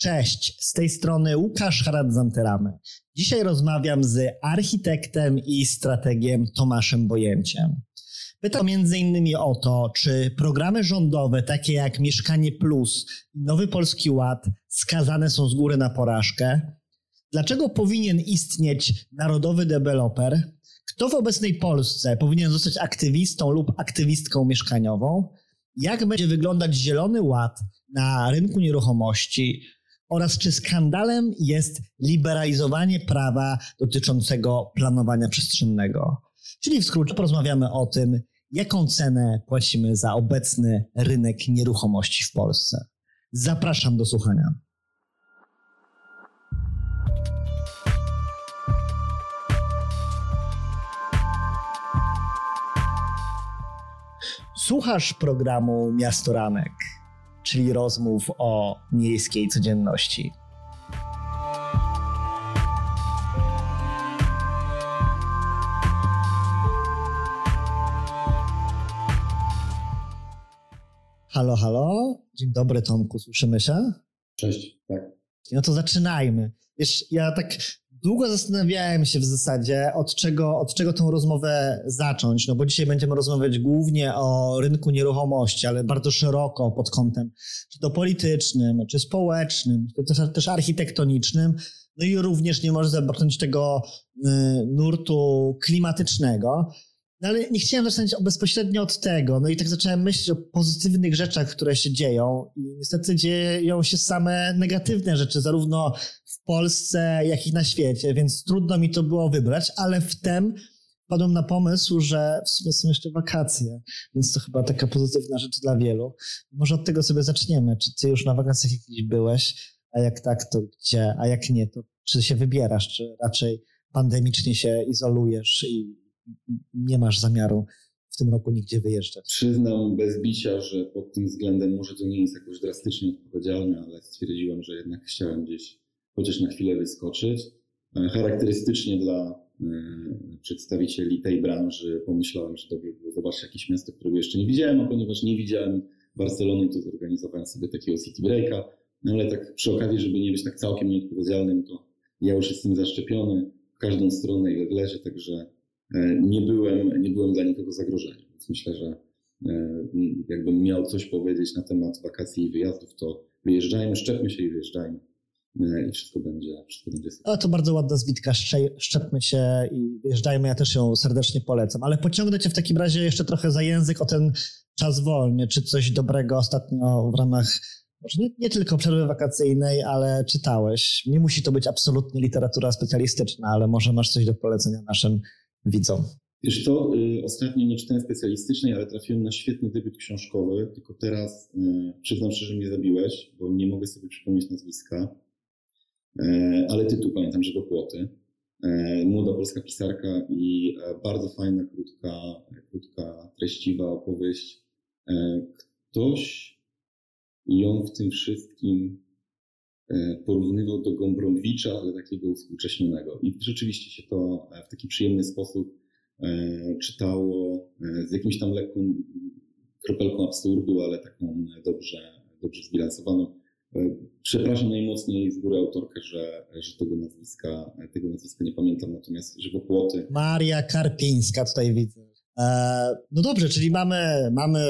Cześć, z tej strony Łukasz Haradzanteramy. Dzisiaj rozmawiam z architektem i strategiem Tomaszem Bojęciem. Między innymi o to, czy programy rządowe takie jak Mieszkanie Plus i Nowy Polski Ład skazane są z góry na porażkę? Dlaczego powinien istnieć narodowy deweloper? Kto w obecnej Polsce powinien zostać aktywistą lub aktywistką mieszkaniową? Jak będzie wyglądać Zielony Ład na rynku nieruchomości? Oraz czy skandalem jest liberalizowanie prawa dotyczącego planowania przestrzennego. Czyli w skrócie porozmawiamy o tym, jaką cenę płacimy za obecny rynek nieruchomości w Polsce. Zapraszam do słuchania. Słuchasz programu Miasto Ranek czyli rozmów o miejskiej codzienności. Halo, halo. Dzień dobry, Tomku, słyszymy się? Cześć, tak. No to zaczynajmy. Wiesz, ja tak długo zastanawiałem się w zasadzie, od czego, od czego tą rozmowę zacząć, no bo dzisiaj będziemy rozmawiać głównie o rynku nieruchomości, ale bardzo szeroko pod kątem czy to politycznym, czy społecznym, czy też, też architektonicznym, no i również nie może zabraknąć tego y, nurtu klimatycznego. No ale nie chciałem zacząć bezpośrednio od tego. No i tak zacząłem myśleć o pozytywnych rzeczach, które się dzieją. I niestety dzieją się same negatywne rzeczy, zarówno w Polsce, jak i na świecie, więc trudno mi to było wybrać, ale wtem padłem na pomysł, że w sumie są jeszcze wakacje, więc to chyba taka pozytywna rzecz dla wielu. Może od tego sobie zaczniemy. Czy ty już na wakacjach jakieś byłeś? A jak tak, to gdzie? A jak nie, to czy się wybierasz, czy raczej pandemicznie się izolujesz i nie masz zamiaru w tym roku nigdzie wyjeżdżać. Przyznam bez bicia, że pod tym względem może to nie jest jakoś drastycznie odpowiedzialne, ale stwierdziłem, że jednak chciałem gdzieś chociaż na chwilę wyskoczyć. E, charakterystycznie dla e, przedstawicieli tej branży pomyślałem, że dobrze było zobaczyć jakieś miasto, którego jeszcze nie widziałem, a ponieważ nie widziałem Barcelony, to zorganizowałem sobie takiego city breaka, no ale tak przy okazji, żeby nie być tak całkiem nieodpowiedzialnym, to ja już jestem zaszczepiony w każdą stronę, ile wlezie, także nie byłem, nie byłem dla nikogo zagrożeniem. Więc myślę, że e, jakbym miał coś powiedzieć na temat wakacji i wyjazdów, to wyjeżdżajmy, szczepmy się i wyjeżdżajmy e, i wszystko będzie, wszystko będzie super. To bardzo ładna zbitka, szczepmy się i wyjeżdżajmy, ja też ją serdecznie polecam. Ale pociągnę cię w takim razie jeszcze trochę za język o ten czas wolny, czy coś dobrego ostatnio w ramach może nie, nie, tylko przerwy wakacyjnej, ale czytałeś. Nie musi to być absolutnie literatura specjalistyczna, ale może masz coś do polecenia naszym widzą? Wiesz to y, ostatnio nie czytałem specjalistycznej, ale trafiłem na świetny debiut książkowy, tylko teraz y, przyznam szczerze, mnie zabiłeś, bo nie mogę sobie przypomnieć nazwiska, y, ale tytuł pamiętam, że do płoty. Młoda polska pisarka i bardzo fajna, krótka, krótka, treściwa opowieść. Ktoś ją w tym wszystkim E, porównywał do Gombrowicza, ale takiego współcześnionego. I rzeczywiście się to w taki przyjemny sposób e, czytało e, z jakimś tam lekką kropelką absurdu, ale taką dobrze, dobrze zbilansowaną. Przepraszam najmocniej z góry autorkę, że, że tego, nazwiska, tego nazwiska nie pamiętam, natomiast żywopłoty. Maria Karpińska tutaj widzę. No dobrze, czyli mamy, mamy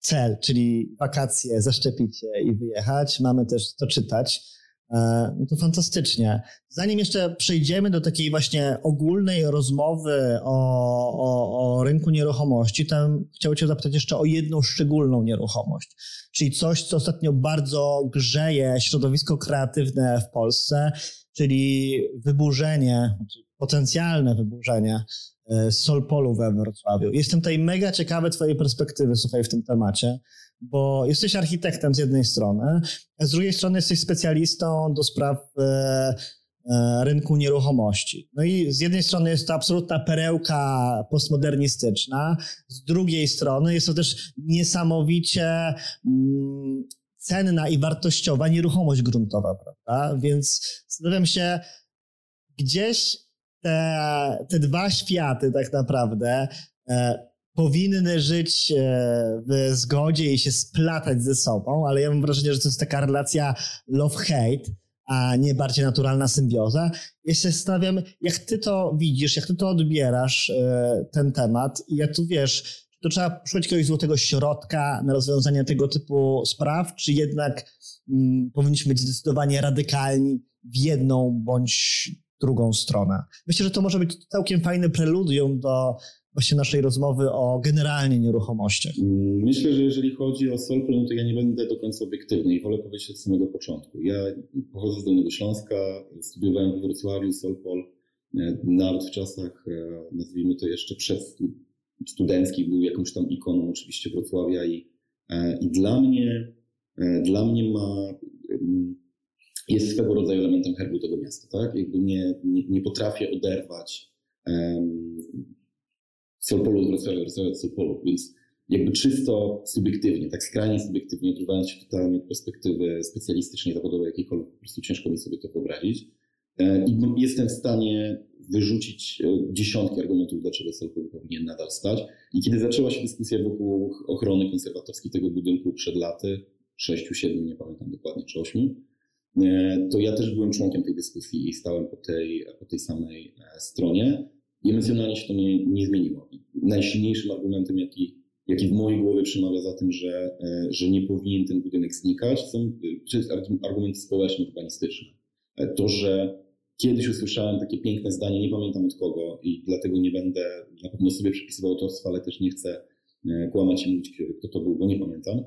cel, czyli wakacje, zaszczepić się i wyjechać. Mamy też to czytać. E, no to fantastycznie. Zanim jeszcze przejdziemy do takiej właśnie ogólnej rozmowy o, o, o rynku nieruchomości, to chciałbym Cię zapytać jeszcze o jedną szczególną nieruchomość, czyli coś, co ostatnio bardzo grzeje środowisko kreatywne w Polsce, czyli wyburzenie, znaczy potencjalne wyburzenie Solpolu we Wrocławiu. Jestem tutaj mega ciekawy Twojej perspektywy, słuchaj, w tym temacie, bo jesteś architektem z jednej strony, a z drugiej strony jesteś specjalistą do spraw e, e, rynku nieruchomości. No i z jednej strony jest to absolutna perełka postmodernistyczna, z drugiej strony jest to też niesamowicie mm, cenna i wartościowa nieruchomość gruntowa, prawda? Więc zastanawiam się, gdzieś te, te dwa światy tak naprawdę, e, powinny żyć e, w zgodzie i się splatać ze sobą, ale ja mam wrażenie, że to jest taka relacja love-hate, a nie bardziej naturalna symbioza. Ja się zastanawiam, jak ty to widzisz, jak ty to odbierasz, e, ten temat i jak tu wiesz, to trzeba szukać jakiegoś złotego środka na rozwiązanie tego typu spraw, czy jednak mm, powinniśmy być zdecydowanie radykalni w jedną bądź drugą stronę. Myślę, że to może być całkiem fajne preludium do właśnie naszej rozmowy o generalnie nieruchomościach. Myślę, że jeżeli chodzi o Solpol, no to ja nie będę do końca obiektywny i wolę powiedzieć od samego początku. Ja pochodzę z Dolnego Śląska, studiowałem w Wrocławiu Solpol, e, nawet w czasach, e, nazwijmy to jeszcze przed studenckich, był jakąś tam ikoną oczywiście Wrocławia i, e, i dla mnie dla mnie ma jest swego rodzaju elementem herbu tego miasta, tak? Jakby nie, nie, nie potrafię oderwać um, Solpolu od Wrocławia, Wrocławia od Solpolu, więc jakby czysto subiektywnie, tak skrajnie subiektywnie, odrywając się totalnie od perspektywy specjalistycznej, zawodowej, jakiejkolwiek, po prostu ciężko mi sobie to wyobrazić. E, I jestem w stanie wyrzucić e, dziesiątki argumentów, dlaczego Solpol powinien nadal stać. I kiedy zaczęła się dyskusja wokół ochrony konserwatorskiej tego budynku przed laty, sześciu, siedmiu, nie pamiętam dokładnie, czy ośmiu, to ja też byłem członkiem tej dyskusji i stałem po tej, po tej samej e, stronie. I emocjonalnie się to nie, nie zmieniło. najsilniejszym argumentem, jaki, jaki w mojej głowie przemawia za tym, że, e, że nie powinien ten budynek znikać, są argumenty społeczno-urbanistyczne. To, że kiedyś usłyszałem takie piękne zdanie, nie pamiętam od kogo i dlatego nie będę na pewno sobie przypisywał autorstwa, ale też nie chcę kłamać i mówić, kto to był, bo nie pamiętam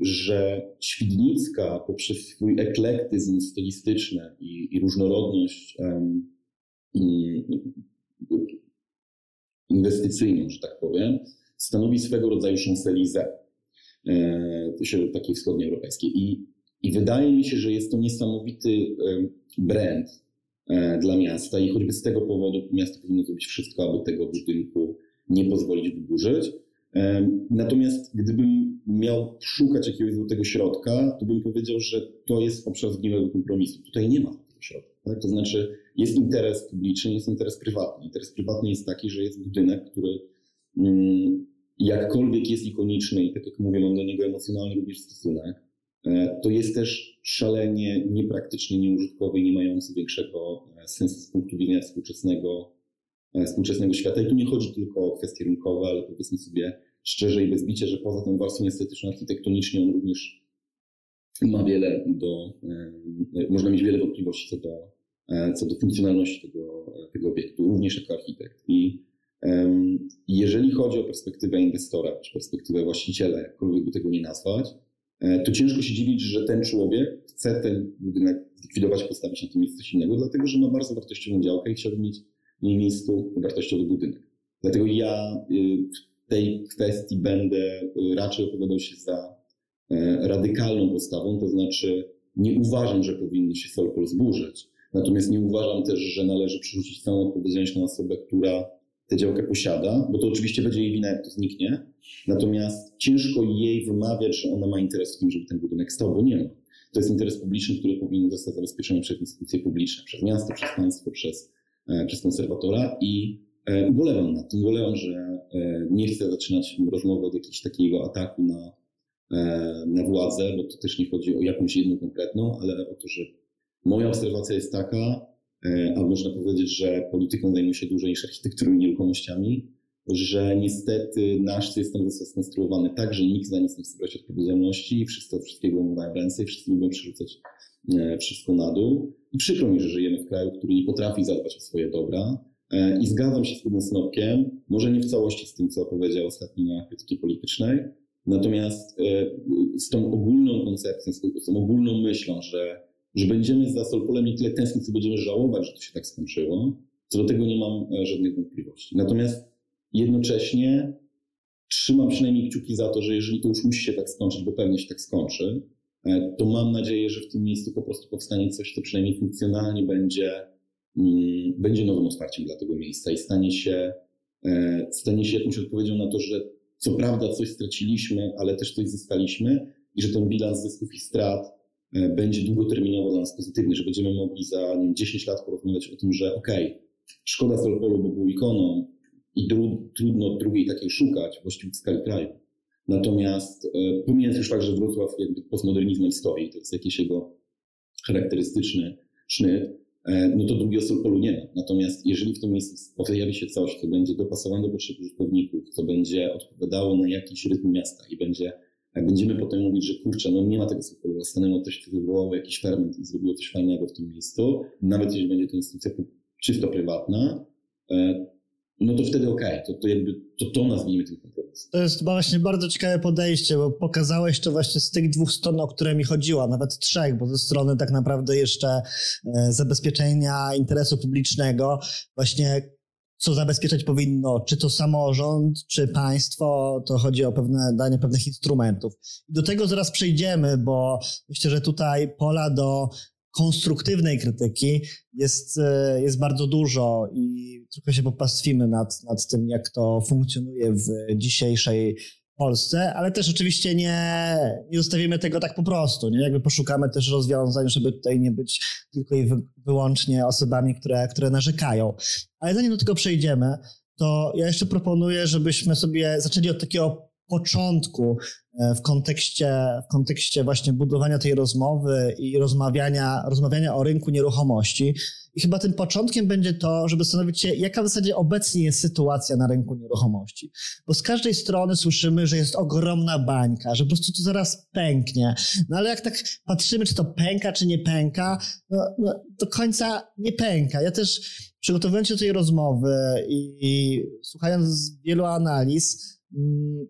że Świdnicka poprzez swój eklektyzm stylistyczny i, i różnorodność inwestycyjną, że tak powiem, stanowi swego rodzaju Champs-Élysées, e, takiej wschodnioeuropejskiej. I, I wydaje mi się, że jest to niesamowity brand e, dla miasta i choćby z tego powodu miasto powinno zrobić wszystko, aby tego budynku nie pozwolić wyburzyć. Natomiast gdybym miał szukać jakiegoś złotego środka, to bym powiedział, że to jest obszar zgniłego kompromisu. Tutaj nie ma tego środka. Tak? To znaczy jest interes publiczny, jest interes prywatny. Interes prywatny jest taki, że jest budynek, który mm, jakkolwiek jest ikoniczny i tak jak mówię, mam do niego emocjonalny również stosunek, e, to jest też szalenie niepraktyczny, nieużytkowy nie mający większego e, sensu z punktu widzenia współczesnego współczesnego świata. I tu nie chodzi tylko o kwestie rynkowe, ale powiedzmy sobie szczerze i bez bicia, że poza tą warstwą estetyczną, architektonicznie on również ma wiele do, e, można mieć wiele wątpliwości co do, e, co do funkcjonalności tego, tego obiektu, również jako architekt. I jeżeli chodzi o perspektywę inwestora, czy perspektywę właściciela, jakkolwiek by tego nie nazwać, to ciężko się dziwić, że ten człowiek chce ten budynek zlikwidować, postawić na tym miejscu innego, dlatego że ma bardzo wartościową działkę i chciałby mieć miejscu wartościowy budynek. Dlatego ja y, w tej kwestii będę y, raczej opowiadał się za e, radykalną postawą, to znaczy nie uważam, że powinno się Solpol zburzyć, natomiast nie uważam też, że należy przerzucić całą odpowiedzialność na osobę, która tę działkę posiada, bo to oczywiście będzie jej wina, jak to zniknie, natomiast ciężko jej wymawiać, że ona ma interes w tym, żeby ten budynek stał, bo nie ma. To jest interes publiczny, który powinien zostać zabezpieczony przez instytucje publiczne, przez miasto, przez państwo, przez przez konserwatora i e, ubolewam na tym. Ubolewam, że e, nie chcę zaczynać rozmowy od jakiegoś takiego ataku na, na władzę, bo to też nie chodzi o jakąś jedną konkretną, ale o to, że moja obserwacja jest taka, a można powiedzieć, że polityką zajmuje się dłużej niż architekturą i nieruchomościami, że niestety nasz system został skonstruowany tak, że nikt za nic nie chce brać odpowiedzialności, wszyscy wszystkiego mają w ręce i wszyscy lubią przerzucać wszystko na dół. I przykro mi, że żyjemy w kraju, który nie potrafi zadbać o swoje dobra. E, I zgadzam się z tym Snopkiem, może nie w całości z tym, co powiedział ostatnio na krytyki politycznej, natomiast e, z tą ogólną koncepcją, z tą ogólną myślą, że, że będziemy za Solpolem nie tyle tęsknić, co będziemy żałować, że to się tak skończyło, co do tego nie mam e, żadnych wątpliwości. Natomiast jednocześnie trzymam przynajmniej kciuki za to, że jeżeli to już musi się tak skończyć, bo pewnie się tak skończy, E, to mam nadzieję, że w tym miejscu po prostu powstanie coś, co przynajmniej funkcjonalnie będzie, mm, będzie nowym otwarciem dla tego miejsca i stanie się, e, stanie się jakąś odpowiedzią na to, że co prawda coś straciliśmy, ale też coś zyskaliśmy i że ten bilans zysków i strat e, będzie długoterminowo dla nas pozytywny, że będziemy mogli za nie wiem, 10 lat porozmawiać o tym, że okej, okay, szkoda Solpolu, bo był ikoną i dru, trudno drugiej takiej szukać właściwie w skali kraju. Natomiast e, pomijając już fakt, że Wrocław jakby postmodernizmem stoi, to jest jakiś jego charakterystyczny sznyt, e, no to drugiego Solpolu nie ma. Natomiast jeżeli w tym miejscu pojawi się coś, co będzie dopasowane do potrzeb użytkowników, co będzie odpowiadało na jakiś rytm miasta i będzie, będziemy potem mówić, że kurczę, no nie ma tego Solpolu, stanęło coś, co wywołało jakiś ferment i zrobiło coś fajnego w tym miejscu, nawet jeśli będzie to instytucja czysto prywatna, e, no to wtedy okej, okay, to, to jakby to, to nazwijmy tym kompromisem. To jest właśnie bardzo ciekawe podejście, bo pokazałeś to właśnie z tych dwóch stron, o które mi chodziło, nawet trzech, bo ze strony tak naprawdę jeszcze e, zabezpieczenia interesu publicznego, właśnie co zabezpieczać powinno, czy to samorząd, czy państwo, to chodzi o pewne danie pewnych instrumentów. Do tego zaraz przejdziemy, bo myślę, że tutaj pola do konstruktywnej krytyki jest, e, jest bardzo dużo i trochę się popastwimy nad, nad tym, jak to funkcjonuje w dzisiejszej Polsce, ale też oczywiście nie, nie zostawimy tego tak po prostu. Nie? Jakby poszukamy też rozwiązań, żeby tutaj nie być tylko i wyłącznie osobami, które, które narzekają. Ale zanim do tego przejdziemy, to ja jeszcze proponuję, żebyśmy sobie zaczęli od takiego początku w kontekście, w kontekście właśnie budowania tej rozmowy i rozmawiania, rozmawiania o rynku nieruchomości. I chyba tym początkiem będzie to, żeby zastanowić się, jaka w zasadzie obecnie jest sytuacja na rynku nieruchomości. Bo z każdej strony słyszymy, że jest ogromna bańka, że po prostu to zaraz pęknie. No ale jak tak patrzymy, czy to pęka, czy nie pęka, no, no do końca nie pęka. Ja też przygotowując się do tej rozmowy i, i słuchając wielu analiz, mm,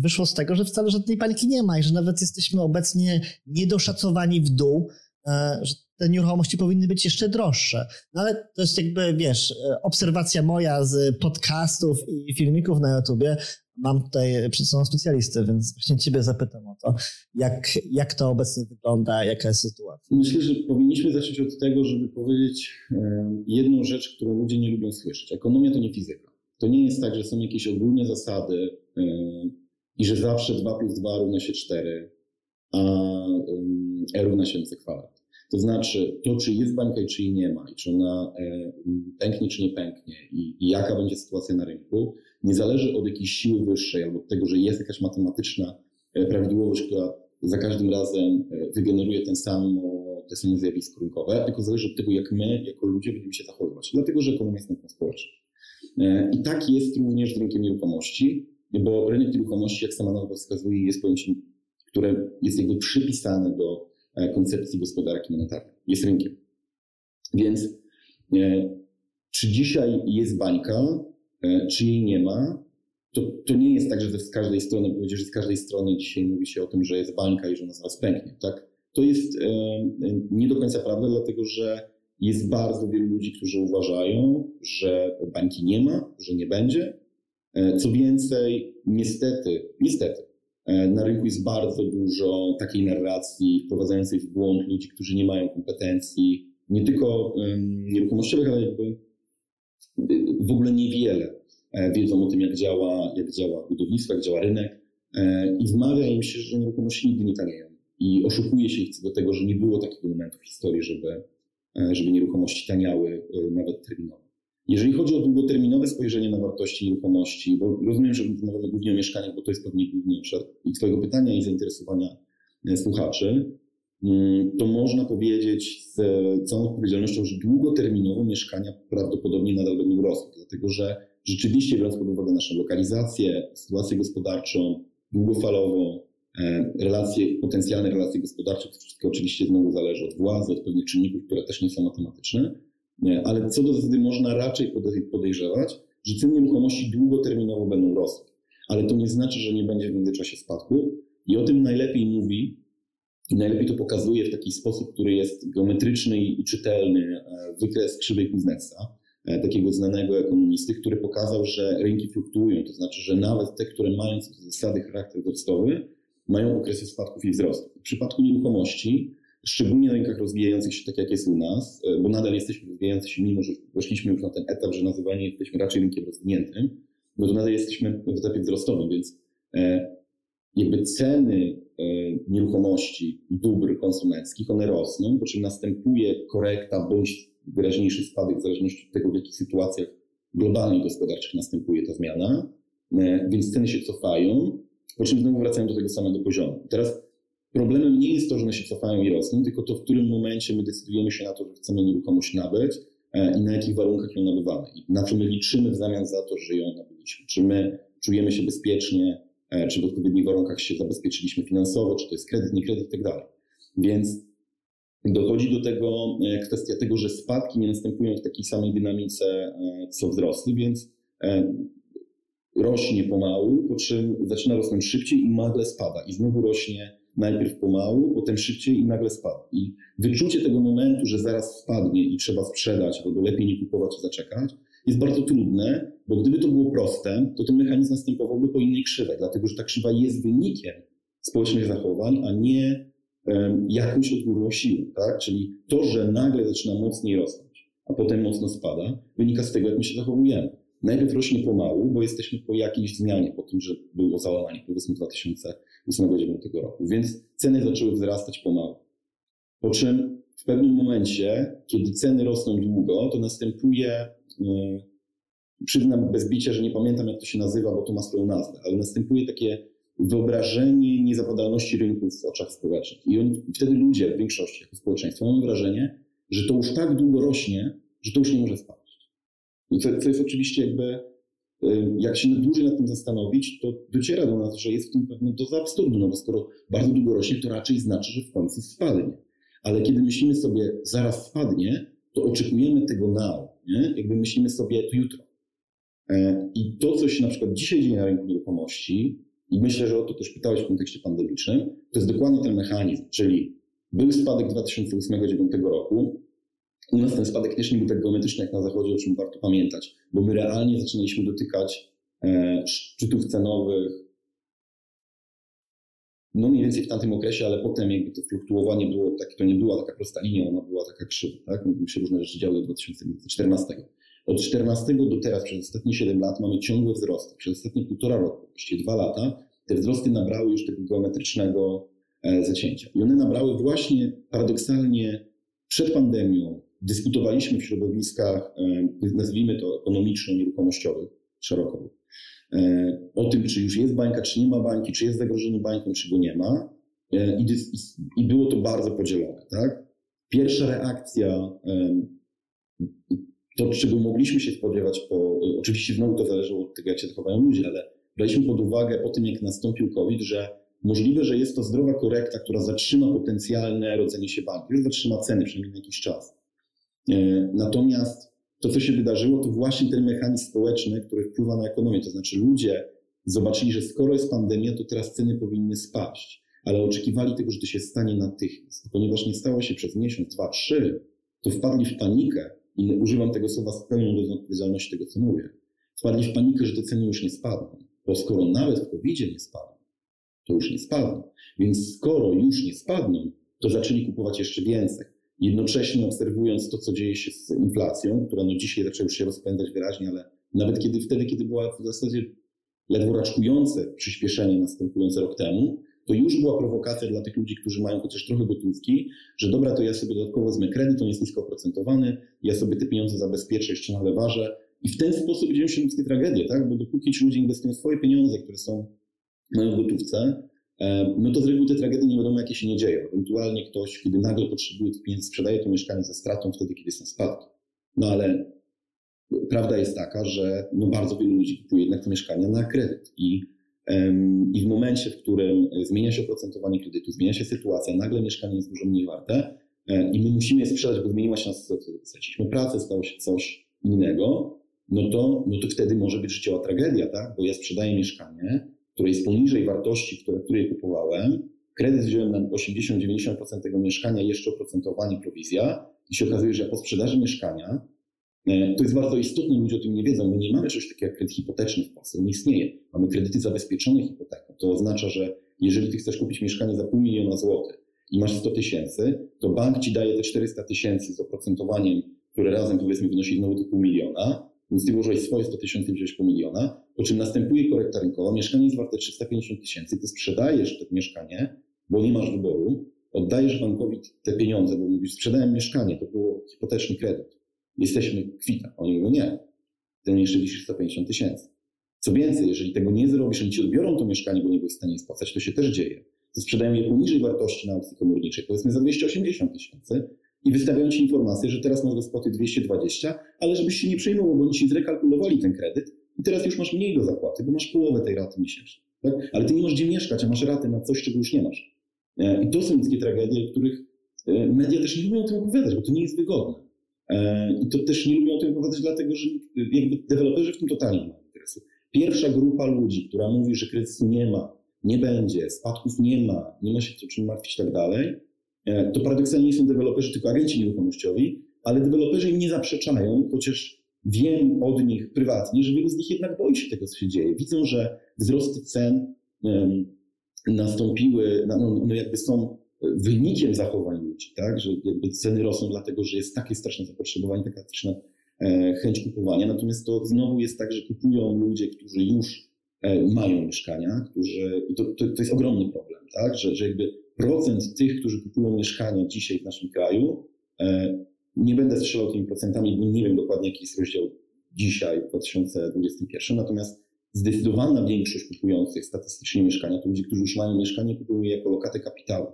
wyszło z tego, że wcale żadnej paniki nie ma i że nawet jesteśmy obecnie niedoszacowani w dół, e, że te nieruchomości powinny być jeszcze droższe. No ale to jest jakby, wiesz, e, obserwacja moja z podcastów i filmików na YouTubie. Mam tutaj przed sobą specjalistę, więc właśnie ciebie zapytam o to, jak, jak to obecnie wygląda, jaka jest sytuacja. Myślę, że powinniśmy zacząć od tego, żeby powiedzieć e, jedną rzecz, którą ludzie nie lubią słyszeć. Ekonomia to nie fizyka. To nie jest tak, że są jakieś ogólne zasady, i że zawsze 2 plus 2 równa się 4, a E równa się MC kwadrat. To znaczy, to czy jest bańka i czy jej nie ma, i czy ona e, pęknie czy nie pęknie, i, i jaka będzie sytuacja na rynku, nie zależy od jakiejś siły wyższej albo od tego, że jest jakaś matematyczna e, prawidłowość, która za każdym razem wygeneruje ten samo, te same zjawisko rynkowe, tylko zależy od tego, jak my, jako ludzie, będziemy się zachowywać. Dlatego, że ekonomia jest nauką społeczną. I tak jest również z rynkiem nieruchomości bo rynek nieruchomości, jak sama nazwa wskazuje, jest pojęciem, które jest jakby przypisane do e, koncepcji gospodarki monetarnej. Jest rynkiem. Więc e, czy dzisiaj jest bańka, e, czy jej nie ma, to, to nie jest tak, że z każdej strony, powiedzieć, że z każdej strony dzisiaj mówi się o tym, że jest bańka i że ona zaraz pęknie. Tak? To jest nie do końca prawda, dlatego że jest bardzo wielu ludzi, którzy uważają, że bańki nie ma, że nie będzie, co więcej, niestety, niestety, e, na rynku jest bardzo dużo takiej narracji wprowadzającej w błąd ludzi, którzy nie mają kompetencji, nie tylko nieruchomościowych, ale jakby w ogóle niewiele e, wiedzą o tym, jak działa, jak działa budownictwo, jak działa rynek i wmawia im się, że nieruchomości nigdy nie tanieją. I oszukuje się ich co do tego, że nie było takiego momentu w historii, żeby, żeby nieruchomości taniały nawet terminowo. Jeżeli chodzi o długoterminowe spojrzenie na wartości nieruchomości, bo rozumiem, że rozmawiamy głównie o mieszkaniach, bo to jest pewnie główny obszar i Twojego pytania i zainteresowania e, słuchaczy, mm, to można powiedzieć z całą odpowiedzialnością, że długoterminowo mieszkania prawdopodobnie nadal będą rosły, dlatego że rzeczywiście biorąc pod uwagę naszą lokalizację, sytuację gospodarczą, długofalową, e, relacje, potencjalne relacje gospodarcze, to wszystko oczywiście znowu zależy od władzy, od pewnych czynników, które też nie są matematyczne, nie, ale co do zasady można raczej podejrzewać, że ceny nieruchomości długoterminowo będą rosły. Ale to nie znaczy, że nie będzie w międzyczasie spadku. I o tym najlepiej mówi i najlepiej to pokazuje w taki sposób, który jest geometryczny i czytelny e, wykres krzywej Kuznetsa, e, takiego znanego ekonomisty, który pokazał, że rynki fluktuują, to znaczy, że nawet te, które mają zasady charakter wzrostowy, mają okresy spadków i wzrostów. W przypadku nieruchomości szczególnie na rynkach rozwijających się tak jak jest u nas, e, bo nadal jesteśmy rozwijający się, mimo że weszliśmy już na ten etap, że nazywanie jesteśmy raczej rynkiem rozwiniętym, bo to nadal jesteśmy w etapie wzrostowym, więc e, jakby ceny e, nieruchomości, dóbr konsumenckich, one rosną, po czym następuje korekta bądź wyraźniejszy spadek w zależności od tego, w jakich sytuacjach globalnych gospodarczych następuje ta zmiana, więc ceny się cofają, po czym znowu wracają do tego samego poziomu. Teraz problemem nie jest to, że one się cofają i rosną, tylko to, w którym momencie my decydujemy się na to, że chcemy nieruchomość nabyć e, i na jakich warunkach ją nabywamy i na czym my liczymy w zamian za to, że ją nabyliśmy. Czy my czujemy się bezpiecznie, e, czy w odpowiednich warunkach się zabezpieczyliśmy finansowo, czy to jest kredyt, nie kredyt i tak dalej. Więc dochodzi do tego kwestia tego, że spadki nie następują w takiej samej dynamice co wzrosty, więc rośnie pomału, po czym zaczyna rosnąć szybciej i nagle spada. I znowu rośnie najpierw pomału, potem szybciej i nagle spada. I wyczucie tego momentu, że zaraz spadnie i trzeba sprzedać, albo lepiej nie kupować i zaczekać, jest bardzo trudne, bo gdyby to było proste, to ten mechanizm następowałby po innej krzywej, dlatego że ta krzywa jest wynikiem społecznych zachowań, a nie um, jakąś odgórną siłą. Tak? Czyli to, że nagle zaczyna mocniej rosnąć, a potem mocno spada, wynika z tego, jak my się zachowujemy najpierw rośnie pomału, bo jesteśmy po jakiejś zmianie, po tym, że było załamanie powiedzmy 2008-2009 roku. Więc ceny zaczęły wzrastać pomału. Po czym w pewnym momencie, kiedy ceny rosną długo, to następuje, yy, przyznam bez bicia, że nie pamiętam jak to się nazywa, bo to ma swoją nazwę, ale następuje takie wyobrażenie niezapadalności rynków w oczach społecznych. I wtedy ludzie w większości, jako społeczeństwo, mamy wrażenie, że to już tak długo rośnie, że to już nie może spać. No co, co jest oczywiście jakby, jak się dłużej nad tym zastanowić, to dociera do nas, że jest w tym pewne doza absurdu, no bo skoro bardzo długo rośnie, to raczej znaczy, że w końcu spadnie. Ale kiedy myślimy sobie, zaraz spadnie, to oczekujemy tego now, nie? jakby myślimy sobie, to jutro. E, I to, co się na przykład dzisiaj dzieje na rynku nieruchomości, i myślę, że o to też pytałeś w kontekście pandemicznym, to jest dokładnie ten mechanizm, czyli był spadek 2008-2009 roku, u nas ten spadek też nie był tak geometryczny jak na zachodzie, o czym warto pamiętać, bo my realnie zaczynaliśmy dotykać e, szczytów cenowych no mniej więcej w tamtym okresie, ale potem jakby to fluktuowanie było takie, to nie była taka prosta linia, ona była taka krzywa, tak? My się różne rzeczy działy do 2014. Od 14 do teraz, przez ostatnie 7 lat mamy ciągłe wzrosty. Przez ostatnie półtora roku, właściwie dwa lata, te wzrosty nabrały już tego geometrycznego e, zacięcia. I one nabrały właśnie paradoksalnie przed pandemią, dyskutowaliśmy w środowiskach, e, nazwijmy to ekonomiczno-nieruchomościowych, szeroko, e, o tym, czy już jest bańka, czy nie ma bańki, czy jest zagrożenie bańką, czy go nie ma. E, I, i było to bardzo podzielone. Tak? Pierwsza reakcja, to czego mogliśmy się spodziewać, po, oczywiście znowu to zależało od tego, jak się zachowają ludzie, ale braliśmy pod uwagę po tym, jak nastąpił COVID, że możliwe, że jest to zdrowa korekta, która zatrzyma potencjalne rodzenie się banki, że zatrzyma ceny przynajmniej na jakiś czas. E, natomiast to, co się wydarzyło, to właśnie ten mechanizm społeczny, który wpływa na ekonomię. To znaczy ludzie zobaczyli, że skoro jest pandemia, to teraz ceny powinny spaść, ale oczekiwali tego, że to się stanie natychmiast. Ponieważ nie stało się przez miesiąc, dwa, trzy, to wpadli w panikę i używam tego słowa z pełną odpowiedzialności tego, co mówię. Wpadli w panikę, że te ceny już nie spadną, bo skoro nawet w covid nie spadną, to już nie spadną. Więc skoro już nie spadną, to zaczęli kupować jeszcze więcej jednocześnie obserwując to, co dzieje się z inflacją, która no dzisiaj zaczęła już się rozpędzać wyraźnie, ale nawet kiedy wtedy, kiedy była w zasadzie ledwo raczkujące przyspieszenie następujące rok temu, to już była prowokacja dla tych ludzi, którzy mają chociaż trochę gotówki, że dobra, to ja sobie dodatkowo wezmę kredyt, on jest nisko oprocentowany, ja sobie te pieniądze zabezpieczę jeszcze na lewarze i w ten sposób dzieją się ludzkie tragedie, tak? Bo dopóki ci ludzie inwestują swoje pieniądze, które są w gotówce, no to z reguły te tragedie nie wiadomo jakie się nie dzieją. Ewentualnie ktoś, kiedy nagle potrzebuje tych pieniędzy, sprzedaje to mieszkanie ze stratą wtedy, kiedy są spadki. No ale prawda jest taka, że no bardzo wielu ludzi kupuje jednak te mieszkania na kredyt i, i w momencie, w którym zmienia się oprocentowanie kredytu, zmienia się sytuacja, nagle mieszkanie jest dużo mniej warte e, i my musimy je sprzedać, bo zmieniła się nas sytuacja, straciliśmy pracę, stało się coś innego, no to, no to wtedy może być życiowa tragedia, tak? Bo ja sprzedaję mieszkanie, które jest poniżej wartości, które, które kupowałem, kredyt wziąłem na 80-90% tego mieszkania, jeszcze oprocentowanie, prowizja i się okazuje, że po sprzedaży mieszkania, e, to jest bardzo istotne, ludzie o tym nie wiedzą, my nie mamy czegoś takiego jak kredyt hipoteczny w Polsce, nie istnieje. Mamy kredyty zabezpieczone hipoteką. To oznacza, że jeżeli ty chcesz kupić mieszkanie za pół miliona złotych i masz 100 tysięcy, to bank ci daje te 400 tysięcy z oprocentowaniem, które razem powiedzmy wynosi znowu to pół miliona, więc ty włożyłeś swoje 100 tysięcy, wziąłeś pół miliona, po czym następuje korekta rynkowa, mieszkanie jest warte 350 tysięcy, ty sprzedajesz to mieszkanie, bo nie masz wyboru, oddajesz bankowi te pieniądze, bo mówisz, sprzedałem mieszkanie, to było hipoteczny kredyt, jesteśmy kwita. Oni mówią, nie, ten jeszcze wisisz 150 tysięcy. Co więcej, jeżeli tego nie zrobisz, oni ci odbiorą to mieszkanie, bo nie byłeś w stanie spłacać, to się też dzieje. To sprzedają je poniżej wartości na aukcji komorniczej, powiedzmy za 280 tysięcy i wystawiają ci informację, że teraz masz do spłaty 220, ale żebyś się nie przejmował, bo oni ci zrekalkulowali ten kredyt i teraz już masz mniej do zapłaty, bo masz połowę tej raty miesięcznie. Tak? Ale ty nie masz gdzie mieszkać, a masz raty na coś, czego już nie masz. E, I to są ludzkie tragedie, których e, media też nie lubią o tym opowiadać, bo to nie jest wygodne. E, I to też nie lubią o tym opowiadać, dlatego że jakby deweloperzy w tym totalnie nie mają interesu. Pierwsza grupa ludzi, która mówi, że kryzysu nie ma, nie będzie, spadków nie ma, nie ma się czym martwić i tak dalej, to paradoksalnie nie są deweloperzy, tylko agenci nieruchomościowi, ale deweloperzy im nie zaprzeczają, chociaż wiem od nich prywatnie, że wielu z nich jednak boi się tego, co się dzieje. Widzą, że wzrosty cen nastąpiły, no, no, jakby są wynikiem zachowań ludzi, tak? że ceny rosną dlatego, że jest takie straszne zapotrzebowanie, taka straszna e, chęć kupowania. Natomiast to znowu jest tak, że kupują ludzie, którzy już e, mają mieszkania, którzy, to, to, to jest ogromny problem, tak? że, że jakby procent tych, którzy kupują mieszkania dzisiaj w naszym kraju, e, nie będę strzelał tymi procentami, bo nie wiem dokładnie, jaki jest rozdział dzisiaj w 2021, natomiast zdecydowana większość kupujących statystycznie mieszkania to ludzie, którzy już mają mieszkanie, kupują je jako lokatę kapitału.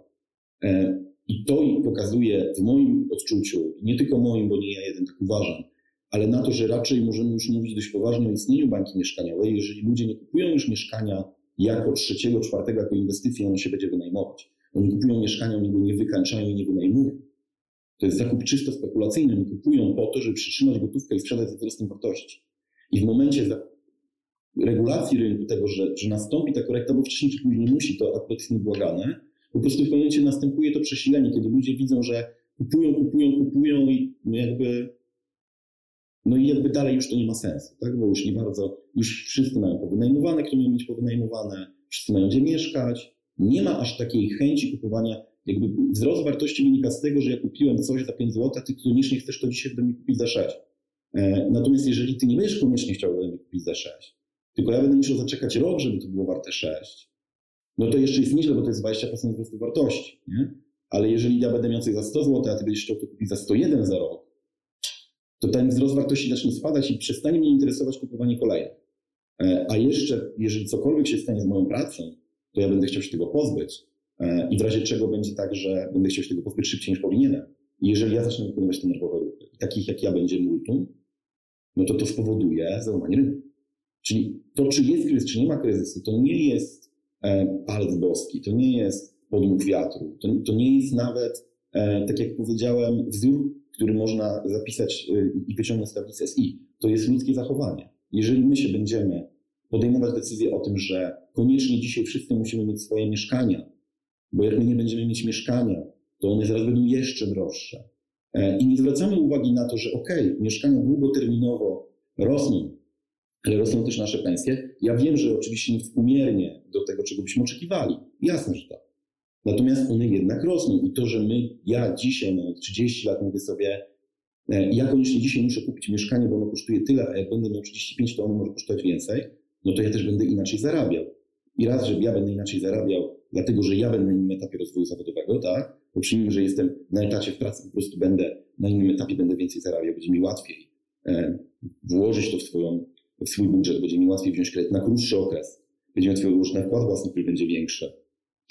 E, I to pokazuje w moim odczuciu, nie tylko moim, bo nie ja jeden tak uważam, ale na to, że raczej możemy już mówić dość poważnie o istnieniu bańki mieszkaniowej, jeżeli ludzie nie kupują już mieszkania jako trzeciego, czwartego, jako inwestycję, on się będzie wynajmować. Oni kupują mieszkania, oni go nie wykańczają i nie wynajmują. To jest zakup czysto spekulacyjny. Oni kupują po to, żeby przytrzymać gotówkę i sprzedać za wzrostem wartości. I w momencie regulacji rynku tego, że, że nastąpi ta korekta, bo wcześniej czy później musi, to akurat jest niebłagane, po prostu w momencie następuje to przesilenie, kiedy ludzie widzą, że kupują, kupują, kupują i no jakby no i jakby dalej już to nie ma sensu, tak? bo już nie bardzo, już wszyscy mają powynajmowane, kto miał mieć powynajmowane, wszyscy mają gdzie mieszkać, nie ma aż takiej chęci kupowania, jakby wzrost wartości wynika z tego, że ja kupiłem coś za 5 zł, a ty koniecznie chcesz to dzisiaj ode mnie kupić za 6. E, natomiast jeżeli ty nie będziesz koniecznie chciał ode mnie kupić za 6, tylko ja będę musiał zaczekać rok, żeby to było warte 6, no to jeszcze jest nieźle, bo to jest 20% wzrostu wartości, nie? Ale jeżeli ja będę miał coś za 100 zł, a ty będziesz chciał to kupić za 101 za rok, to ten wzrost wartości zacznie spadać i przestanie mnie interesować kupowanie kolejnych. E, a jeszcze, jeżeli cokolwiek się stanie z moją pracą, to ja będę chciał się tego pozbyć. E, I w razie czego będzie tak, że będę chciał się tego pozbyć szybciej niż powinienem. I jeżeli ja zacznę wykonywać te nerwowe ruchy, takich jak ja będzie multum, no to to spowoduje załamanie rynku. Czyli to, czy jest kryzys, czy nie ma kryzysu, to nie jest e, palec boski, to nie jest podmuch wiatru, to, to nie jest nawet, e, tak jak powiedziałem, wzór, który można zapisać i wyciągnąć z tablicy SI. To jest ludzkie zachowanie. Jeżeli my się będziemy podejmować decyzję o tym, że koniecznie dzisiaj wszyscy musimy mieć swoje mieszkania, bo jak my nie będziemy mieć mieszkania, to one zaraz będą jeszcze droższe. I nie zwracamy uwagi na to, że ok, mieszkania długoterminowo rosną, ale rosną też nasze pensje. Ja wiem, że oczywiście nie współmiernie do tego, czego byśmy oczekiwali. Jasne, że tak. Natomiast one jednak rosną i to, że my, ja dzisiaj mam 30 lat, mówię sobie, e, ja koniecznie dzisiaj muszę kupić mieszkanie, bo ono kosztuje tyle, a jak będę miał 35, to ono może kosztować więcej, no to ja też będę inaczej zarabiał. I raz, że ja będę inaczej zarabiał, dlatego że ja będę na innym etapie rozwoju zawodowego, tak? Bo przyjmijmy, że jestem na etacie w pracy, po prostu będę na innym etapie, będę więcej zarabiał, będzie mi łatwiej e, włożyć to w swoją w swój budżet, będzie mi łatwiej wziąć kredyt na krótszy okres, będzie łatwiej odłożyć na wkład własny, który będzie większy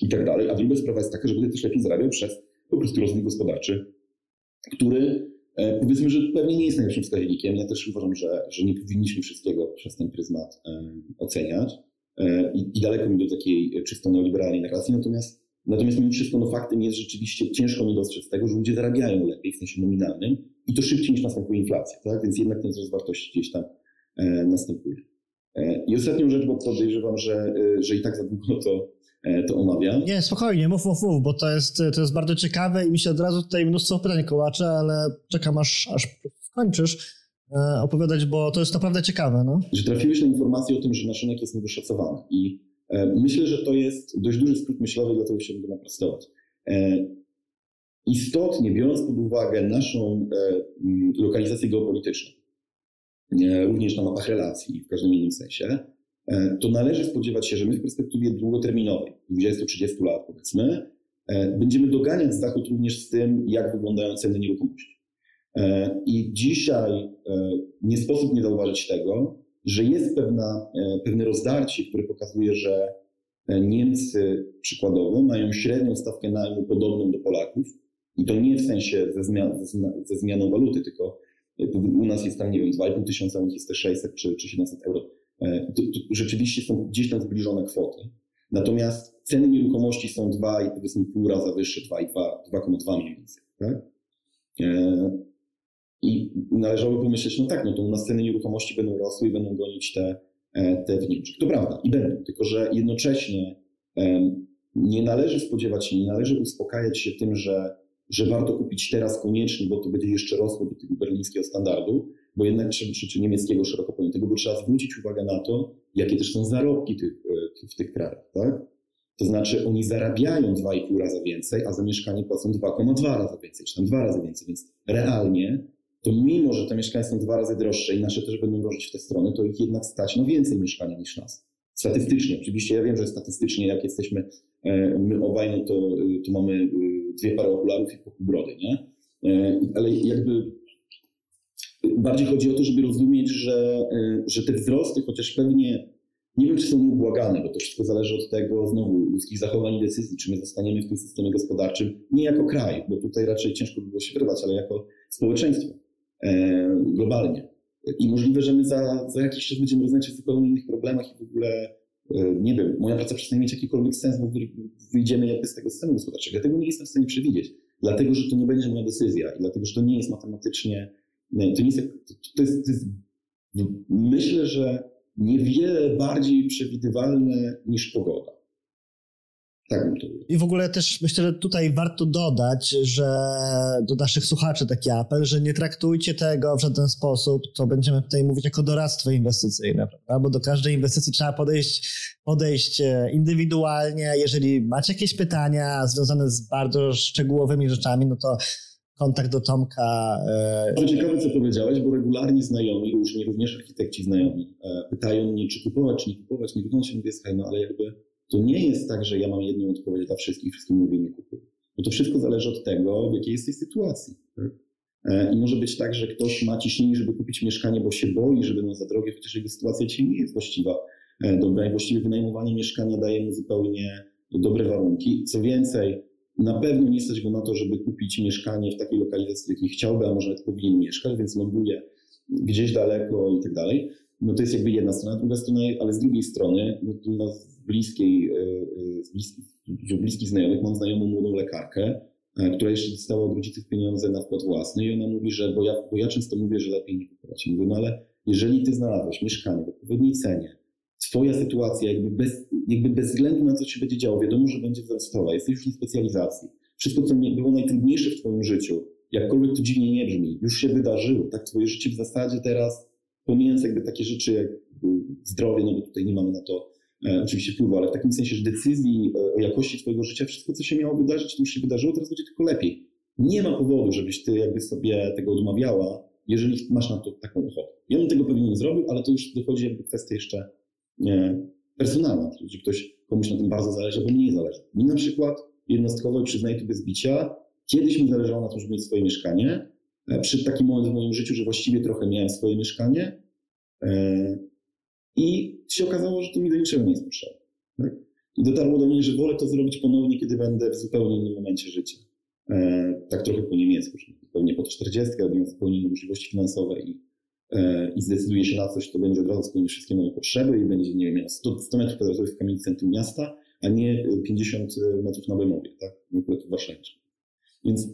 i tak dalej. A druga sprawa jest taka, że będę też lepiej zarabiał przez po prostu rozwój gospodarczy, który powiedzmy, że pewnie nie jest najlepszym wskaźnikiem. Ja też uważam, że, że nie powinniśmy wszystkiego przez ten pryzmat e, oceniać e, i, i daleko mi do takiej czysto neoliberalnej narracji. Natomiast, natomiast mimo wszystko no, faktem jest rzeczywiście ciężko nie dostrzec tego, że ludzie zarabiają lepiej w sensie nominalnym i to szybciej niż następuje inflacja. Tak? Więc jednak ten wzrost wartości gdzieś tam E, następuje. E, I ostatnią rzecz, bo podejrzewam, że, e, że i tak za długo to, to omawiam. Nie, spokojnie, mów, mów, mów, bo to jest, to jest bardzo ciekawe i mi się od razu tutaj mnóstwo pytań kołacze, ale czekam aż, aż skończysz opowiadać, bo to jest naprawdę ciekawe. No. Że trafiłeś na informację o tym, że nasz rynek jest niedoszacowany i myślę, że to jest dość duży skrót myślowy, dlatego się będę naprostować. Istotnie, biorąc pod uwagę naszą lokalizację geopolityczną, również na mapach relacji w każdym innym sensie, e, to należy spodziewać się, że my w perspektywie długoterminowej, 20-30 lat powiedzmy, e, będziemy doganiać Zachód również z tym, jak wyglądają ceny nieruchomości. I dzisiaj nie sposób nie zauważyć tego, że jest pewna, pewne rozdarcie, które pokazuje, że Niemcy przykładowo mają średnią stawkę najmu podobną do Polaków i to nie w sensie ze, zmian, ze zmianą waluty, tylko u nas jest tam, nie wiem, 2,5 tysiąca, u nich jest te 600 czy, czy 700 euro. To rzeczywiście są gdzieś tam zbliżone kwoty. Natomiast ceny nieruchomości są 2 i powiedzmy wyższe, 2,2 mniej więcej. Tak? E, I należałoby pomyśleć, no tak, no to u nas ceny nieruchomości będą rosły i będą gonić te, e, te w Niemczech. To prawda, i będą, tylko że jednocześnie nie należy spodziewać się, nie należy uspokajać się tym, że, że warto kupić teraz koniecznie, bo to będzie jeszcze rosło do tego berlińskiego standardu, bo jednak czy niemieckiego szeroko pojętego, bo trzeba zwrócić uwagę na to, jakie też są zarobki e, w tych krajach. Tak? To znaczy oni zarabiają 2,5 razy więcej, a za mieszkanie płacą 2,2 razy więcej, czy tam 2 razy więcej, więc realnie to mimo, że te mieszkania są dwa razy droższe i nasze też będą dążyć w tę stronę, to ich jednak stać na więcej mieszkania niż nas. Statystycznie, oczywiście ja wiem, że statystycznie jak jesteśmy e, my obaj, no to, e, to mamy dwie pary okularów i pokój brody, nie? Ale jakby bardziej chodzi o to, żeby rozumieć, że, że te wzrosty, chociaż pewnie nie wiem, czy są nieubłagane, bo to wszystko zależy od tego, znowu, ludzkich zachowań i decyzji, czy my zostaniemy w tym systemie gospodarczym, nie jako kraj, bo tutaj raczej ciężko by było się wyrwać, ale jako społeczeństwo e, globalnie. I możliwe, że my za, za jakiś czas będziemy rozmawiać o zupełnie innych problemach i w ogóle, e, nie wiem, moja praca przestanie mieć jakikolwiek sens, bo wyjdziemy jakby z tego systemu gospodarczego. Ja tego nie jestem w stanie przewidzieć, dlatego, że to nie będzie moja decyzja i dlatego, że to nie jest matematycznie, to nie to jest, to jest myślę, że niewiele bardziej przewidywalne niż pogoda. Tak bym to I w ogóle też myślę, że tutaj warto dodać, że do naszych słuchaczy taki apel, że nie traktujcie tego w żaden sposób, to będziemy tutaj mówić jako doradztwo inwestycyjne, prawda? Bo do każdej inwestycji trzeba podejść, podejść e, indywidualnie. Jeżeli macie jakieś pytania związane z bardzo szczegółowymi rzeczami, no to kontakt do Tomka. To e, ciekawe, co powiedziałeś, bo regularnie znajomi, różni, również architekci znajomi, e, pytają mnie, czy kupować, czy nie kupować. Nie wygląda się, mówię, słuchaj, no ale jakby to nie jest tak, że ja mam jedną odpowiedź dla wszystkich, wszystkim mówię, nie kupuj. Bo to wszystko zależy od tego, w jakiej jesteś sytuacji. Tak? E, I może być tak, że ktoś ma ciśnienie, żeby kupić mieszkanie, bo się boi, że będą za drogie, chociaż jego sytuacja dzisiaj nie jest właściwa. Dobra, właściwie wynajmowanie mieszkania daje mu zupełnie dobre warunki. Co więcej, na pewno nie stać go na to, żeby kupić mieszkanie w takiej lokalizacji, w jakiej chciałby, a może nawet powinien mieszkać, więc ląduje gdzieś daleko i tak dalej. No to jest jakby jedna strona, druga strona, ale z drugiej strony, no z bliskiej, e, e, z bliskich, bliskich znajomych mam znajomą młodą lekarkę, e, która jeszcze dostała od rodziców pieniądze na wkład własny i ona mówi, że, bo ja, bo ja często mówię, że lepiej nie kupować. Mówię, no ale jeżeli ty znalazłeś mieszkanie w odpowiedniej cenie, twoja sytuacja jakby bez, jakby bez względu na co się będzie działo, wiadomo, że będzie wzrostowa, jesteś już na specjalizacji. Wszystko, co było najtrudniejsze w twoim życiu, jakkolwiek to dziwnie nie brzmi, już się wydarzyło. Tak, twoje życie w zasadzie teraz, pomijając jakby takie rzeczy jak zdrowie, no bo tutaj nie mamy na to e, oczywiście wpływu, ale w takim sensie, że decyzji e, o jakości twojego życia, wszystko, co się miało wydarzyć, to już się wydarzyło, teraz będzie tylko lepiej. Nie ma powodu, żebyś ty jakby sobie tego odmawiała, jeżeli masz na to taką ochotę. Ja bym tego pewnie nie zrobił, ale to już dochodzi jakby kwestia jeszcze personalna, gdzie ktoś komuś na tym bardzo zależy, albo mniej zależy. Mi na przykład jednostkowo, przyznaję to bez kiedyś mi zależało na tym, żeby mieć swoje mieszkanie. E, Przy takim moment w moim życiu, że właściwie trochę miałem swoje mieszkanie e, i się okazało, że to mi do niczego nie jest potrzebne. Tak? I dotarło do mnie, że wolę to zrobić ponownie, kiedy będę w zupełnie innym momencie życia. E, tak trochę po niemiecku, pewnie po 40, ale mając zupełnie inne możliwości finansowe i E, i zdecyduje się na coś, to będzie od razu spełnić wszystkie moje potrzeby i będzie, nie wiem, 100, 100 metrów kwadratowych w kamienicy centrum miasta, a nie 50 metrów na Bemowie, tak? W Warszawie. Więc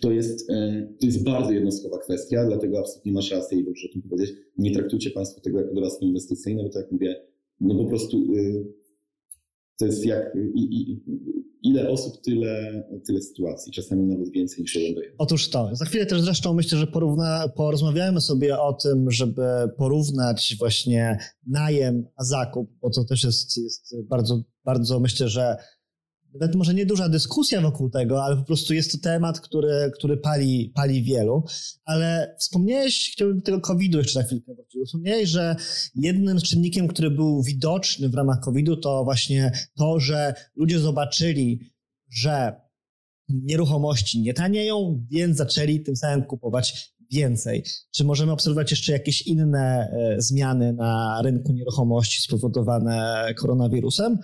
to jest, e, to jest bardzo jednostkowa kwestia, dlatego absolutnie masz rację i dobrze o tym powiedzieć. Nie traktujcie Państwo tego jako doradztwo inwestycyjne, bo tak jak mówię, no po prostu to jest jak i, i, ile osób, tyle, tyle sytuacji, czasami nawet więcej niż jeden do Otóż to. Za chwilę też zresztą myślę, że porówna, porozmawiamy sobie o tym, żeby porównać właśnie najem a zakup, bo to też jest, jest bardzo, bardzo myślę, że nawet może nie duża dyskusja wokół tego, ale po prostu jest to temat, który, który pali, pali wielu. Ale wspomniałeś, chciałbym tego COVID-u jeszcze na chwilkę wrócić. Wspomniałeś, że jednym z czynnikiem, który był widoczny w ramach COVID-u, to właśnie to, że ludzie zobaczyli, że nieruchomości nie tanieją, więc zaczęli tym samym kupować więcej. Czy możemy obserwować jeszcze jakieś inne e, zmiany na rynku nieruchomości spowodowane koronawirusem?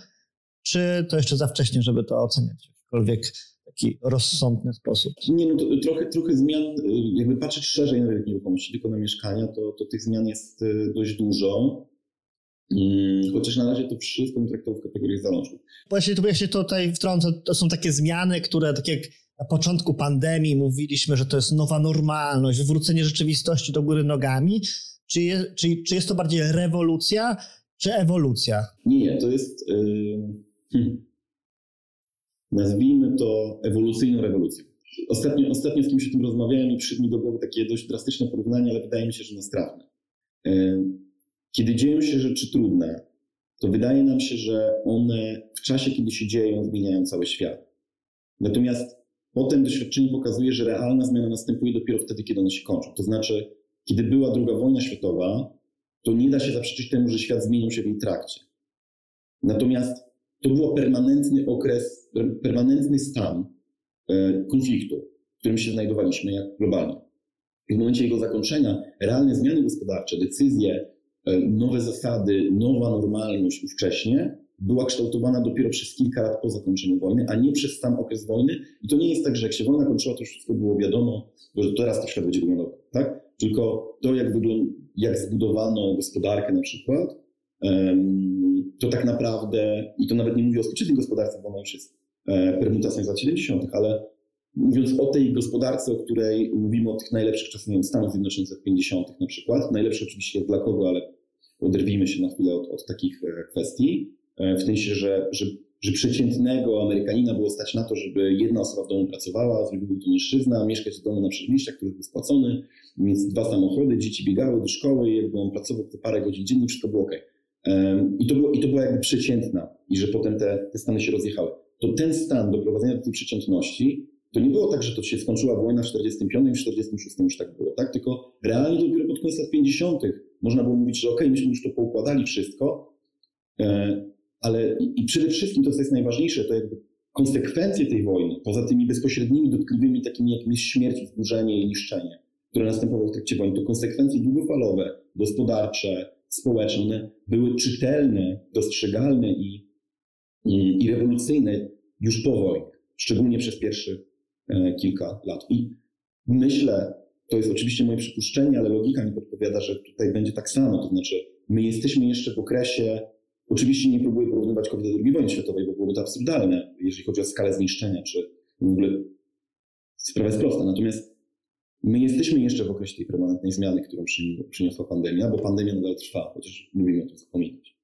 Czy to jeszcze za wcześnie, żeby to oceniać w jakikolwiek taki rozsądny sposób? Nie, no trochę, trochę zmian, y, jakby patrzeć szerzej na rynek nieruchomości, tylko na mieszkania, to, to tych zmian jest y, dość dużo. Mm, chociaż na razie to wszystko traktował w kategorii zalążków. Właśnie tu ja się tutaj wtrącę, to są takie zmiany, które tak jak na początku pandemii mówiliśmy, że to jest nowa normalność, wywrócenie rzeczywistości do góry nogami. Czy, je, czy, czy jest to bardziej rewolucja, czy ewolucja? Nie, to jest. Yy, hmm, nazwijmy to ewolucyjną rewolucją. Ostatnio, ostatnio z kimś o tym rozmawiałem i przyszło mi do głowy takie dość drastyczne porównanie, ale wydaje mi się, że nas trafne. Yy, kiedy dzieją się rzeczy trudne, to wydaje nam się, że one w czasie, kiedy się dzieją, zmieniają cały świat. Natomiast potem doświadczenie pokazuje, że realna zmiana następuje dopiero wtedy, kiedy one się kończą. To znaczy, kiedy była II wojna światowa, to nie da się zaprzeczyć temu, że świat zmienił się w jej trakcie. Natomiast to był permanentny okres, permanentny stan e, konfliktu, w którym się znajdowaliśmy jak globalnie. I w momencie jego zakończenia realne zmiany gospodarcze, decyzje, e, nowe zasady, nowa normalność ówcześnie była kształtowana dopiero przez kilka lat po zakończeniu wojny, a nie przez sam okres wojny. I to nie jest tak, że jak się wojna kończyła, to już wszystko było wiadomo, że teraz to świat będzie wyglądał tak? Tylko to, jak, wygląda, jak zbudowano gospodarkę na przykład, to tak naprawdę, i to nawet nie mówię o współczesnej gospodarce, bo ona już jest e, permutacją z lat 70., ale mówiąc o tej gospodarce, o której mówimy o tych najlepszych czasach, nie wiem, Stanów Zjednoczonych lat 50. na przykład, najlepsze oczywiście dla kogo, ale oderwijmy się na chwilę od, od takich e, kwestii, E, w sensie, że, że, że przeciętnego Amerykanina było stać na to, żeby jedna osoba w domu pracowała, z reguły to mężczyzna, mieszkać w domu na przedmieściach, który był spłacony, mieć dwa samochody, dzieci biegały do szkoły, jakby on pracował te parę godzin dziennie, wszystko było ok. I to, było, I to była jakby przeciętna i że potem te, te stany się rozjechały. To ten stan doprowadzenia do tej przeciętności to nie było tak, że to się skończyła wojna w 45 i w 46 już tak było, tak? Tylko realnie dopiero pod koniec lat 50 można było mówić, że ok, myśmy już to poukładali wszystko, e, ale i przede wszystkim to, co jest najważniejsze, to jakby konsekwencje tej wojny, poza tymi bezpośrednimi, dotkliwymi, takimi jak śmierć, wzburzenie i niszczenie, które następowały w trakcie wojny, to konsekwencje długofalowe, gospodarcze, społeczne, one były czytelne, dostrzegalne i, i, i rewolucyjne już po wojnie, szczególnie przez pierwsze e, kilka lat. I myślę, to jest oczywiście moje przypuszczenie, ale logika mi podpowiada, że tutaj będzie tak samo. To znaczy, my jesteśmy jeszcze w okresie Oczywiście nie próbuję porównywać COVID do II wojny światowej, bo byłoby to absurdalne, jeżeli chodzi o skalę zniszczenia, czy w ogóle sprawa jest prosta. Natomiast my jesteśmy jeszcze w okresie tej permanentnej zmiany, którą przyniosła pandemia, bo pandemia nadal trwa, chociaż lubimy o tym zapominać.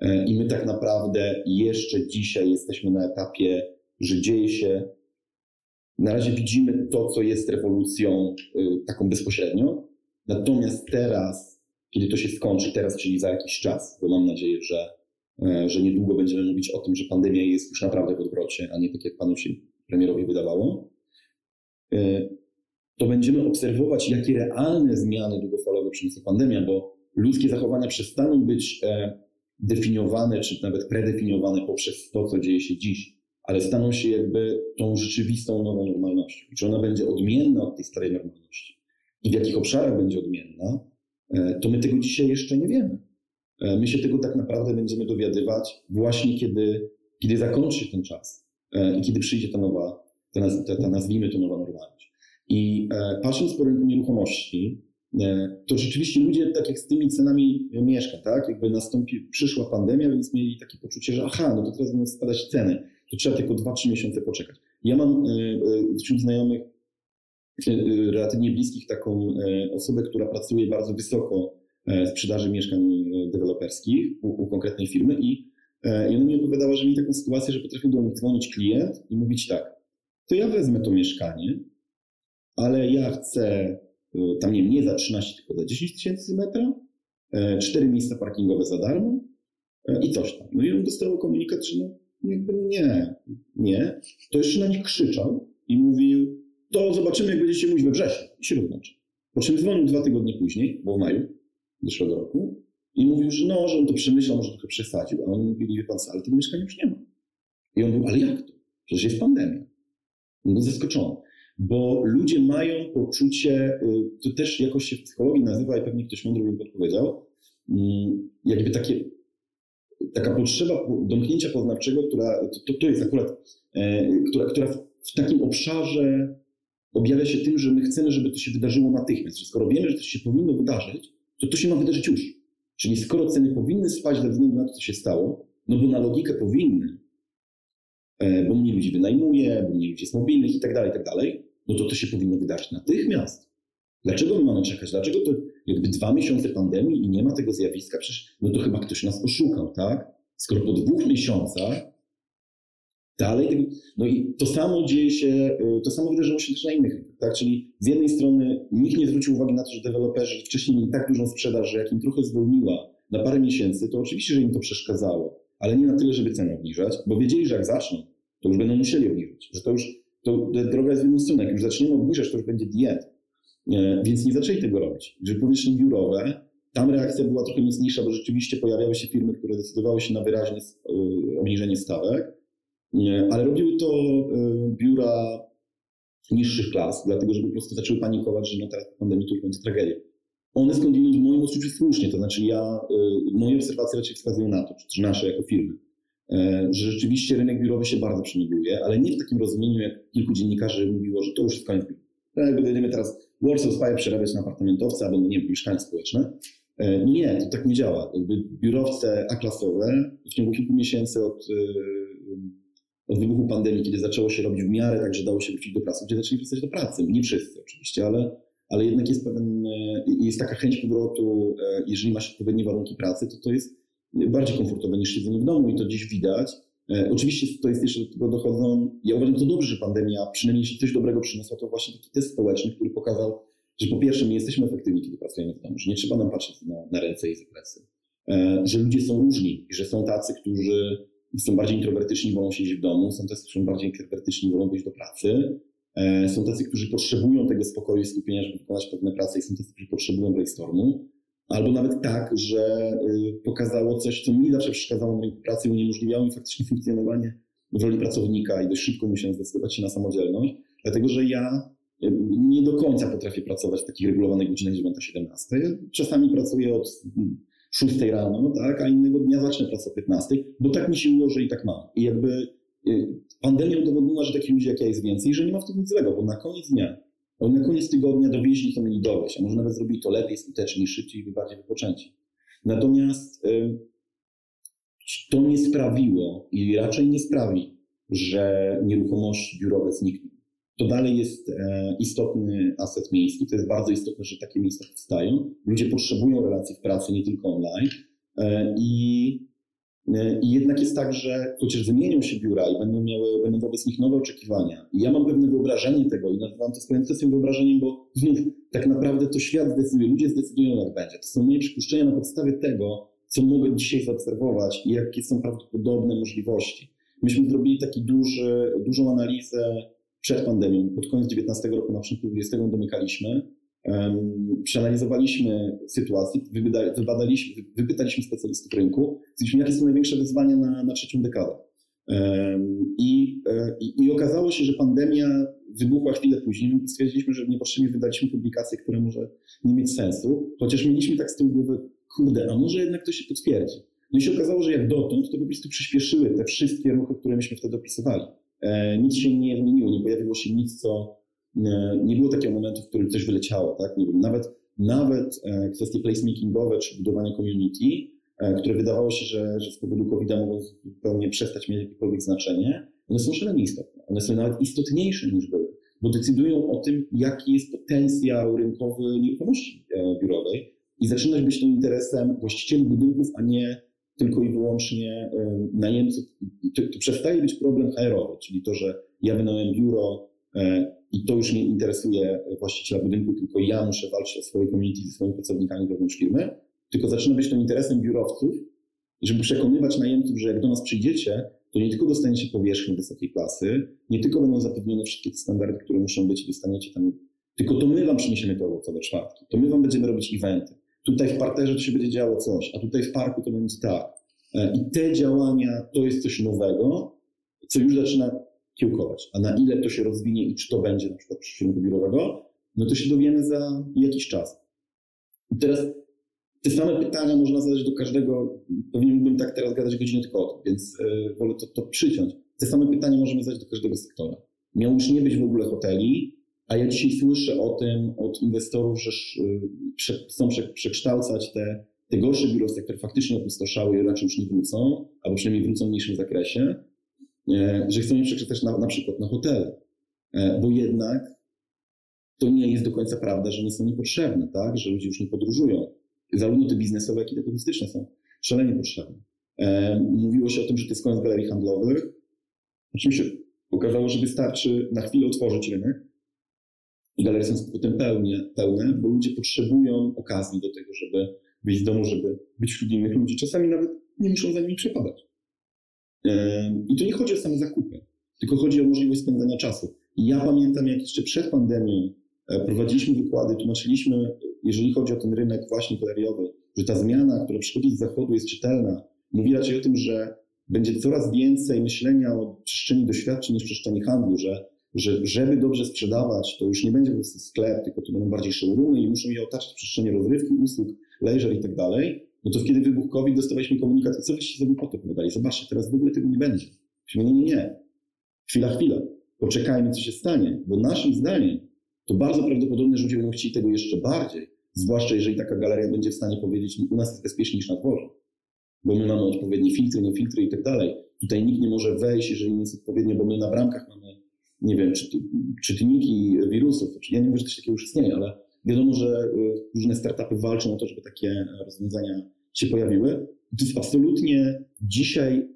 E, I my tak naprawdę jeszcze dzisiaj jesteśmy na etapie, że dzieje się, na razie widzimy to, co jest rewolucją y, taką bezpośrednio, natomiast teraz, kiedy to się skończy, teraz, czyli za jakiś czas, bo mam nadzieję, że E, że niedługo będziemy mówić o tym, że pandemia jest już naprawdę w odwrocie, a nie tak jak panu się premierowi wydawało, e, to będziemy obserwować, jakie realne zmiany długofalowe przyniesie pandemia, bo ludzkie zachowania przestaną być e, definiowane, czy nawet predefiniowane poprzez to, co dzieje się dziś, ale staną się jakby tą rzeczywistą nową normalnością. Czy ona będzie odmienna od tej starej normalności i w jakich obszarach będzie odmienna, to my tego dzisiaj jeszcze nie wiemy. E, my się tego tak naprawdę będziemy dowiadywać właśnie kiedy, kiedy zakończy się ten czas e, i kiedy przyjdzie ta nowa, ta, ta, ta nazwijmy to nowa normalność. I e, patrząc po rynku nieruchomości, to rzeczywiście ludzie, tak jak z tymi cenami mieszkań, tak, jakby nastąpi, przyszła pandemia, więc mieli takie poczucie, że aha, no to teraz będą spadać ceny, to trzeba tylko 2-3 miesiące poczekać. Ja mam wśród znajomych relatywnie bliskich taką osobę, która pracuje bardzo wysoko E, sprzedaży mieszkań e, deweloperskich u, u konkretnej firmy i, e, i ona mi opowiadała, że mi taką sytuację, że potrafił do nich dzwonić klient i mówić tak, to ja wezmę to mieszkanie, ale ja chcę tam nie, nie za 13, tylko za 10 tysięcy metra, cztery miejsca parkingowe za darmo i coś tam. No i on dostał komunikat, że no, jakby nie, nie. To jeszcze na nich krzyczał i mówił, to zobaczymy, jak będziecie mówić we wrześniu i się rozłączy. Po czym dzwonił dwa tygodnie później, bo w maju, zeszłego roku i mówił, że no, że on to przemyślał, może trochę przesadził, a oni mówili, wie pan co, ale tego mieszkania już nie ma. I on mówił, ale jak to? Przecież jest pandemia. Był zaskoczony, bo ludzie mają poczucie, y, to też jakoś się w psychologii nazywa i pewnie ktoś mądry mi podpowiedział, mm, jakby takie, taka potrzeba domknięcia poznawczego, która, to, to jest akurat, e, która, która w takim obszarze objawia się tym, że my chcemy, żeby to się wydarzyło natychmiast, skoro wiemy, że to się powinno wydarzyć, to to się ma wydarzyć już. Czyli skoro ceny powinny spaść ze względu na to, co się stało, no bo na logikę powinny, e, bo mniej ludzi wynajmuje, bo mniej ludzi jest mobilnych i tak dalej, i tak dalej, no to to się powinno wydarzyć natychmiast. Dlaczego my mamy czekać? Dlaczego to jakby dwa miesiące pandemii i nie ma tego zjawiska? Przecież no to chyba ktoś nas oszukał, tak? Skoro po dwóch miesiącach dalej. No i to samo dzieje się, y, to samo wydarzyło się też na innych tak? Czyli z jednej strony nikt nie zwrócił uwagi na to, że deweloperzy wcześniej mieli tak dużą sprzedaż, że jak im trochę zwolniła na parę miesięcy, to oczywiście, że im to przeszkadzało, ale nie na tyle, żeby cenę obniżać, bo wiedzieli, że jak zaczną, to już będą musieli obniżyć, że to już, to droga jest w jedną stronę, jak już zaczniemy obniżać, to już będzie diet. Więc nie zaczęli tego robić. Że powierzchnie biurowe, tam reakcja była trochę mocniejsza, bo rzeczywiście pojawiały się firmy, które decydowały się na wyraźne y, obniżenie stawek, ale robiły to e, biura niższych klas, dlatego że po prostu zaczęły panikować, że no teraz pandemii to już będzie tragedia. One skądinąd w moim odczuciu słusznie, to znaczy ja, e, moje obserwacje raczej wskazują na to, czy nasze jako firmy, e, że rzeczywiście rynek biurowy się bardzo przemigruje, ale nie w takim rozumieniu, jak kilku dziennikarzy mówiło, że to już jest koniec biur. Tak, będziemy teraz Warsaw Spire przerabiać na apartamentowce albo, no nie wiem, społeczne. Nie, to tak nie działa. Jakby biurowce A-klasowe w ciągu kilku miesięcy od od wybuchu pandemii, kiedy zaczęło się robić w miarę tak, że dało się wrócić do pracy, gdzie zaczęli wracać do pracy. Nie wszyscy oczywiście, ale, ale jednak jest pewien, e, jest taka chęć powrotu, e, jeżeli masz odpowiednie warunki pracy, to to jest bardziej komfortowe niż siedzenie w domu i to dziś widać. E, oczywiście to jest jeszcze do tego dochodzą, ja uważam to dobrze, że pandemia, przynajmniej coś dobrego przyniosła, to właśnie taki test społeczny, który pokazał, że po pierwsze my jesteśmy efektywni, kiedy pracujemy w domu, że nie trzeba nam patrzeć na, na ręce i zakresy, że ludzie są różni i że są tacy, którzy są bardziej introwertyczni, wolą siedzieć w domu, są tacy, którzy są bardziej ekstrawertyczni, wolą wyjść do pracy, e, są tacy, którzy potrzebują tego spokoju i skupienia, żeby wykonać pewne prace i są tacy, którzy potrzebują brainstormu. Albo nawet tak, że y, pokazało coś, co mi zawsze przeszkadzało na rynku pracy i uniemożliwiało mi faktycznie funkcjonowanie w roli pracownika i dość szybko musiałem zdecydować się na samodzielność, dlatego że ja y, nie do końca potrafię pracować w takich regulowanych godzinach 9-17. Czasami pracuję od 6 rano, no tak, a innego dnia zacznę pracę o 15, bo tak mi się ułoży i tak mam. I jakby y, pandemia udowodniła, że takich ludzi jak ja jest więcej, że nie ma w tym nic złego, bo na koniec dnia, bo na koniec tygodnia dowieźli, to mieli dowieść, a może nawet zrobili to lepiej, skuteczniej, szybciej i bardziej wypoczęci. Natomiast to nie sprawiło i raczej nie sprawi, że nieruchomości biurowe znikną to dalej jest e, istotny aset miejski. To jest bardzo istotne, że takie miejsca powstają. Ludzie potrzebują relacji w pracy, nie tylko online. E, I, I jednak jest tak, że chociaż wymienią się biura i będą miały, będą wobec nich nowe oczekiwania. I ja mam pewne wyobrażenie tego i nazywam to swoim kwestią wyobrażeniem, bo znów tak naprawdę to świat zdecyduje, ludzie zdecydują jak będzie. To są moje przypuszczenia na podstawie tego, co mogę dzisiaj zaobserwować i jakie są prawdopodobne możliwości. Myśmy zrobili taki dużą analizę przed pandemią, pod koniec 19 roku, na początku 20 domykaliśmy, przeanalizowaliśmy sytuację, wybadaliśmy, wypytaliśmy specjalistów rynku, stwierdziliśmy, jakie są największe wyzwania na, na trzecią dekadę. I, i, I okazało się, że pandemia wybuchła chwilę później. Stwierdziliśmy, że niepotrzebnie wydaliśmy publikację, która może nie mieć sensu, chociaż mieliśmy tak z tyłu głowy, kurde, a może jednak to się potwierdzi. No i się okazało, że jak dotąd, to po prostu przyspieszyły te wszystkie ruchy, które myśmy wtedy opisywali. E, nic się nie zmieniło, nie pojawiło się nic, co e, nie było takiego momentu, w którym coś wyleciało, tak? Nie wiem, nawet, nawet e, kwestie placemakingowe czy budowanie community, które wydawało się, że, że z powodu COVID-a mogą zupełnie przestać mieć jakiekolwiek znaczenie, one są szalenie istotne. One są nawet istotniejsze niż były, bo decydują o tym, jaki jest potencjał rynkowy nieruchomości biurowej i zaczynać być tym interesem właścicieli budynków, a nie tylko i wyłącznie najemców. To, to przestaje być problem HR-owy, czyli to, że ja wynająłem biuro e, i to już nie interesuje właściciela budynku, tylko ja muszę walczyć o swoje community ze swoimi pracownikami wewnątrz firmy, tylko zaczyna być to interesem biurowców, żeby przekonywać najemców, że jak do nas przyjdziecie, to nie tylko dostaniecie powierzchnię wysokiej klasy, nie tylko będą zapewnione wszystkie te standardy, które muszą być i dostaniecie tam, tylko to my wam przyniesiemy te owocowe czwartki, to my wam będziemy robić eventy, Tutaj w parterze to się będzie działo coś, a tutaj w parku to będzie tak. E, I te działania to jest coś nowego, co już zaczyna, kiełkować. A na ile to się rozwinie i czy to będzie na przykład przyszłego biurowego, no to się dowiemy za jakiś czas. I teraz te same pytania można zadać do każdego, pewnie mógłbym tak teraz gadać godzinę tylko o tym, więc yy, wolę to, to przyciąć. Te same pytania możemy zadać do każdego sektora. Miał już nie być w ogóle hoteli, a ja dzisiaj słyszę o tym od inwestorów, że yy, chcą przekształcać te, te gorsze biurowce, które faktycznie opustoszały i raczej już nie wrócą, albo przynajmniej wrócą w mniejszym zakresie, że chcą je przekształcać na, na przykład na hotele. E, bo jednak to nie jest do końca prawda, że one są niepotrzebne, tak? że ludzie już nie podróżują. Zarówno te biznesowe, jak i te turystyczne są szalenie potrzebne. E, mówiło się o tym, że to jest koniec galerii handlowych. Oczywiście okazało, że wystarczy na chwilę otworzyć rynek i galerie są potem pełnie, pełne, bo ludzie potrzebują okazji do tego, żeby wyjść z domu, żeby być wśród innych ludzi. Czasami nawet nie muszą za nimi przepadać. I to nie chodzi o same zakupy, tylko chodzi o możliwość spędzania czasu. Ja pamiętam, jak jeszcze przed pandemią E, prowadziliśmy wykłady, tłumaczyliśmy, jeżeli chodzi o ten rynek właśnie galeriowy, że ta zmiana, która przychodzi z zachodu jest czytelna. Mówi raczej o tym, że będzie coraz więcej myślenia o przestrzeni doświadczeń niż przestrzeni handlu, że, że żeby dobrze sprzedawać, to już nie będzie po prostu sklep, tylko to będą bardziej showroomy i muszą je otaczać przestrzenie rozrywki, usług, leisure i tak dalej. No to kiedy wybuchł COVID, dostawaliśmy komunikat, co wyście sobie potem podali? Zobaczcie, teraz w ogóle tego nie będzie. Nie, nie, nie. Chwila, chwila. Poczekajmy, co się stanie, bo naszym zdaniem to bardzo prawdopodobne, że ludzie będą chcieli tego jeszcze bardziej. Zwłaszcza jeżeli taka galeria będzie w stanie powiedzieć, u nas jest bezpieczniej niż na dworze, bo my mamy odpowiednie filtry, nie filtry i tak dalej. Tutaj nikt nie może wejść, jeżeli nie jest odpowiednio, bo my na bramkach mamy, nie wiem, czy, czytniki wirusów. Ja nie wiem, że coś takiego już istnieje, ale wiadomo, że y, różne startupy walczą o to, żeby takie rozwiązania się pojawiły. To jest absolutnie dzisiaj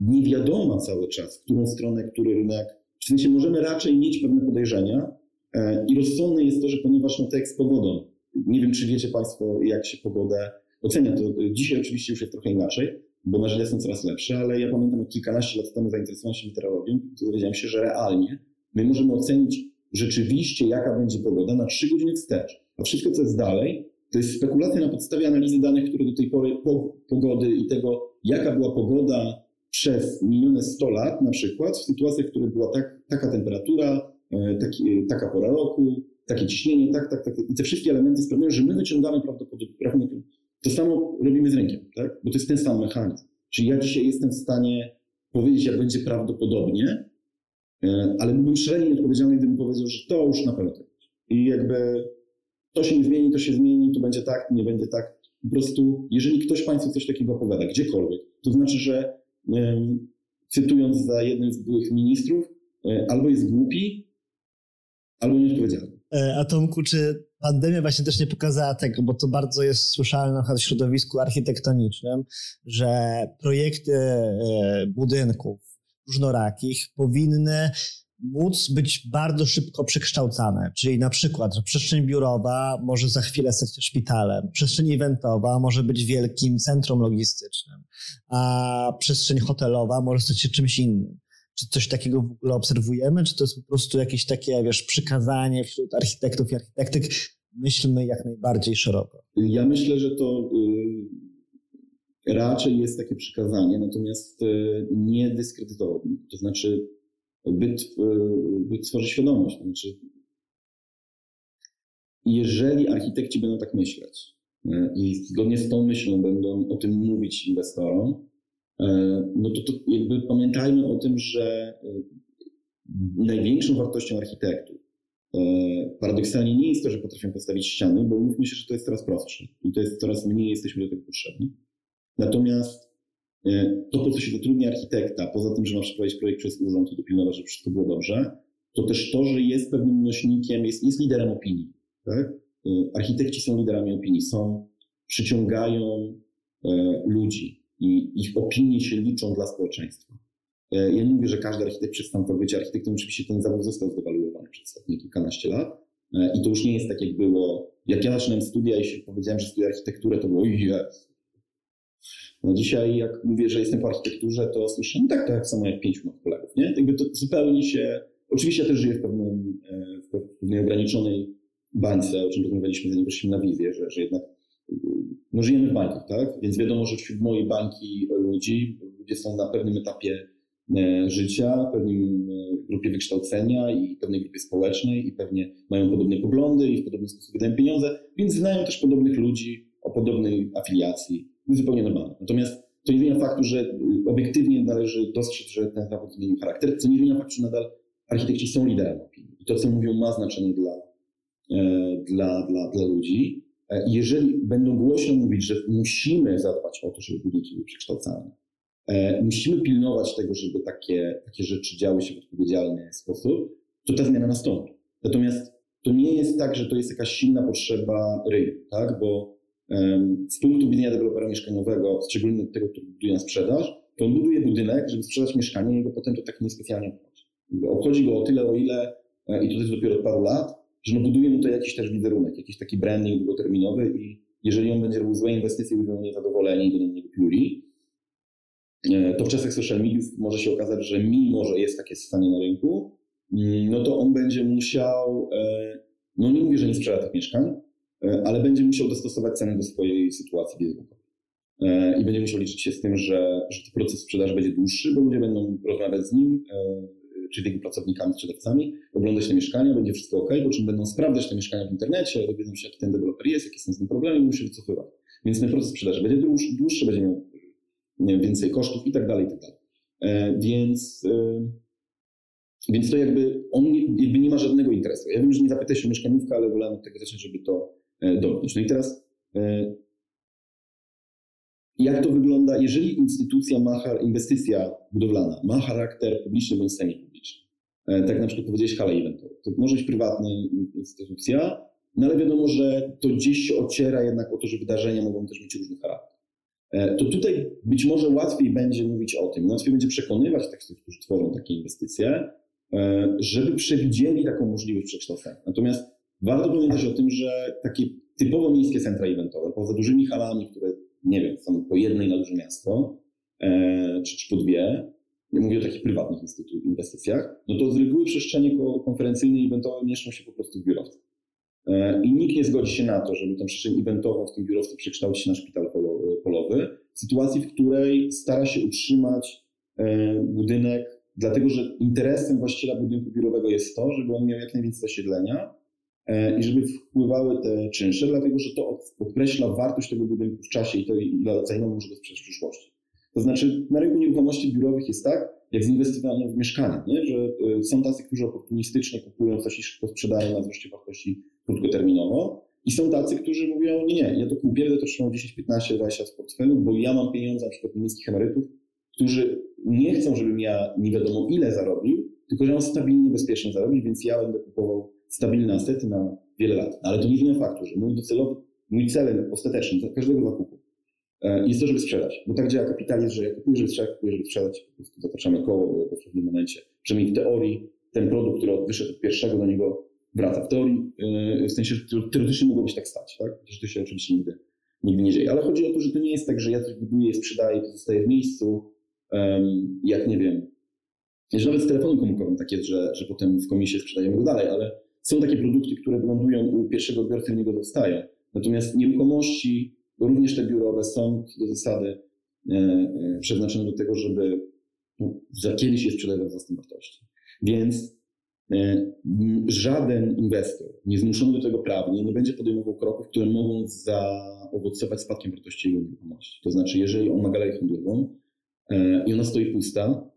nie wiadomo cały czas, w którą stronę, który rynek. W sensie możemy raczej mieć pewne podejrzenia, E, I rozsądne jest to, że ponieważ no, tak z pogodą, nie wiem, czy wiecie Państwo, jak się pogodę ocenia, to dzisiaj oczywiście już jest trochę inaczej, bo narzędzia są coraz lepsze, ale ja pamiętam, jak kilkanaście lat temu zainteresowałem się meteorologią, to dowiedziałem się, że realnie my możemy ocenić rzeczywiście, jaka będzie pogoda na trzy godziny wstecz. A wszystko, co jest dalej, to jest spekulacja na podstawie analizy danych, które do tej pory po, pogody i tego, jaka była pogoda przez minione 100 lat na przykład, w sytuacjach, w których była tak, taka temperatura, E, taki, taka pora roku, takie ciśnienie, tak, tak, tak. I te wszystkie elementy sprawiają, że my wyciągamy prawdopodobnie to samo robimy z rękiem, tak? Bo to jest ten sam mechanizm. Czyli ja dzisiaj jestem w stanie powiedzieć, jak będzie prawdopodobnie, e, ale byłbym szalenie nieodpowiedzialny, gdybym powiedział, że to już na pewno tak I jakby to się nie zmieni, to się zmieni, to będzie tak, nie będzie tak. Po prostu, jeżeli ktoś Państwu coś takiego opowiada, gdziekolwiek, to znaczy, że cytując za jednym z byłych ministrów, e, albo jest głupi, albo nieodpowiedzialny. E, a Tomku, czy pandemia właśnie też nie pokazała tego, bo to bardzo jest słyszalne w środowisku architektonicznym, że projekty e, budynków różnorakich powinny móc być bardzo szybko przekształcane. Czyli na przykład, że przestrzeń biurowa może za chwilę stać szpitalem, przestrzeń eventowa może być wielkim centrum logistycznym, a przestrzeń hotelowa może stać się czymś innym. Czy coś takiego w ogóle obserwujemy, czy to jest po prostu jakieś takie, wiesz, przykazanie wśród architektów i architektyk? Myślmy jak najbardziej szeroko. Ja myślę, że to y, raczej jest takie przykazanie, natomiast y, nie dyskredytowałbym. To znaczy, by, y, by tworzyć świadomość. Znaczy, jeżeli architekci będą tak myśleć i zgodnie z tą myślą będą o tym mówić inwestorom, E, no to, to jakby pamiętajmy o tym, że e, największą wartością architektów e, paradoksalnie nie jest to, że potrafią postawić ściany, bo mówmy się, że to jest coraz prostsze i to jest coraz mniej jesteśmy do tego potrzebni. Natomiast to, po co się zatrudnia architekta, poza tym, że ma przeprowadzić projekt przez urząd i dopilnować, żeby wszystko było dobrze, to też to, że jest pewnym nośnikiem, jest, jest liderem opinii. Tak? Architekci są liderami opinii, są, przyciągają ludzi, i ich opinie się liczą dla społeczeństwa. E, ja nie mówię, że każdy architekt przestał to być architektem. Oczywiście ten zawód został zdewaluowany przez ostatnie kilkanaście lat. E, I to już nie jest tak, jak było. Jak ja zaczynałem studia i się powiedziałem, że studiuję architekturę, to było jest. No dzisiaj, jak mówię, że jestem po architekturze, to słyszę, no tak, tak samo jak pięciu moich kolegów. Nie? Jakby to zupełnie się. Oczywiście ja też żyję w, pewnym, e, w pewnej ograniczonej bańce, o czym rozmawialiśmy, zanim weszliśmy na wizję, że, że jednak no żyjemy w bańkach, tak? Więc wiadomo, że wśród mojej bańki ludzi, ludzie są na pewnym etapie e, życia, w pewnym grupie wykształcenia i pewnej grupie społecznej i pewnie mają podobne poglądy i w podobny sposób wydają pieniądze, więc znają też podobnych ludzi o podobnej afiliacji. Jest zupełnie normalne. Natomiast to nie zmienia faktu, że y, obiektywnie należy dostrzec, że ten zawód zmienił charakter, co nie zmienia faktu, że nadal architekci są liderem opinii. I to, co mówią, ma znaczenie dla, e, dla, dla, dla ludzi. E, jeżeli będą głośno mówić, że musimy zadbać o to, żeby budynki były przekształcane, e, musimy pilnować tego, żeby takie, takie rzeczy działy się w odpowiedzialny sposób, to ta zmiana nastąpi. Natomiast to nie jest tak, że to jest jakaś silna potrzeba rynku, tak? bo z punktu widzenia dewelopera mieszkaniowego, szczególnie tego, który buduje na sprzedaż, to on buduje budynek, żeby sprzedać mieszkanie, jego potem to tak niespecjalnie obchodzi. Obchodzi go o tyle, o ile, e, i to jest dopiero od paru lat, że no buduje mu to jakiś też wizerunek, jakiś taki branding długoterminowy i jeżeli on będzie robił złe inwestycje, będą niezadowoleni i będą na niego piuli, e, to w czasach social mediów może się okazać, że mimo, że jest takie stanie na rynku, mm, no to on będzie musiał, e, no nie mówię, że nie sprzeda tych mieszkań, ale będzie musiał dostosować cenę do swojej sytuacji biznesowej. E, I będzie musiał liczyć się z tym, że, że ten proces sprzedaży będzie dłuższy, bo ludzie będą rozmawiać z nim, e, czyli jego pracownikami, sprzedawcami, oglądać te mieszkania, będzie wszystko ok, po czym będą sprawdzać te mieszkania w internecie, dowiedzą się, jaki ten deweloper jest, jakie są z nim problemy i musi wycofywać. Więc ten proces sprzedaży będzie dłuższy, dłuższy będzie miał wiem, więcej kosztów i tak dalej, i tak dalej. Więc, więc to jakby on nie, jakby nie ma żadnego interesu. Ja wiem, że nie zapytaj się mieszkaniówka, ale wolałem od tego zacząć, żeby to E, dotknąć. No i teraz e, jak to wygląda, jeżeli instytucja ma, inwestycja budowlana ma charakter publiczny bądź semi-publiczny, e, tak na przykład powiedziałeś hala eventowa, to może być prywatna instytucja, no ale wiadomo, że to gdzieś się ociera jednak o to, że wydarzenia mogą też mieć różny charakter. To tutaj być może łatwiej będzie mówić o tym, łatwiej będzie przekonywać tych, którzy tworzą takie inwestycje, żeby przewidzieli taką możliwość przekształcenia. Natomiast Warto pamiętać o tym, że takie typowo miejskie centra eventowe, poza dużymi halami, które, nie wiem, są po jednej na duże miasto, e, czy, czy po dwie, mówię o takich prywatnych inwestycjach, no to z reguły przestrzenie konferencyjne i eventowe mieszczą się po prostu w biurowcu. E, I nikt nie zgodzi się na to, żeby tę przestrzeń eventową w tym biurowcu przekształcić na szpital polowy, w sytuacji, w której stara się utrzymać e, budynek, dlatego że interesem właściciela budynku biurowego jest to, żeby on miał jak najwięcej zasiedlenia, E, i żeby wpływały te czynsze, dlatego że to określa wartość tego budynku w czasie i to ile za ile może go sprzedać w przyszłości. To znaczy na rynku nieruchomości biurowych jest tak, jak z inwestowaniem w mieszkania, nie? że e, są tacy, którzy oportunistycznie kupują coś i szybko sprzedają na wzroście wartości krótkoterminowo i są tacy, którzy mówią, nie, nie, ja to kupię, to trzymał 10, 15, 20 w portfelu, bo ja mam pieniądze na przykład niskich emerytów, którzy nie chcą, żebym ja nie wiadomo ile zarobił, tylko że on stabilnie, bezpiecznie zarobić, więc ja będę kupował stabilne asety na wiele lat. Ale to nie zmienia faktu, że mój docelowy, mój celem ostateczny każdego zakupu e, jest to, żeby sprzedać. Bo tak działa kapitalizm, że ja kupuję, żeby sprzedać, kupuję, żeby sprzedać, po prostu zataczamy koło w pewnym momencie. Przynajmniej w teorii ten produkt, który wyszedł od pierwszego, do niego wraca. W teorii, e, w sensie teoretycznie mogłoby się tak stać, tak? Chociaż to się oczywiście nigdy, nigdy nie dzieje. Ale chodzi o to, że to nie jest tak, że ja coś buduję, sprzedaję, to zostaje w miejscu, jak nie wiem, że nawet z telefonem komórkowym tak jest, że, że potem w komisie sprzedajemy go dalej, ale są takie produkty, które lądują u pierwszego odbiorcy i niego dostają. Natomiast nieruchomości, również te biurowe, są do zasady e, e, przeznaczone do tego, żeby no, za kiedyś je sprzedawać za własnej wartości. Więc e, żaden inwestor niezmuszony do tego prawnie nie będzie podejmował kroków, które mogą zaowocować spadkiem wartości jego nieruchomości. To znaczy, jeżeli on ma galerię handlową i ona stoi pusta,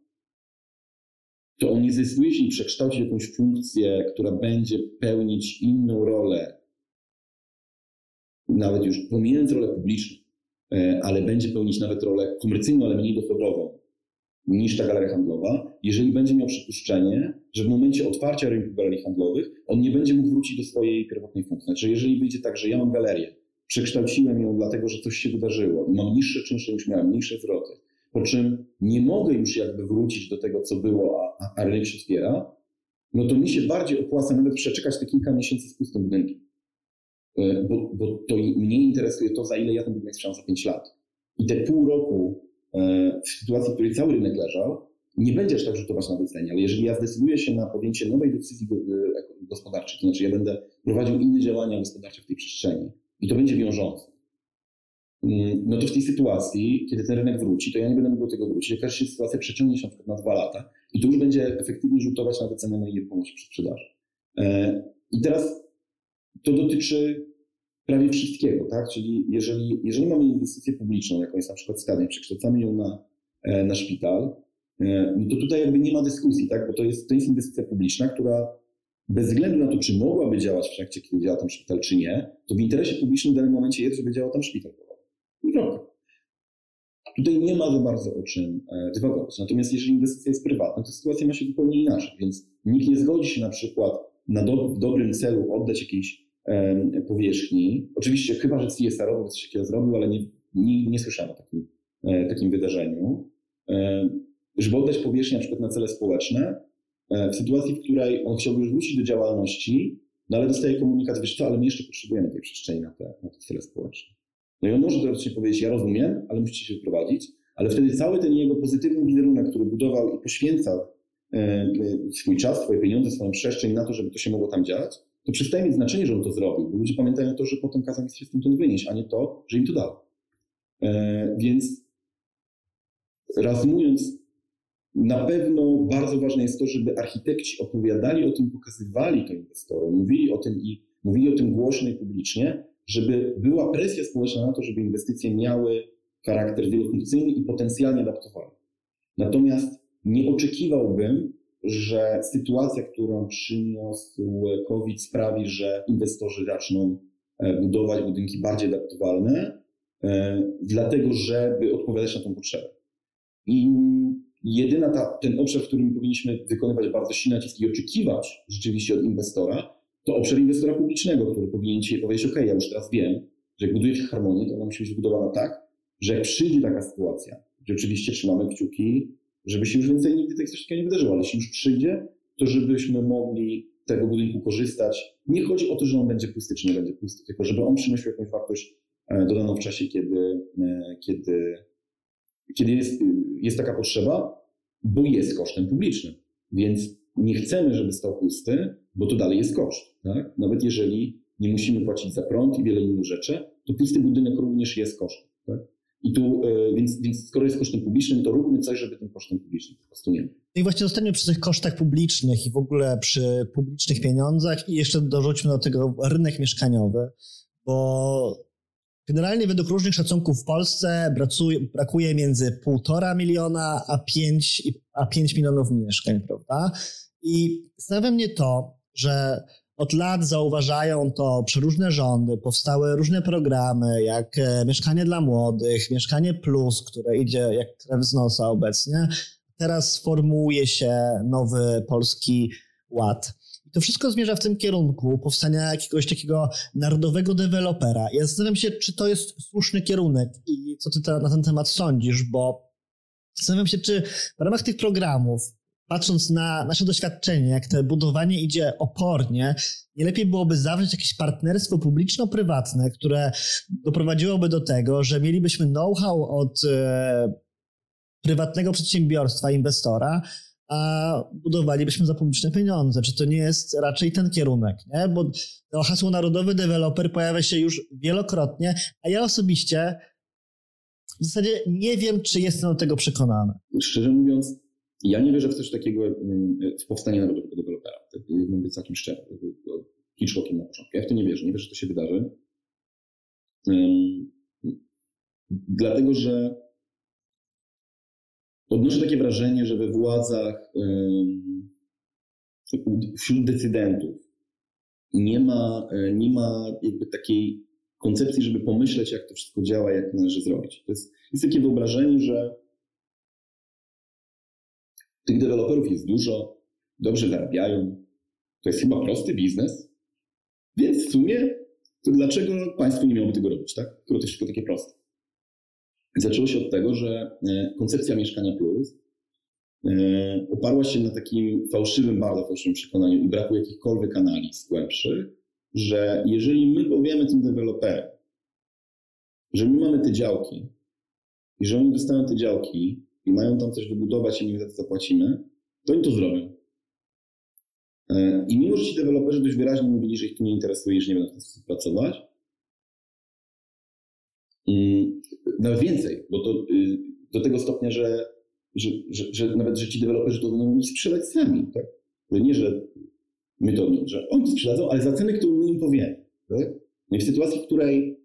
to on nie zdecyduje się przekształcić jakąś funkcję, która będzie pełnić inną rolę, nawet już pomijając rolę publiczną, e, ale będzie pełnić nawet rolę komercyjną, ale mniej dochodową niż ta galeria handlowa, jeżeli będzie miał przypuszczenie, że w momencie otwarcia rynku galerii handlowych on nie będzie mógł wrócić do swojej pierwotnej funkcji. Znaczy, jeżeli wyjdzie tak, że ja mam galerię, przekształciłem ją dlatego, że coś się wydarzyło mam niższe czynsze niż miałem, mniejsze zwroty, po czym nie mogę już jakby wrócić do tego, co było, a, a rynek się otwiera, no to mi się bardziej opłaca nawet przeczekać te kilka miesięcy z pustym budynkiem. Bo, bo to mnie interesuje to, za ile ja ten budynek sprzedam za 5 lat. I te pół roku e, w sytuacji, w której cały rynek leżał, nie będzie aż tak rzutować na wycenie, ale jeżeli ja zdecyduję się na podjęcie nowej decyzji e, gospodarczej, to znaczy ja będę prowadził inne działania gospodarcze w tej przestrzeni i to będzie wiążące, no to w tej sytuacji, kiedy ten rynek wróci, to ja nie będę mógł do tego wrócić. Jakaś się sytuacja przeciągnie się na przykład na dwa lata i to już będzie efektywnie rzutować na wycenę mojej nieruchomości przy sprzedaży. E, I teraz to dotyczy prawie wszystkiego, tak? Czyli jeżeli, jeżeli mamy inwestycję publiczną, jaką jest na przykład stadion, przekształcamy ją na, e, na szpital, e, no to tutaj jakby nie ma dyskusji, tak? Bo to jest, to jest inwestycja publiczna, która bez względu na to, czy mogłaby działać w trakcie, kiedy działa tam szpital, czy nie, to w interesie publicznym w danym momencie jest, żeby działał tam szpital. Kropka. Tutaj nie ma za bardzo o czym e, dywagować. Natomiast jeżeli inwestycja jest prywatna, to sytuacja ma się zupełnie inaczej. Więc nikt nie zgodzi się na przykład na do, w dobrym celu oddać jakiejś powierzchni. Oczywiście chyba, że CSR-owo coś takiego zrobił, ale nie, nie, nie słyszałem o takim, e, takim wydarzeniu. E, żeby oddać powierzchnię na przykład na cele społeczne, e, w sytuacji, w której on chciałby wrócić do działalności, no ale dostaje komunikat, wiesz co, ale my jeszcze potrzebujemy tej przestrzeni na te, na te cele społeczne. No i on może teoretycznie powiedzieć, ja rozumiem, ale musicie się wyprowadzić, ale wtedy cały ten jego pozytywny wizerunek, który budował i poświęcał e, swój czas, swoje pieniądze, swoją przestrzeń na to, żeby to się mogło tam działać, to przestaje mieć znaczenie, że on to zrobił, bo ludzie pamiętają to, że potem kazał się stamtąd wynieść, a nie to, że im to dał. E, więc reasumując, na pewno bardzo ważne jest to, żeby architekci opowiadali o tym, pokazywali to inwestorom, mówili o tym i mówili o tym głośno i publicznie, żeby była presja społeczna na to, żeby inwestycje miały charakter wielofunkcyjny i potencjalnie adaptowalny. Natomiast nie oczekiwałbym, że sytuacja, którą przyniósł COVID, sprawi, że inwestorzy zaczną e, budować budynki bardziej adaptowalne, e, dlatego żeby odpowiadać na tę potrzebę. I jedyna ta, ten obszar, w którym powinniśmy wykonywać bardzo silny nacisk i oczekiwać rzeczywiście od inwestora, to obszar inwestora publicznego, który powinien dzisiaj powiedzieć, OK, ja już teraz wiem, że jak się harmonię, to ona musi być wybudowana tak, że jak przyjdzie taka sytuacja, gdzie oczywiście trzymamy kciuki, żeby się już więcej nigdy coś takiego nie wydarzyło, ale jeśli już przyjdzie, to żebyśmy mogli tego budynku korzystać. Nie chodzi o to, że on będzie pusty, czy nie będzie pusty, tylko żeby on przynosił jakąś wartość e, dodaną w czasie, kiedy, e, kiedy, kiedy jest, jest taka potrzeba, bo jest kosztem publicznym. Więc nie chcemy, żeby stał pusty, bo to dalej jest koszt. Tak? Nawet jeżeli nie musimy płacić za prąd i wiele innych rzeczy, to pusty budynek również jest kosztem. Tak? I tu, e, więc, więc skoro jest kosztem publicznym, to róbmy coś, żeby tym kosztem publicznym po prostu nie było. No I właśnie zostańmy przy tych kosztach publicznych i w ogóle przy publicznych pieniądzach i jeszcze dorzućmy do tego rynek mieszkaniowy, bo generalnie według różnych szacunków w Polsce brakuje, brakuje między 1,5 miliona a 5, a 5 milionów mieszkań, prawda? I zastanawia mnie to, że od lat zauważają to przeróżne rządy, powstały różne programy, jak e, Mieszkanie dla Młodych, Mieszkanie Plus, które idzie jak krew z nosa obecnie. Teraz formułuje się nowy polski ład. I to wszystko zmierza w tym kierunku powstania jakiegoś takiego narodowego dewelopera. Ja zastanawiam się, czy to jest słuszny kierunek i co ty na ten temat sądzisz, bo zastanawiam się, czy w ramach tych programów patrząc na nasze doświadczenie, jak to budowanie idzie opornie, nie lepiej byłoby zawrzeć jakieś partnerstwo publiczno-prywatne, które doprowadziłoby do tego, że mielibyśmy know-how od e, prywatnego przedsiębiorstwa, inwestora, a budowalibyśmy za publiczne pieniądze. Czy to nie jest raczej ten kierunek? Nie? Bo to hasło narodowy deweloper pojawia się już wielokrotnie, a ja osobiście w zasadzie nie wiem, czy jestem do tego przekonany. Szczerze mówiąc, ja nie wierzę w coś takiego, mm, w powstanie narodowego dewelopera. Mam być całkiem szczery. Hitchcockiem na początku. Ja w to nie wierzę. Nie wierzę, że to się wydarzy. Dlatego, że odnoszę takie wrażenie, że we władzach, wśród decydentów nie ma, e, nie ma jakby takiej koncepcji, żeby pomyśleć, jak to wszystko działa, jak należy zrobić. To jest, jest takie wyobrażenie, że tych deweloperów jest dużo, dobrze zarabiają. To jest chyba prosty biznes. Więc w sumie, to dlaczego państwo nie miałoby tego robić, tak? Skoro to wszystko takie proste. Zaczęło się od tego, że e, koncepcja Mieszkania Plus e, oparła się na takim fałszywym, bardzo fałszywym przekonaniu i braku jakichkolwiek analiz głębszych, że jeżeli my powiemy tym deweloperom, że my mamy te działki i że oni dostają te działki i mają tam coś wybudować i my za to zapłacimy, to oni to zrobią. E, I mimo, że ci deweloperzy dość wyraźnie mówili, że ich to nie interesuje, że nie będą w ten sposób pracować, Mm, nawet więcej, bo to y, do tego stopnia, że, że, że, że nawet że ci deweloperzy to będą sprzedać sami. Tak? Nie, że my to, że oni to sprzedadzą, ale za cenę, którą my im powiemy. Tak? No I w sytuacji, w której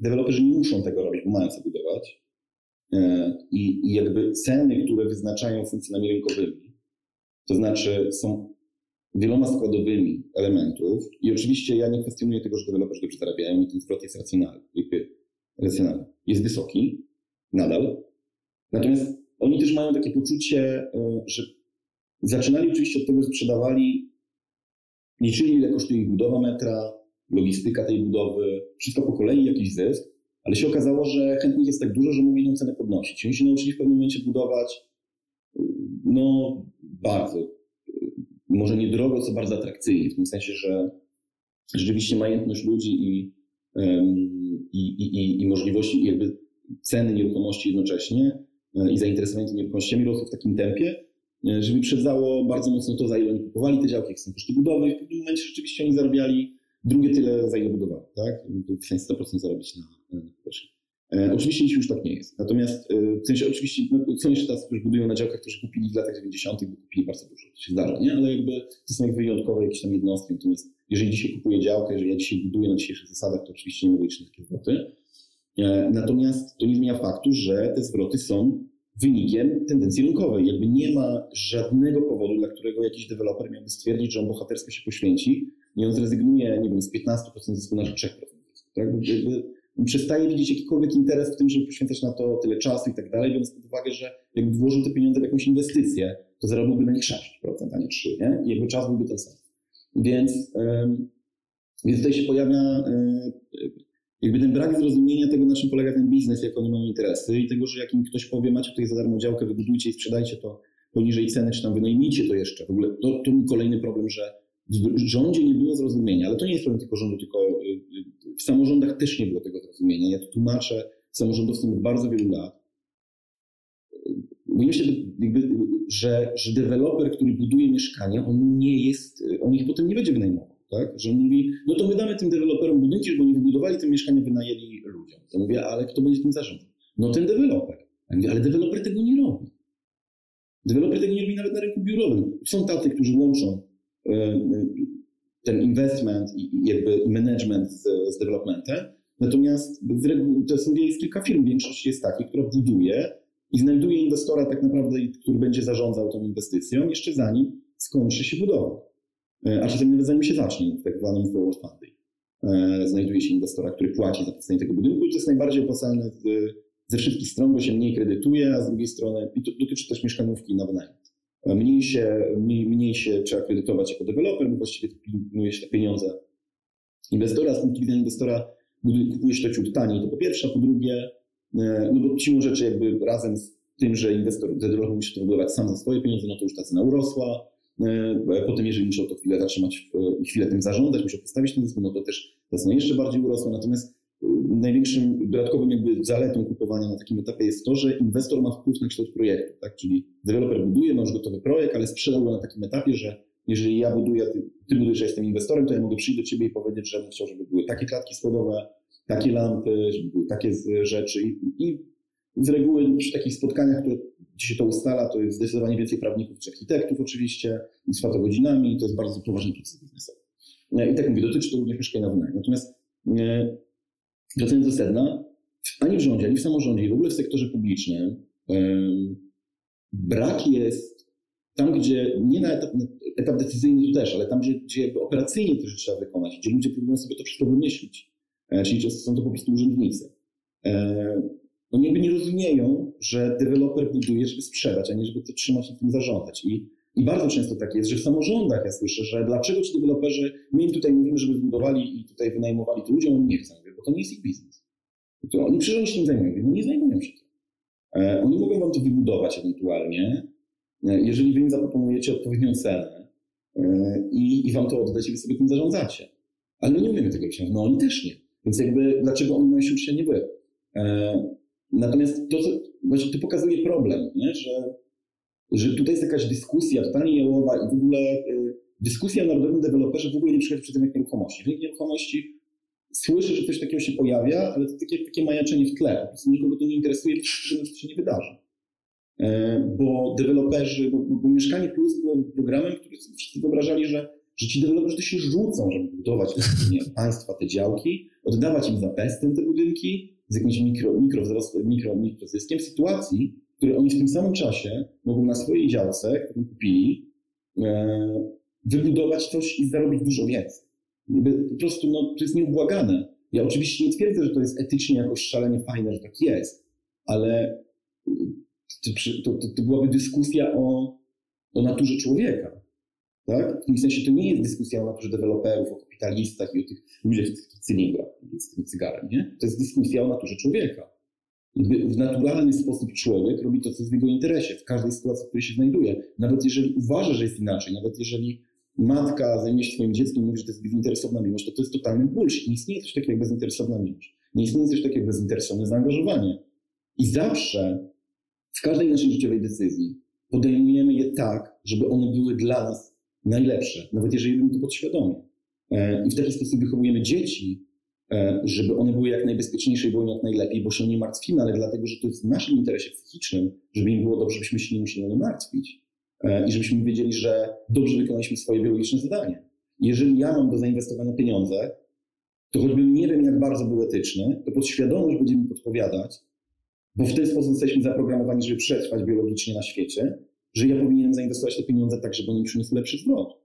deweloperzy nie muszą tego robić, bo mają co budować, i, i jakby ceny, które wyznaczają funkcjami rynkowymi, to znaczy są wieloma składowymi elementów. I oczywiście ja nie kwestionuję tego, że deweloperzy dobrze zarabiają i ten zwrot jest racjonalny, racjonalny. Jest wysoki, nadal, natomiast oni też mają takie poczucie, e, że zaczynali oczywiście od tego, że sprzedawali, liczyli ile kosztuje ich budowa metra, logistyka tej budowy, wszystko po kolei jakiś zysk, ale się okazało, że chętnych jest tak dużo, że mogli tą cenę podnosić. Oni się nauczyli w pewnym momencie budować no bardzo, może nie drogo, co bardzo atrakcyjnie, w tym sensie, że rzeczywiście majętność ludzi i, i, i, i możliwości jakby ceny nieruchomości jednocześnie e, i zainteresowanie tymi nieruchomościami rosło w takim tempie, e, że wyprzedzało bardzo mocno to, za ile oni kupowali te działki, jak są koszty budowy w pewnym momencie rzeczywiście oni zarabiali drugie tyle, za ile budowali, tak? W sensie 100% zarobić na, na. E, oczywiście już tak nie jest. Natomiast e, w sensie oczywiście no, są jeszcze tacy, którzy budują na działkach, którzy kupili w latach 90., bo kupili bardzo dużo. To się zdarza, nie? Ale jakby to są jak wyjątkowe jakieś tam jednostki. Natomiast jeżeli dzisiaj kupuję działkę, jeżeli ja dzisiaj buduję na dzisiejszych zasadach, to oczywiście nie mogę liczyć na takie zwroty. E, natomiast to nie zmienia faktu, że te zwroty są wynikiem tendencji rynkowej. Jakby nie ma żadnego powodu, dla którego jakiś deweloper miałby stwierdzić, że on bohatersko się poświęci i on zrezygnuje, nie wiem, z 15% zysku na 3%. Tak? Jakby przestaje widzieć jakikolwiek interes w tym, żeby poświęcać na to tyle czasu i tak dalej, biorąc pod uwagę, że jakby włożył te pieniądze w jakąś inwestycję, to zarobiłby na nich 6%, a nie 3%, nie? I jakby czas byłby ten sam. Więc, więc tutaj się pojawia jakby ten brak zrozumienia tego, na czym polega ten biznes, jak oni mają interesy i tego, że jak im ktoś powie, macie tutaj za darmo działkę, wybudujcie i sprzedajcie to poniżej ceny, czy tam wynajmijcie to jeszcze. W ogóle to, to kolejny problem, że w rządzie nie było zrozumienia, ale to nie jest problem tylko rządu, tylko y, y, w samorządach też nie było tego zrozumienia. Ja to tłumaczę samorządowcom od bardzo wielu lat. Myślę, że, że deweloper, który buduje mieszkania, on nie jest, on ich potem nie będzie wynajmował. Tak? Że on mówi, no to my damy tym deweloperom budynki, żeby oni wybudowali te mieszkania, wynajęli ludziom. Ja mówię, ale kto będzie tym zarządzał? No ten deweloper. Ja mówię, ale deweloper tego nie robi. Deweloper tego nie robi nawet na rynku biurowym. Są tacy, którzy łączą ten investment i jakby management z, z developmentem. Natomiast z reguły, to są, jest kilka firm, większość jest takich, która buduje i znajduje inwestora tak naprawdę, który będzie zarządzał tą inwestycją jeszcze zanim skończy się budowa. E, a czasem nawet zanim się zacznie, w tak zwanym forward funding. E, znajduje się inwestora, który płaci za powstanie tego budynku i to jest najbardziej opłacalne ze wszystkich stron, bo się mniej kredytuje, a z drugiej strony, i to dotyczy też mieszkanówki na wynajem. Mniej się, mniej, mniej się trzeba kredytować jako deweloper, bo właściwie pilnuje się te pieniądze inwestora. Z punktu widzenia inwestora kupuje się to ciut taniej, to po pierwsze, po drugie, e, no bo siłą rzeczy jakby razem z tym, że inwestor, deweloper musi to wybudować sam za swoje pieniądze, no to już ta cena urosła. E, potem, jeżeli musiał to chwilę zatrzymać i chwilę tym zarządzać, musiał postawić ten zysk, no to też ta cena jeszcze bardziej urosła. Natomiast największym dodatkowym jakby zaletą kupowania na takim etapie jest to, że inwestor ma wpływ na kształt projektu, tak? Czyli deweloper buduje, ma już gotowy projekt, ale sprzedał go na takim etapie, że jeżeli ja buduję, ty, ty budujesz, że jestem inwestorem, to ja mogę przyjść do ciebie i powiedzieć, że bym chciał, żeby były takie klatki schodowe, takie lampy, takie rzeczy i, i z reguły przy takich spotkaniach, które, gdzie się to ustala, to jest zdecydowanie więcej prawników czy architektów oczywiście, i trwa to godzinami to jest bardzo poważny proces biznesowy. I tak mówię, dotyczy to również mieszkania na wynajem. Natomiast e, wracając do sedna, ani w rządzie, ani w samorządzie, i w ogóle w sektorze publicznym brak jest tam, gdzie nie na etap, etap decyzyjny to też, ale tam, gdzie, gdzie operacyjnie to trzeba wykonać, gdzie ludzie próbują sobie to wszystko wymyślić, e, czyli często są to po prostu urzędnicy. E, oni jakby nie rozumieją, że deweloper buduje, żeby sprzedać, a nie żeby to trzymać i tym zarządzać. I, I bardzo często tak jest, że w samorządach ja słyszę, że dlaczego ci deweloperzy, my im tutaj mówimy, żeby budowali i tutaj wynajmowali to ludziom, oni nie chcą to nie jest ich biznes. To oni przecież się tym zajmują. Nie zajmują się tym. E, oni mogą wam to wybudować ewentualnie, e, jeżeli wy im zaproponujecie odpowiednią cenę e, i, i wam to oddać i wy sobie tym zarządzacie. Ale my nie umiemy tego robić. No oni też nie. Więc jakby dlaczego oni mają się uczyć, nie wy? Natomiast to, właśnie to pokazuje problem, nie? Że, że tutaj jest jakaś dyskusja totalnie jałowa i w ogóle dyskusja o narodowym deweloperze w ogóle nie przychodzi przy tym jak nieruchomości. Rynek nieruchomości słyszę, że coś takiego się pojawia, ale to takie, majaczenie w tle. Po prostu nikogo to nie interesuje, że to się nie wydarzy. E, bo deweloperzy, bo, bo Mieszkanie Plus było programem, który wszyscy wyobrażali, że, że ci deweloperzy to się rzucą, żeby budować nie, państwa te działki, oddawać im za pestem te budynki z jakimś mikro, mikro, wzrost, mikro, mikrozyskiem w sytuacji, w której oni w tym samym czasie mogą na swojej działce, którą kupili, e, wybudować coś i zarobić dużo więcej. Po prostu no, to jest nieubłagane. Ja oczywiście nie twierdzę, że to jest etycznie jakoś szalenie fajne, że tak jest, ale to, to, to byłaby dyskusja o, o naturze człowieka. Tak? W tym sensie to nie jest dyskusja o naturze deweloperów, o kapitalistach i o tych ludziach cylindrach z tym cygarem. Nie? To jest dyskusja o naturze człowieka. w naturalny sposób człowiek robi to, co jest w jego interesie, w każdej sytuacji, w której się znajduje. Nawet jeżeli uważa, że jest inaczej, nawet jeżeli matka zajmie się swoim dzieckiem i mówi, że to jest bezinteresowna miłość, to to jest totalny bullshit. Nie istnieje coś takiego jak bezinteresowna miłość. Nie istnieje coś takiego jak bezinteresowne zaangażowanie. I zawsze w każdej naszej życiowej decyzji podejmujemy je tak, żeby one były dla nas najlepsze, nawet jeżeli robimy to podświadomie. E, I w taki sposób wychowujemy dzieci, e, żeby one były jak najbezpieczniejsze i były jak najlepiej, bo się nie martwimy, ale dlatego, że to jest w naszym interesie psychicznym, żeby im było dobrze, żebyśmy się nie musieli martwić. E, I żebyśmy wiedzieli, że dobrze wykonaliśmy swoje biologiczne zadanie. Jeżeli ja mam do zainwestowania pieniądze, to choćbym nie wiem, jak bardzo był etyczny, to podświadomość będzie mi podpowiadać, bo w ten sposób jesteśmy zaprogramowani, żeby przetrwać biologicznie na świecie, że ja powinienem zainwestować te pieniądze tak, żeby one mi przyniosły lepszy zwrot.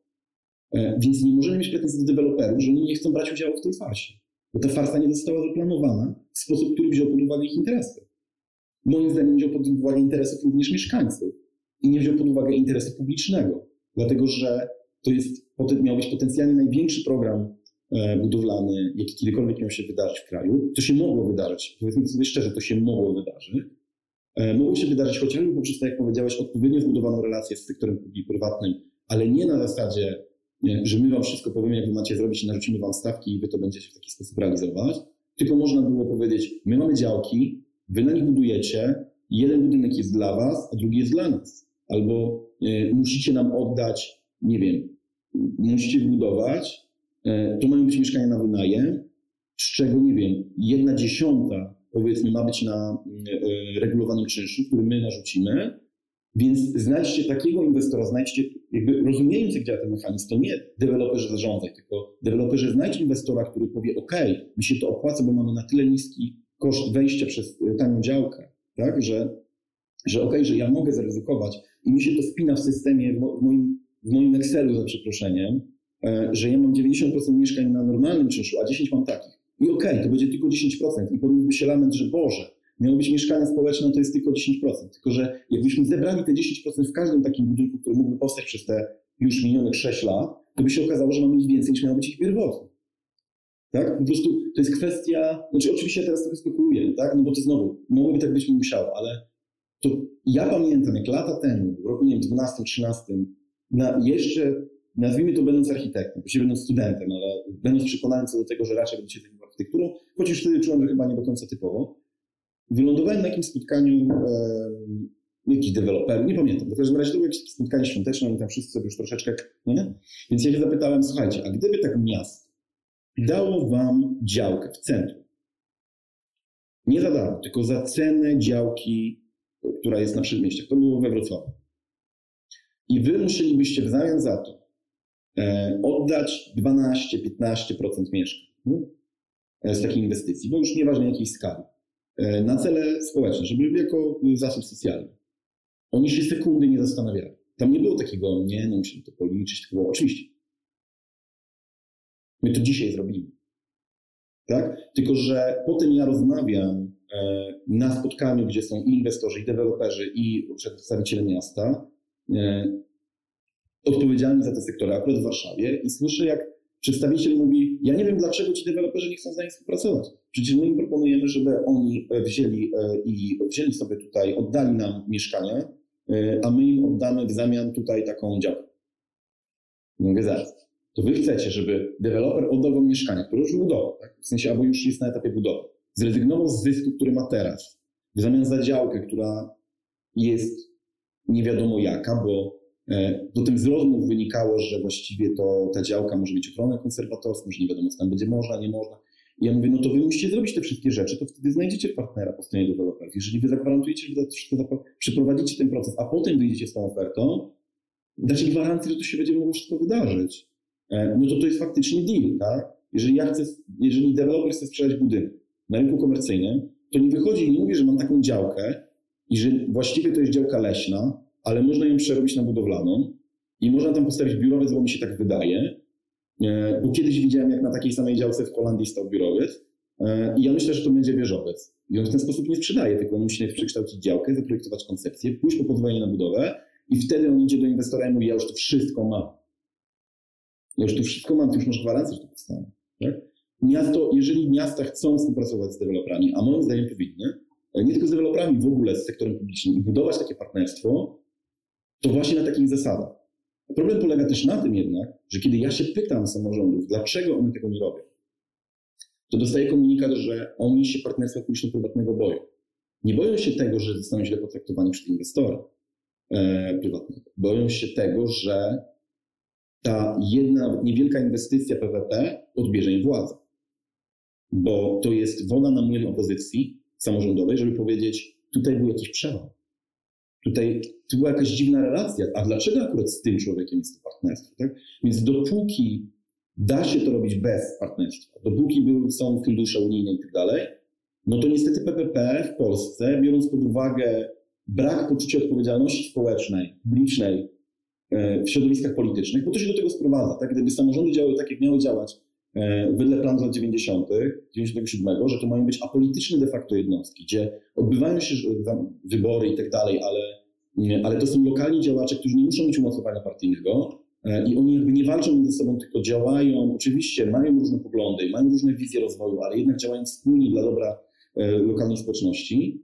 E, więc nie możemy mieć pretensji do deweloperów, że oni nie chcą brać udziału w tej farsie. Bo ta farsa nie została zaplanowana w sposób, który wziął pod uwagę ich interesy. Moim zdaniem wziął pod uwagę interesów również mieszkańców i nie wziął pod uwagę interesu publicznego, dlatego że to jest, miał być potencjalnie największy program E, budowlany, jaki kiedykolwiek miał się wydarzyć w kraju. To się mogło wydarzyć, powiedzmy sobie szczerze, to się mogło wydarzyć. E, mogło się wydarzyć chociażby poprzez, tak jak powiedziałeś, odpowiednio zbudowaną relację z sektorem prywatnym, ale nie na zasadzie, że my wam wszystko powiemy, jak wy macie zrobić i narzucimy wam stawki i wy to będziecie w taki sposób realizować, tylko można było powiedzieć, my mamy działki, wy na nich budujecie, jeden budynek jest dla was, a drugi jest dla nas. Albo y, musicie nam oddać, nie wiem, musicie budować, E, to mają być mieszkania na wynajem, z czego, nie wiem, jedna dziesiąta powiedzmy ma być na e, regulowanym czynszu, który my narzucimy, więc znajdźcie takiego inwestora, znajdźcie, jakby rozumiejąc jak działa ten mechanizm, to nie deweloperzy zarządzać, tylko deweloperzy znajdź inwestora, który powie, ok, mi się to opłaca, bo mamy na tyle niski koszt wejścia przez e, tanią działkę, tak, że, że ok, że ja mogę zaryzykować i mi się to wpina w systemie, w moim, w moim Excelu za przeproszeniem, E, że ja mam 90% mieszkań na normalnym czynszu, a 10 mam takich. I okej, okay, to będzie tylko 10%. I powinien się lament, że Boże, miało być mieszkania społeczne, to jest tylko 10%. Tylko, że jakbyśmy zebrali te 10% w każdym takim budynku, który mógłby powstać przez te już minionych 6 lat, to by się okazało, że mamy ich więcej niż miało być ich pierwotnie. Tak? Po prostu to jest kwestia, znaczy oczywiście ja teraz trochę spekuluję, tak? no bo to znowu, mogłoby tak być, nie musiało, ale to ja pamiętam, jak lata temu, w roku, nie wiem, 12, 13, na jeszcze nazwijmy to będąc architektem, właściwie będąc studentem, ale będąc przekonany co do tego, że raczej będę się zajmował architekturą, choć już wtedy czułem, że chyba nie do końca typowo, wylądowałem na jakimś spotkaniu e, jakichś deweloperów, nie pamiętam, w każdym razie to było jakieś spotkanie świąteczne, oni tam wszyscy sobie już troszeczkę, nie? Więc ja się zapytałem, słuchajcie, a gdyby tak miasto dało wam działkę w centrum, nie za darmo, tylko za cenę działki, która jest na przedmieściach, to było we Wrocławiu. I wy musielibyście w zamian za to E, oddać 12-15% mieszkań e, z takiej inwestycji, bo już nieważne jakiej skali, e, na cele społeczne, żeby jako zasób socjalny. Oni się sekundy nie zastanawiali. Tam nie było takiego, nie, no musimy to policzyć, tylko było, oczywiście. My to dzisiaj zrobimy. Tak? Tylko, że potem ja rozmawiam na spotkaniu, gdzie są i inwestorzy, i deweloperzy, i przedstawiciele miasta, odpowiedzialny za te sektory, akurat w Warszawie, i słyszę, jak przedstawiciel mówi: Ja nie wiem, dlaczego ci deweloperzy nie chcą z nami współpracować. Przecież my im proponujemy, żeby oni e, wzięli e, i wzięli sobie tutaj, oddali nam mieszkanie, e, a my im oddamy w zamian tutaj taką działkę. Mówię zaraz. To wy chcecie, żeby deweloper oddał wam mieszkanie, które już budował, tak? w sensie albo już jest na etapie budowy, zrezygnował z zysku, który ma teraz, w zamian za działkę, która jest nie wiadomo jaka, bo Potem z rozmów wynikało, że właściwie to ta działka może mieć ochronę konserwatorską, że nie wiadomo, co tam będzie można, nie można. I ja mówię, no to wy musicie zrobić te wszystkie rzeczy, to wtedy znajdziecie partnera po stronie deweloperów. Jeżeli wy zagwarantujecie, że to przeprowadzicie ten proces, a potem wyjdziecie z tą ofertą, dacie gwarancję, że to się będzie mogło wszystko wydarzyć. E, no to to jest faktycznie deal, tak? Jeżeli ja chcę, jeżeli deweloper chce sprzedać budynek na rynku komercyjnym, to nie wychodzi i nie mówi, że mam taką działkę i że właściwie to jest działka leśna, ale można ją przerobić na budowlaną i można tam postawić biurowiec, bo mi się tak wydaje, e, bo kiedyś widziałem, jak na takiej samej działce w Holandii stał biurowiec e, i ja myślę, że to będzie wieżowiec. I on w ten sposób nie sprzedaje, tylko on musi przekształcić działkę, zaprojektować koncepcję, pójść po pozwolenie na budowę i wtedy on idzie do inwestora i mówi, ja już to wszystko mam. Ja już to wszystko mam, ty już masz gwarancję, że to powstanie. Tak? Miasto, jeżeli miasta chcą współpracować z deweloperami, a moim zdaniem powinny, e, nie tylko z deweloperami, w ogóle z sektorem publicznym i budować takie partnerstwo, to właśnie na takich zasadach. Problem polega też na tym jednak, że kiedy ja się pytam samorządów, dlaczego one tego nie robią, to dostaję komunikat, że oni się partnerstwa publiczno-prywatnego boją. Nie boją się tego, że zostaną źle potraktowani przez inwestora e, prywatnego. Boją się tego, że ta jedna niewielka inwestycja PWP odbierze im władzę. Bo to jest woda na młyn opozycji samorządowej, żeby powiedzieć, tutaj był jakiś przełom. Tutaj to była jakaś dziwna relacja. A dlaczego akurat z tym człowiekiem jest to partnerstwo? Tak? Więc dopóki da się to robić bez partnerstwa, dopóki są fundusze unijne i tak dalej, no to niestety PPP w Polsce, biorąc pod uwagę brak poczucia odpowiedzialności społecznej, publicznej e, w środowiskach politycznych, bo to się do tego sprowadza. Tak? Gdyby samorządy działały tak, jak miały działać wedle planu lat 90., 97, że to mają być apolityczne de facto jednostki, gdzie odbywają się wybory i tak dalej, ale, ale to są lokalni działacze, którzy nie muszą mieć umocowania partyjnego e, i oni jakby nie walczą między sobą, tylko działają, oczywiście mają różne poglądy, mają różne wizje rozwoju, ale jednak działają wspólnie dla dobra lokalnej społeczności,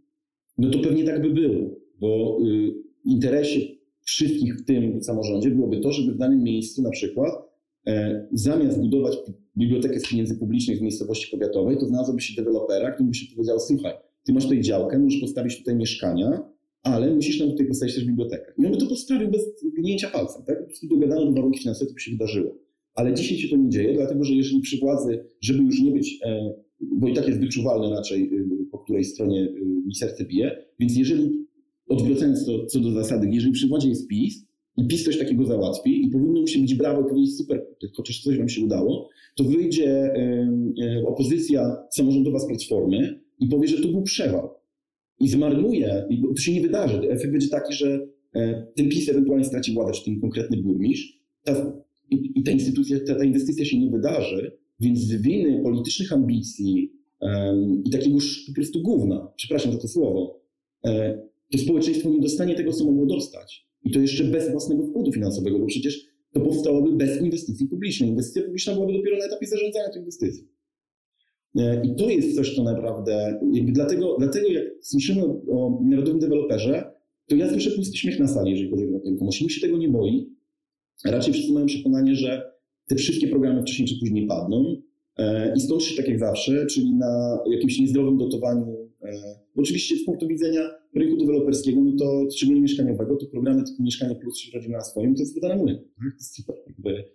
no to pewnie tak by było, bo y, w interesie wszystkich w tym samorządzie byłoby to, żeby w danym miejscu na przykład e, zamiast budować bibliotekę z pieniędzy publicznych w miejscowości powiatowej, to znalazłoby się dewelopera, który by się powiedział, słuchaj, ty masz tutaj działkę, możesz postawić tutaj mieszkania, ale musisz nam tutaj postawić też bibliotekę. I on by to postawił bez gnięcia palcem, tak? Po prostu dogadano do warunki finansowe, to by się wydarzyło. Ale dzisiaj się to nie dzieje, dlatego że jeżeli przy władzy, żeby już nie być, e, bo i tak jest wyczuwalne raczej, y, po której stronie y, mi serce bije, więc jeżeli odwracając to co do zasady, jeżeli przy władzy jest PiS i PiS coś takiego załatwi i powinno mu się być brawo i powiedzieć super, chociaż coś wam się udało, to wyjdzie opozycja samorządowa z Platformy i powie, że to był przewał. I zmarnuje, i to się nie wydarzy. Efekt będzie taki, że e, ten PiS ewentualnie straci władzę, czy ten konkretny burmistrz, ta, i, i, ta instytucja, ta, ta, inwestycja się nie wydarzy, więc z winy politycznych ambicji i takiego po prostu gówna, przepraszam za to słowo, e, to społeczeństwo nie dostanie tego, co mogło dostać. I to jeszcze bez własnego wkładu finansowego, bo przecież to powstałoby bez inwestycji publicznej. Inwestycja publiczna byłaby dopiero na etapie zarządzania tych inwestycji. E, I to jest coś, co naprawdę, dlatego, dlatego jak słyszymy o narodowym deweloperze, to ja słyszę pusty śmiech na sali, jeżeli chodzi o nieruchomości. Nikt się tego nie boi. Raczej wszyscy mają przekonanie, że te wszystkie programy wcześniej czy później padną e, i skończy się tak jak zawsze, czyli na jakimś niezdrowym dotowaniu. E, oczywiście z punktu widzenia rynku deweloperskiego, no to szczególnie mieszkaniowego, to programy typu Mieszkanie Plus czy Rodzina na swoim, to jest woda. Tak? To jest super. Jakby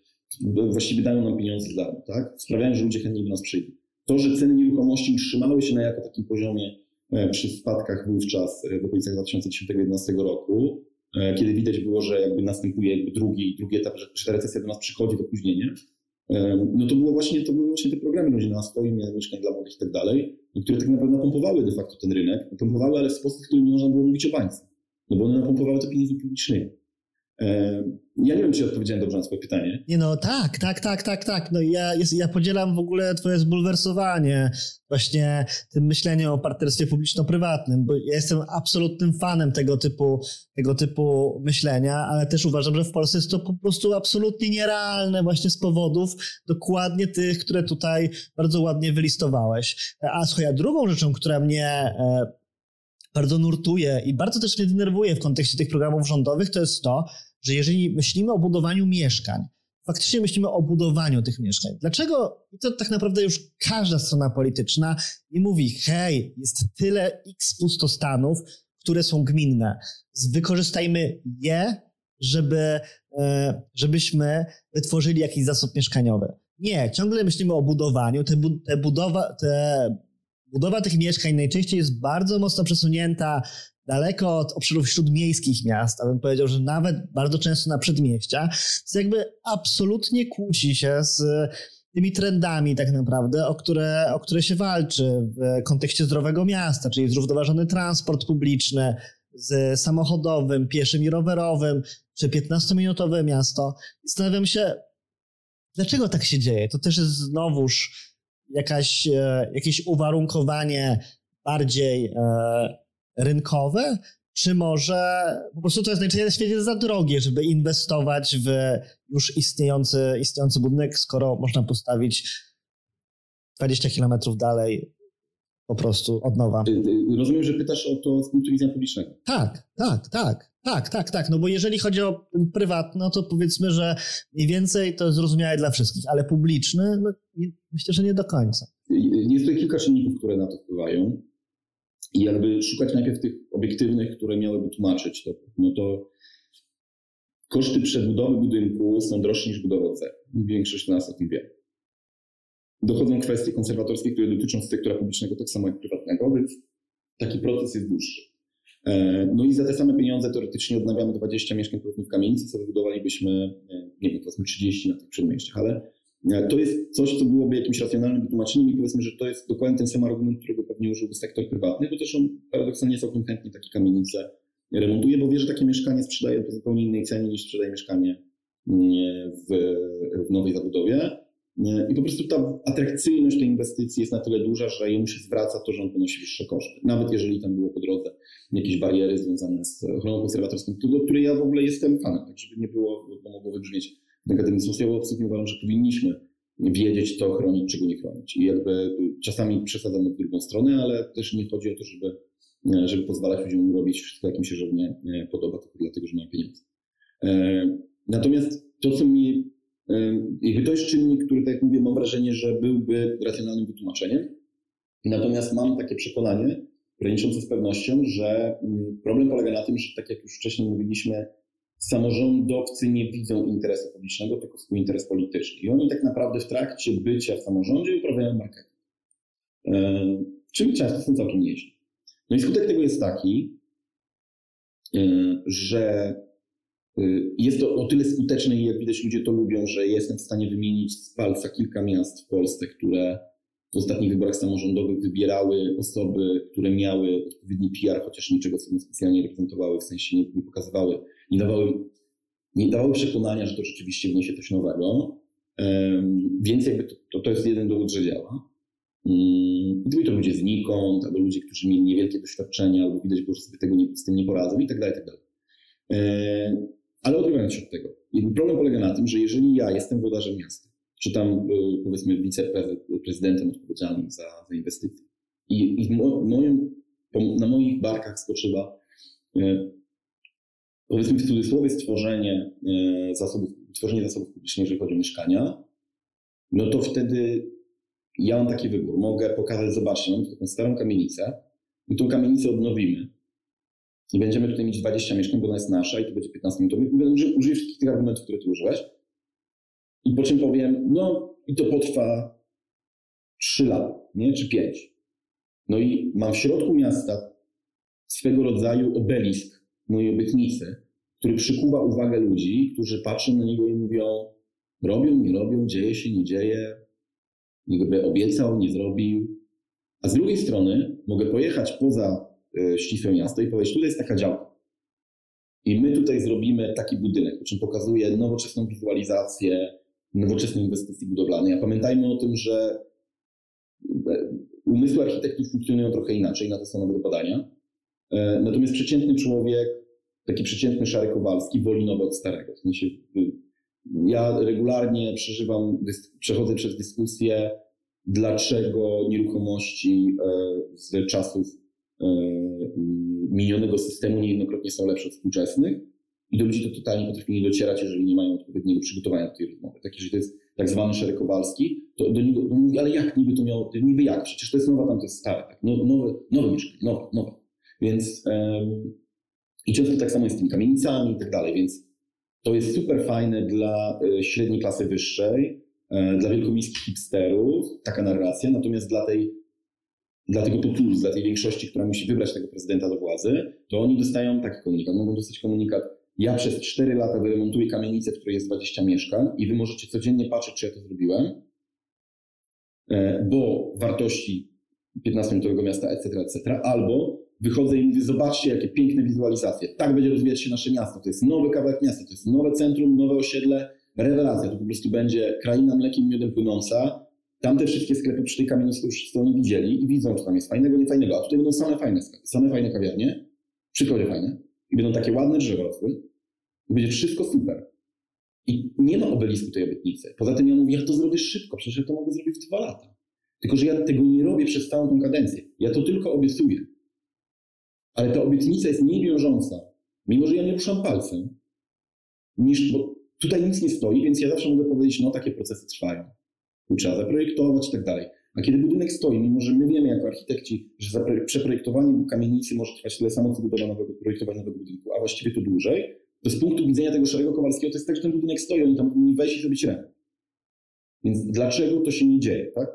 właściwie dają nam pieniądze darmo, tak? Sprawiają, że ludzie chętnie do nas przyjdą. To, że ceny nieruchomości utrzymały się na jako takim poziomie e, przy spadkach wówczas w okolicach 2010-2011 roku, e, kiedy widać było, że jakby następuje jakby drugi, drugi etap, że ta recesja do nas przychodzi, to opóźnienie, no to było właśnie, to były właśnie te programy Rodzina na swoim, mieszkań dla młodych i tak dalej, które tak naprawdę napompowały de facto ten rynek, napompowały, ale w sposób, w którym nie można było mówić o bańce, no bo one napompowały te pieniądze publicznymi. Ja nie wiem, czy odpowiedziałem dobrze na Twoje pytanie. Nie no, tak, tak, tak, tak, tak. No ja, ja podzielam w ogóle Twoje zbulwersowanie właśnie tym myśleniem o partnerstwie publiczno-prywatnym, bo ja jestem absolutnym fanem tego typu, tego typu myślenia, ale też uważam, że w Polsce jest to po prostu absolutnie nierealne właśnie z powodów dokładnie tych, które tutaj bardzo ładnie wylistowałeś. A słuchaj, a drugą rzeczą, która mnie e, bardzo nurtuje i bardzo też mnie denerwuje w kontekście tych programów rządowych, to jest to, że jeżeli myślimy o budowaniu mieszkań, faktycznie myślimy o budowaniu tych mieszkań. Dlaczego? I to tak naprawdę już każda strona polityczna nie mówi, hej, jest tyle x pustostanów, które są gminne. Wykorzystajmy je, żeby, e, żebyśmy wytworzyli jakiś zasób mieszkaniowy. Nie, ciągle myślimy o budowaniu. Te, te budowa, te budowa tych mieszkań najczęściej jest bardzo mocno przesunięta daleko od obszarów śródmiejskich miast, a bym powiedział, że nawet bardzo często na przedmieścia, co jakby absolutnie kłóci się z tymi trendami tak naprawdę, o które, o które się walczy w kontekście zdrowego miasta, czyli zrównoważony transport publiczny z samochodowym, pieszym i rowerowym, czy 15-minutowe miasto. Zastanawiam się, dlaczego tak się dzieje. To też jest znowuż jakaś, e, jakieś uwarunkowanie bardziej e, rynkowe, czy może po prostu to jest najczęściej na świecie za drogie, żeby inwestować w już istniejący, istniejący budynek, skoro można postawić 20 kilometrów dalej po prostu od nowa. Rozumiem, że pytasz o to z punktu widzenia publicznego. Tak, tak, tak. Tak, tak, tak. No bo jeżeli chodzi o prywatny, no to powiedzmy, że mniej więcej to jest zrozumiałe dla wszystkich, ale publiczny, no, myślę, że nie do końca. Jest tutaj kilka czynników, które na to wpływają i jakby szukać najpierw tych obiektywnych, które miałyby tłumaczyć to, no to koszty przebudowy budynku są droższe niż budowa od. Większość z nas o tym wie. Dochodzą kwestie konserwatorskie, które dotyczą sektora publicznego tak samo jak prywatnego, więc taki proces jest dłuższy. E, no i za te same pieniądze teoretycznie odnawiamy 20 mieszkań w kamienicy, co wybudowalibyśmy, e, nie wiem, powiedzmy 30 na tych przedmieściach, ale to jest coś, co byłoby jakimś racjonalnym wytłumaczeniem i powiedzmy, że to jest dokładnie ten sam argument, którego pewnie użyłby sektor prywatny, bo też on paradoksalnie całkiem chętnie takie kamienice remontuje, bo wie, że takie mieszkanie sprzedaje po zupełnie innej cenie niż sprzedaje mieszkanie w, w nowej zabudowie. E, I po prostu ta atrakcyjność tej inwestycji jest na tyle duża, że jemu się zwraca to, że on ponosi wyższe koszty. Nawet jeżeli tam było po drodze jakieś bariery związane z ochroną konserwatorską, do której ja w ogóle jestem fanem, tak żeby nie było, bo mogło wybrzmieć negatywny sposób. Ja absolutnie uważam, że powinniśmy wiedzieć, co chronić, czego nie chronić. I jakby czasami przesadzamy w drugą stronę, ale też nie chodzi o to, żeby, żeby pozwalać ludziom robić wszystko, jak im się żadnie podoba, tylko dlatego, że mają pieniądze. E, natomiast to, co mi, e, jakby to jest czynnik, który, tak jak mówię, mam wrażenie, że byłby racjonalnym wytłumaczeniem. Natomiast mam takie przekonanie, graniczące z pewnością, że mm, problem polega na tym, że tak jak już wcześniej mówiliśmy, samorządowcy nie widzą interesu publicznego, tylko swój interes polityczny. I oni tak naprawdę w trakcie bycia w samorządzie uprawiają marketing. E, czym często są całkiem nieźli. No i skutek tego jest taki, e, że e, jest to o tyle skuteczne i jak widać ludzie to lubią, że jestem w stanie wymienić z palca kilka miast w Polsce, które w ostatnich wyborach samorządowych wybierały osoby, które miały odpowiedni PR, chociaż niczego sobie specjalnie reprezentowały, w sensie nie, nie pokazywały nie dawały, nie dawały przekonania, że to rzeczywiście wniesie coś nowego. Więc jakby to, to, to jest jeden dowód, że działa. Mm, byli to ludzie znikąd, albo ludzie, którzy mieli niewielkie doświadczenia, albo widać że sobie tego nie, z tym nie poradzą i tak dalej, tak dalej. Ale odrywając się od tego, problem polega na tym, że jeżeli ja jestem włodarzem miasta, czy tam y, powiedzmy wiceprezydentem odpowiedzialnym za, za inwestycje i, i na moich barkach spoczywa y, powiedzmy w cudzysłowie stworzenie e, zasobów, tworzenie zasobów publicznych, jeżeli chodzi o mieszkania, no to wtedy ja mam taki wybór. Mogę pokazać, zobaczcie, mam taką starą kamienicę i tą kamienicę odnowimy. I będziemy tutaj mieć 20 mieszkań, bo ona jest nasza i to będzie 15 minut. Użyję, wszystkich tych argumentów, które tu użyłeś. I po czym powiem, no i to potrwa 3 lata, nie? czy 5. No i mam w środku miasta swego rodzaju obelisk mojej obietnicy, który przykuwa uwagę ludzi, którzy patrzą na niego i mówią, robią, nie robią, dzieje się, nie dzieje, jakby obiecał, nie zrobił. A z drugiej strony mogę pojechać poza y, ścisłe miasto i powiedzieć, tutaj jest taka działka. I my tutaj zrobimy taki budynek, po czym pokazuje nowoczesną wizualizację, nowoczesne inwestycje budowlane. A pamiętajmy o tym, że e, umysły architektów funkcjonują trochę inaczej, na to są nowe badania. E, natomiast przeciętny człowiek taki przeciętny Szary Kowalski woli nowe od starego. W sensie, y, ja regularnie przeżywam, przechodzę przez dyskusję, dlaczego nieruchomości e, z czasów e, minionego systemu niejednokrotnie są lepsze od współczesnych. I do ludzi to totalnie potrafi nie docierać, jeżeli nie mają odpowiedniego przygotowania do tej rozmowy. Tak, jeżeli to jest tak zwany Szary Kowalski, to do niego mówi, ale jak niby to miało, niby jak? Przecież to jest nowa, tam to jest stare. Tak? No, nowe, nowe mieszkanie, nowe, nowe. Więc i często tak samo jest z tymi kamienicami i tak dalej, więc to jest super fajne dla e, średniej klasy wyższej, e, dla wielkomiejskich hipsterów, taka narracja, natomiast dla tej dla tego populizmu, dla tej większości, która musi wybrać tego prezydenta do władzy, to oni dostają taki komunikat. Mogą dostać komunikat, ja przez 4 lata wyremontuję kamienicę, w której jest 20 mieszkań i wy możecie codziennie patrzeć, czy ja to zrobiłem, e, bo wartości 15-minutowego miasta, etc., etc., albo wychodzę i mówię, zobaczcie, jakie piękne wizualizacje. Tak będzie rozwijać się nasze miasto. To jest nowy kawałek miasta, to jest nowe centrum, nowe osiedle, rewelacja. To po prostu będzie kraina mlekiem miodem płynąca. Tam te wszystkie sklepy przy tej kamienicy już oni widzieli i widzą, czy tam jest fajnego, nie fajnego. A tutaj będą same fajne sklepy, same fajne kawiarnie, wszystko będzie fajne. I będą takie ładne drzewa rosły. I będzie wszystko super. I nie ma obelisku tej obietnicy. Poza tym ja mówię, ja to zrobię szybko, przecież ja to mogę zrobić w dwa lata. Tylko, że ja tego nie robię przez całą tą kadencję. Ja to tylko obiecuję. Ale ta obietnica jest mniej wiążąca, mimo że ja nie ruszam palcem, niż, bo tutaj nic nie stoi, więc ja zawsze mogę powiedzieć, no takie procesy trwają. Tu trzeba zaprojektować i tak dalej. A kiedy budynek stoi, mimo że my wiemy jako architekci, że przeprojektowanie kamienicy może trwać tyle samo, co budowa nowego, projektowanie nowego budynku, a właściwie to dłużej, to z punktu widzenia tego szarego Kowalskiego to jest tak, że ten budynek stoi, oni tam powinni wejść i zrobić remont. Więc dlaczego to się nie dzieje, tak?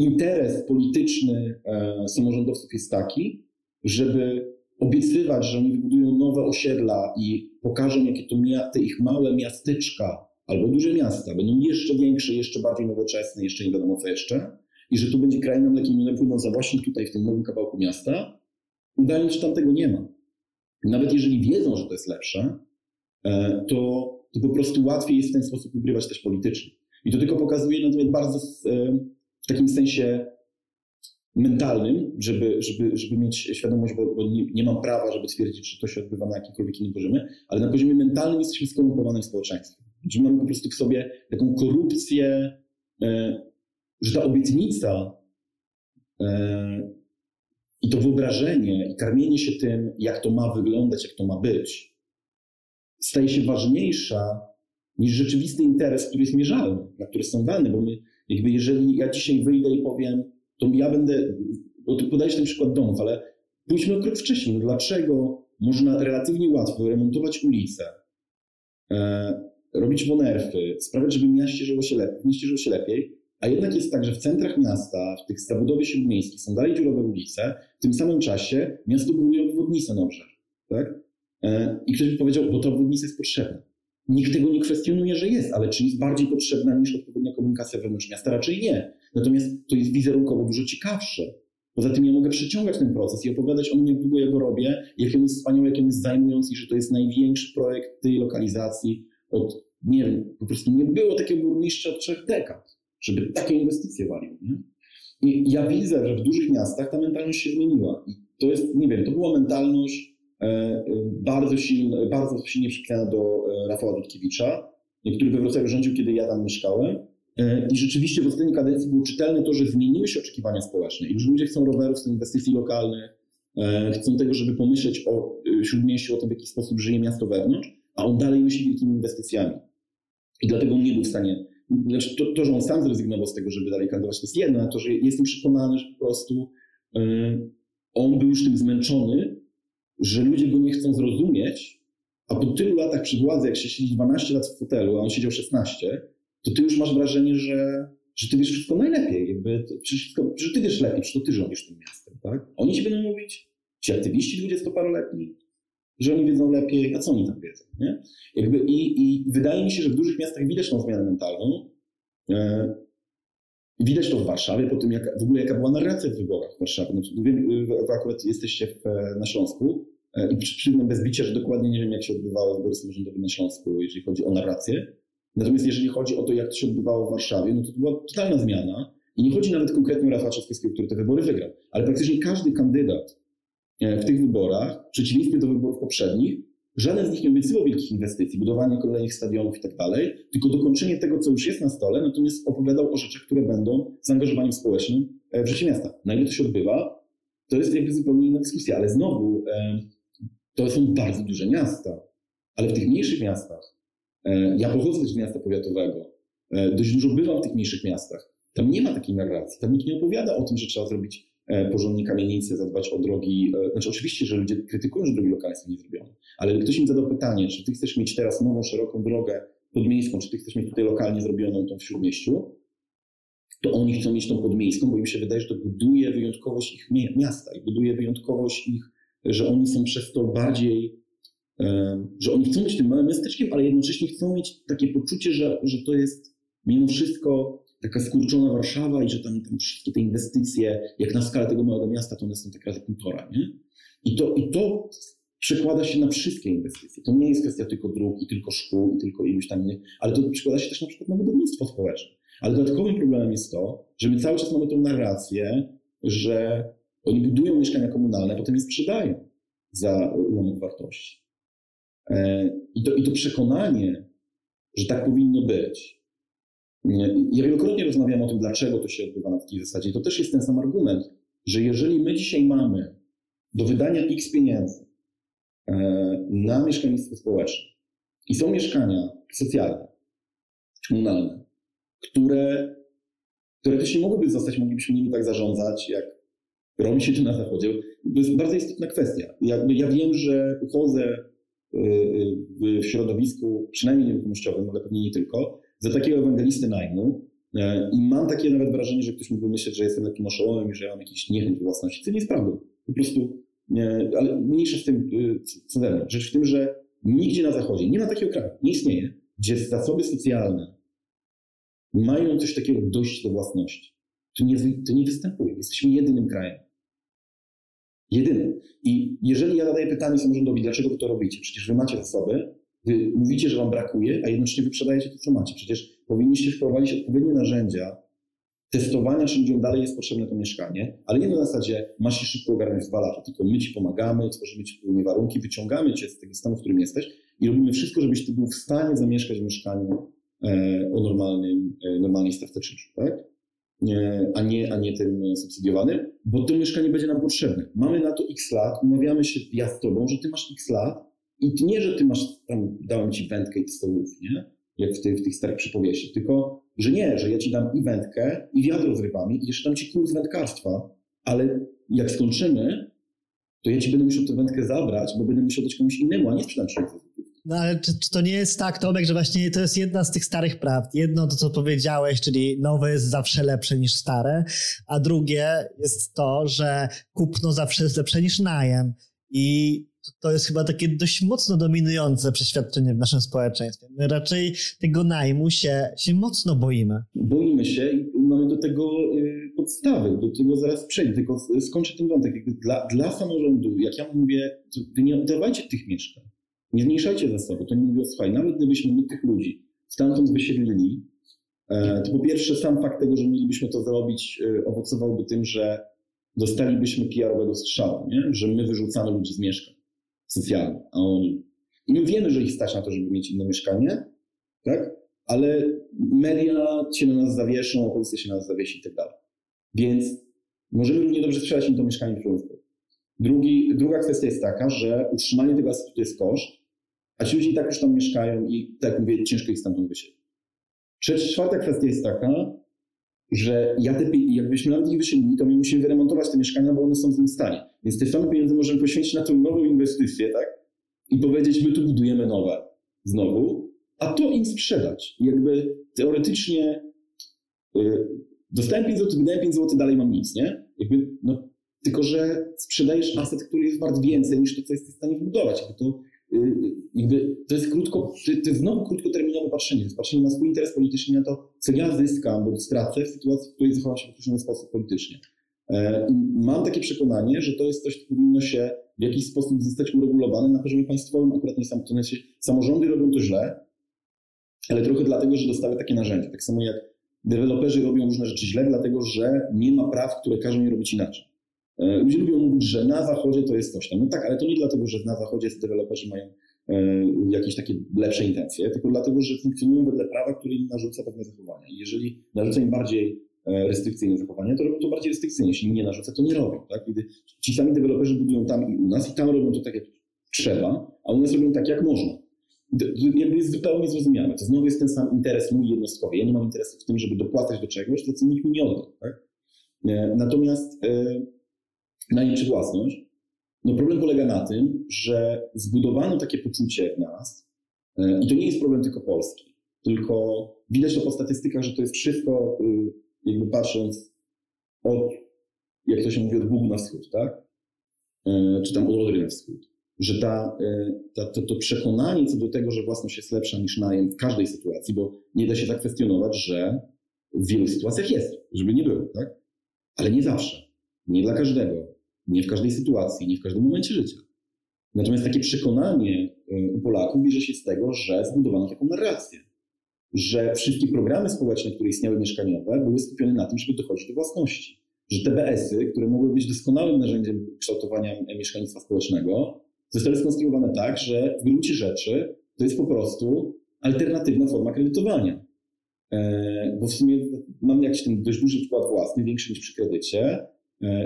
Interes polityczny e, samorządowców jest taki, żeby obiecywać, że oni wybudują nowe osiedla i pokażą, jakie to te ich małe miasteczka albo duże miasta będą jeszcze większe, jeszcze bardziej nowoczesne, jeszcze nie wiadomo co jeszcze, i że tu będzie kraina mlekiem i płynąca właśnie tutaj, w tym nowym kawałku miasta, udając, że tam tego nie ma. Nawet jeżeli wiedzą, że to jest lepsze, e, to, to po prostu łatwiej jest w ten sposób ukrywać też politycznie. I to tylko pokazuje natomiast bardzo e, w takim sensie mentalnym, żeby, żeby, żeby mieć świadomość, bo, bo nie, nie, mam prawa, żeby twierdzić, że to się odbywa na jakimkolwiek innym poziomie, ale na poziomie mentalnym jesteśmy skorumpowanym społeczeństwem. Że mamy po prostu w sobie taką korupcję, e, że ta obietnica e, i to wyobrażenie i karmienie się tym, jak to ma wyglądać, jak to ma być, staje się ważniejsza niż rzeczywisty interes, który jest mierzalny, na który są dane, bo my, jakby jeżeli ja dzisiaj wyjdę i powiem, to ja będę, bo ty podajesz ten przykład domów, ale pójdźmy o krok wcześniej. No dlaczego można relatywnie łatwo remontować ulice, e, robić wonerfy, sprawiać, żeby w mieście żyło się lepiej, w mieście żyło się lepiej, a jednak jest tak, że w centrach miasta, w tych zabudowie śródmiejskiej są dalej dziurowe ulice, w tym samym czasie miasto buduje obwodnicę na obrzeżu. Tak? E, I ktoś by powiedział, bo ta obwodnica jest potrzebna. Nikt tego nie kwestionuje, że jest, ale czy jest bardziej potrzebna niż odpowiednia komunikacja wewnątrz miasta? Raczej nie. Natomiast to jest wizerunkowo dużo ciekawsze. Poza tym ja mogę przyciągać ten proces i opowiadać o nim, jak długo ja go robię, jak on jest wspaniały, jak on jest zajmujący że to jest największy projekt tej lokalizacji od, nie wiem, po prostu nie było takiego burmistrza od trzech dekad, żeby takie inwestycje walił. Nie? I ja widzę, że w dużych miastach ta mentalność się zmieniła. I to jest, nie wiem, to była mentalność bardzo, silna, bardzo silnie przypisana do e, Rafała Dudkiewicza, który we Wrocławiu rządził, kiedy ja tam mieszkałem. I rzeczywiście w ostatniej kadencji było czytelne to, że zmieniły się oczekiwania społeczne i że ludzie chcą rowerów, chcą inwestycji lokalnych, chcą tego, żeby pomyśleć o śródmieściu, o tym, w jaki sposób żyje miasto wewnątrz, a on dalej myśli wielkimi inwestycjami. I dlatego on nie był w stanie, znaczy to, to, że on sam zrezygnował z tego, żeby dalej kandydować, to jest jedno, a to, że jestem przekonany, że po prostu on był już tym zmęczony, że ludzie go nie chcą zrozumieć, a po tylu latach przy władzy, jak się siedzi 12 lat w fotelu, a on siedział 16, to ty już masz wrażenie, że, że ty wiesz wszystko najlepiej. Jakby, wszystko, że ty wiesz lepiej, że to ty rządzisz tym miastem. Tak? Oni ci będą mówić, ci aktywiści dwudziestoparoletni, że oni wiedzą lepiej, a co oni tam wiedzą. Nie? Jakby i, I wydaje mi się, że w dużych miastach widać tą zmianę mentalną. Widać to w Warszawie, po tym jak, w ogóle jaka była narracja w wyborach w Warszawie. Znaczy, wiem, akurat jesteście w, na Śląsku e, i przyznam bez bicia, że dokładnie nie wiem, jak się odbywały wybory samorządowe na Śląsku, jeżeli chodzi o narrację. Natomiast jeżeli chodzi o to, jak to się odbywało w Warszawie, no to, to była totalna zmiana. I nie chodzi nawet konkretnie o Rafała Trzaskowskiego, który te wybory wygrał, ale praktycznie każdy kandydat e, w tych wyborach, w przeciwieństwie do wyborów poprzednich, żaden z nich nie obiecywał wielkich inwestycji, budowania kolejnych stadionów i tak dalej, tylko dokończenie tego, co już jest na stole, natomiast opowiadał o rzeczach, które będą zaangażowaniem społecznym e, w życie miasta. Na ile to się odbywa, to jest jakby zupełnie inna dyskusja, ale znowu e, to są bardzo duże miasta, ale w tych mniejszych miastach E, ja pochodzę z miasta powiatowego. Dość dużo bywam w tych mniejszych miastach. Tam nie ma takiej narracji. Tam nikt nie opowiada o tym, że trzeba zrobić porządnie kamienice, zadbać o drogi. Znaczy, oczywiście, że ludzie krytykują, że drogi lokalne są niezrobione, ale ktoś im zadał pytanie, czy ty chcesz mieć teraz nową, szeroką drogę podmiejską, czy ty chcesz mieć tutaj lokalnie zrobioną tą w śródmieściu, to oni chcą mieć tą podmiejską, bo im się wydaje, że to buduje wyjątkowość ich miasta i buduje wyjątkowość ich, że oni są przez to bardziej, że oni chcą być tym małym miasteczkiem, ale jednocześnie chcą mieć takie poczucie, że, że to jest mimo wszystko taka skurczona Warszawa i że tam, tam wszystkie te inwestycje, jak na skalę tego małego miasta, to one są tak razy półtora, nie? I to, I to przekłada się na wszystkie inwestycje. To nie jest kwestia tylko dróg i tylko szkół i tylko iluś tam innych, ale to przekłada się też na przykład na budownictwo społeczne. Ale dodatkowym problemem jest to, że my cały czas mamy tą narrację, że oni budują mieszkania komunalne, potem je sprzedają za ułamek wartości. E, I to, I to przekonanie, że tak powinno być. Ja wielokrotnie rozmawiam o tym, dlaczego to się odbywa na takiej zasadzie. To też jest ten sam argument, że jeżeli my dzisiaj mamy do wydania x pieniędzy e, na mieszkalnictwo społeczne i są mieszkania socjalne, komunalne, które teoretycznie mogłyby zostać, moglibyśmy nimi tak zarządzać, jak robi się to na Zachodzie. To jest bardzo istotna kwestia. Ja, ja wiem, że uchodzę y, y, w środowisku, przynajmniej nieruchomościowym, ale pewnie nie tylko, za takiego ewangelisty najmu e, i mam takie nawet wrażenie, że ktoś mógłby myśleć, że jestem takim oszołomem i że ja mam jakiś niechęć do własności, co nie jest prawdą. Po prostu, ale mniejsze z tym, y, co ze mną. Rzecz w tym, że nigdzie na Zachodzie, nie ma takiego kraju, nie istnieje, gdzie zasoby socjalne mają coś takiego dojść do własności. To nie, to nie występuje. Jesteśmy jedynym krajem. Jedynym. I jeżeli ja zadaję pytanie samorządowi, dlaczego wy to robicie? Przecież wy macie zasoby, wy mówicie, że wam brakuje, a jednocześnie wyprzedajecie to, co macie. Przecież powinniście wprowadzić odpowiednie narzędzia testowania, czy ludziom dalej jest potrzebne to mieszkanie, ale nie na zasadzie masz się szybko ogarnąć w dwa lata, tylko my ci pomagamy, tworzymy ci odpowiednie warunki, wyciągamy cię z tego stanu, w którym jesteś i robimy wszystko, żebyś ty był w stanie zamieszkać w mieszkaniu E, o normalnym, e, normalnej stawce czynszu, tak? a nie, a nie tym subsydiowanym, bo to mieszkanie będzie nam potrzebne. Mamy na to x lat, umawiamy się ja z tobą, że ty masz x lat i nie, że ty masz, tam dałem ci wędkę i stołów, nie? Jak w, tych, w tych starych przypowieściach, tylko, że nie, że ja ci dam i wędkę, i wiadro z rybami, i jeszcze dam ci kurs wędkarstwa, ale jak skończymy, to ja ci będę musiał tę wędkę zabrać, bo będę musiał dać komuś innemu, a nie sprzedać no ale czy, czy, to nie jest tak, Tomek, że właśnie to jest jedna z tych starych prawd. Jedno to, co powiedziałeś, czyli nowe jest zawsze lepsze niż stare, a drugie jest to, że kupno zawsze jest lepsze niż najem. I to jest chyba takie dość mocno dominujące przeświadczenie w naszym społeczeństwie. My raczej tego najmu się, się mocno boimy. Boimy się i mamy do tego y, podstawy, do tego zaraz przejdę, tylko skończę ten wątek. Dla, dla samorządu, jak ja mówię, wy nie oddawajcie tych mieszkań. Nie zmniejszajcie zasobu. To nie mówię, słuchaj, nawet gdybyśmy my tych ludzi stamtąd wysiedlili, e, to po pierwsze sam fakt tego, że mielibyśmy to zrobić, e, owocowałby tym, że dostalibyśmy PR-owego strzału, nie? że my wyrzucamy ludzi z mieszkań socjalnych, a oni. I my wiemy, że ich stać na to, żeby mieć inne mieszkanie, tak? ale media się na nas zawieszą, opozycja się na nas zawiesi i tak dalej. Więc możemy równie dobrze sprzedać im to mieszkanie w Drugi, druga kwestia jest taka, że utrzymanie tego to jest koszt, a ci ludzie i tak już tam mieszkają i tak mówię, ciężko ich stamtąd wysiedlić. Trzecia, czwarta kwestia jest taka, że ja te, jakbyśmy nawet ich wysiedlili, to my musimy wyremontować te mieszkania, bo one są w złym stanie. Więc te same pieniądze możemy poświęcić na tą nową inwestycję, tak? I powiedzieć, my tu budujemy nowe znowu, a to im sprzedać. I jakby teoretycznie yy, dostałem 5 zł, wydałem 5 zł, dalej mam nic, nie? Jakby, no, tylko, że sprzedajesz aset, który jest wart więcej niż to, co jesteś w stanie wybudować. Jakby to jakby to jest krótko, to jest znowu krótkoterminowe patrzenie, to jest patrzenie na swój interes polityczny, na to, co ja zyskam bądź stracę w sytuacji, w której zachowam się w określony sposób politycznie. E, mam takie przekonanie, że to jest coś, co powinno się w jakiś sposób zostać uregulowane na poziomie państwowym, akurat nie sam, to znaczy samorządy robią to źle, ale trochę dlatego, że dostały takie narzędzia. Tak samo jak deweloperzy robią różne rzeczy źle, dlatego że nie ma praw, które każą je robić inaczej. E, ludzie lubią mówić, że na zachodzie to jest coś tam. No tak, ale to nie dlatego, że na zachodzie deweloperzy mają e, jakieś takie lepsze intencje, tylko dlatego, że funkcjonują wedle prawa, które im narzuca pewne zachowania. I jeżeli narzuca im bardziej e, restrykcyjne zachowania, to robią to bardziej restrykcyjnie. Jeśli im nie narzuca, to nie robią. Tak? Kiedy ci sami deweloperzy budują tam i u nas i tam robią to tak, jak trzeba, a u nas robią tak, jak można. Jakby jest zupełnie zrozumiałe. To znowu jest ten sam interes mój jednostkowy. Ja nie mam interesu w tym, żeby dopłacać do czegoś, to co nikt mi nie odda. Tak? Natomiast najmniejsza własność. No problem polega na tym, że zbudowano takie poczucie w nas, e, i to nie jest problem tylko Polski, tylko widać to po statystykach, że to jest wszystko, y, jakby patrząc od, jak to się mówi, od Bóg na wschód, tak? E, czy tam od Odry na wschód. Że ta, e, ta, to, to przekonanie co do tego, że własność jest lepsza niż najem w każdej sytuacji, bo nie da się tak że w wielu sytuacjach jest, żeby nie było, tak? Ale nie zawsze. Nie dla każdego. Nie w każdej sytuacji, nie w każdym momencie życia. Natomiast takie przekonanie e, u Polaków bierze się z tego, że zbudowano taką narrację, że wszystkie programy społeczne, które istniały mieszkaniowe, były skupione na tym, żeby dochodzić do własności. Że TBS-y, które mogły być doskonałym narzędziem kształtowania mieszkalnictwa społecznego, zostały skonstruowane tak, że w gruncie rzeczy to jest po prostu alternatywna forma kredytowania. E, bo w sumie mam jakiś ten dość duży wkład własny, większy niż przy kredycie,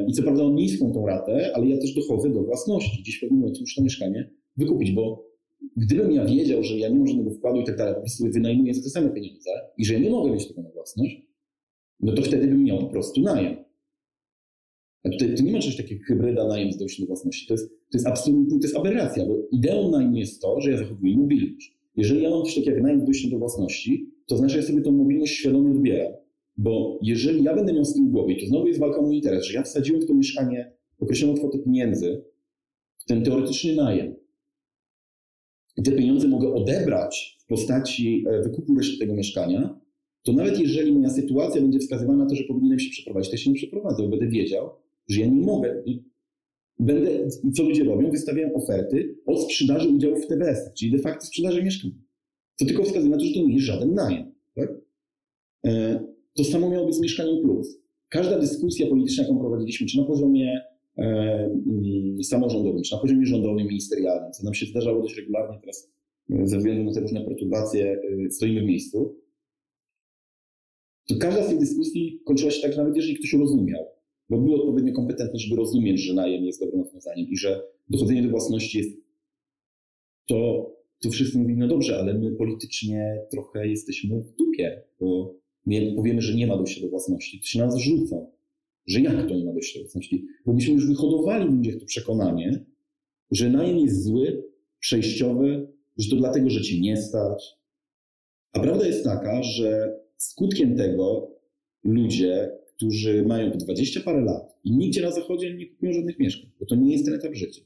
I co prawda on niską tą ratę, ale ja też dochodzę do własności. Dziś w pewnym momencie muszę to mieszkanie wykupić, bo gdybym ja wiedział, że ja nie mam żadnego wkładu i tak dalej, po prostu wynajmuję za te same pieniądze i że ja nie mogę mieć tego na własność, no to wtedy bym miał po prostu najem. A tutaj to nie ma czegoś takiego hybryda najem z dojściem do własności. To jest, to jest absolutnie, to jest aberracja, bo ideą najmu jest to, że ja zachowuję mobilność. Jeżeli ja mam coś takiego jak najem z dojściem do własności, to znaczy, że ja sobie tą mobilność świadomie odbieram. Bo jeżeli ja będę miał z tyłu głowy, to znowu jest walka mój interes, że ja wsadziłem w to mieszkanie określoną kwotę pieniędzy, ten teoretyczny najem, i te pieniądze mogę odebrać w postaci e, wykupu reszty tego mieszkania, to nawet jeżeli moja sytuacja będzie wskazywana na to, że powinienem się przeprowadzić, to ja się nie przeprowadzę, bo będę wiedział, że ja nie mogę. I będę, i co ludzie robią? Wystawiają oferty o sprzedaży udziałów w TBS, czyli de facto sprzedaży mieszkania. To tylko wskazuje na to, że to nie jest żaden najem. Tak? To samo miało być z Mieszkaniem Plus. Każda dyskusja polityczna, jaką prowadziliśmy, czy na poziomie e, mm, samorządowym, czy na poziomie rządowym, ministerialnym, co nam się zdarzało dość regularnie teraz e, ze względu na te różne perturbacje, e, stoimy w miejscu, to każda z tych dyskusji kończyła się tak, że nawet jeżeli ktoś rozumiał, bo był odpowiednio kompetentny, żeby rozumieć, że najem jest dobrym rozwiązaniem i że dochodzenie do własności jest to, to wszyscy mówili, no dobrze, ale my politycznie trochę jesteśmy w dupie, bo my powiemy, że nie ma dojścia do własności, to się nas rzucą, że jak to nie ma dojścia do własności? Bo myśmy już wyhodowali w ludziach to przekonanie, że najem jest zły, przejściowy, że to dlatego, że ci nie stać. A prawda jest taka, że skutkiem tego ludzie, którzy mają 20 parę lat i nigdzie na zachodzie nie kupują żadnych mieszkań, bo to nie jest ten etap życia,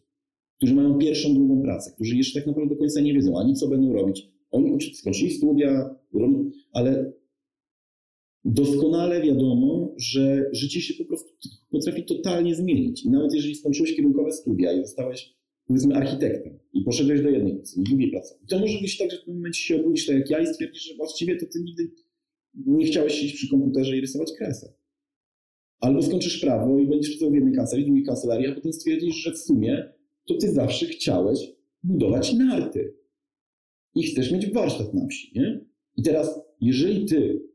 którzy mają pierwszą, drugą pracę, którzy jeszcze tak naprawdę do końca nie wiedzą ani co będą robić. Oni skończyli studia, ale doskonale wiadomo, że życie się po prostu potrafi totalnie zmienić. I nawet jeżeli skończyłeś kierunkowe studia i zostałeś, powiedzmy, architektem i poszedłeś do jednej pracy, drugiej pracy, to może być tak, że w pewnym momencie się obudzisz tak jak ja i stwierdzisz, że właściwie to ty nigdy nie chciałeś siedzieć przy komputerze i rysować kresę. Albo skończysz prawo i będziesz pracował w jednej kancelarii, w drugiej kancelarii, a potem stwierdzisz, że w sumie to ty zawsze chciałeś budować narty. I chcesz mieć warsztat na wsi, nie? I teraz, jeżeli ty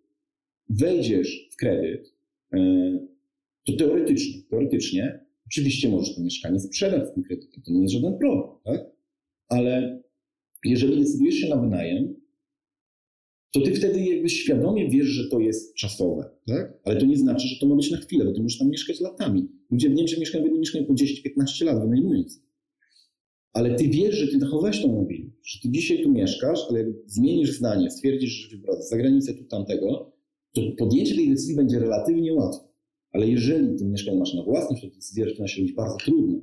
wejdziesz w kredyt, e, to teoretycznie, teoretycznie oczywiście możesz to mieszkanie sprzedać z tym kredytem, to nie jest żaden problem, tak? Ale jeżeli decydujesz się na wynajem, to ty wtedy jakby świadomie wiesz, że to jest czasowe, tak? Ale to nie znaczy, że to ma być na chwilę, bo ty możesz tam mieszkać latami. Ludzie w Niemczech mieszkają w jednym mieszkaniu po 10-15 lat, wynajmując. Ale ty wiesz, że ty zachowałeś tą mobilność, że ty dzisiaj tu mieszkasz, ale jak zmienisz zdanie, stwierdzisz, że wybrać za granicę tu tamtego, to podjęcie tej decyzji będzie relatywnie łatwe. Ale jeżeli to mieszkanie masz na własność, to decyzja zaczyna się robić bardzo trudna,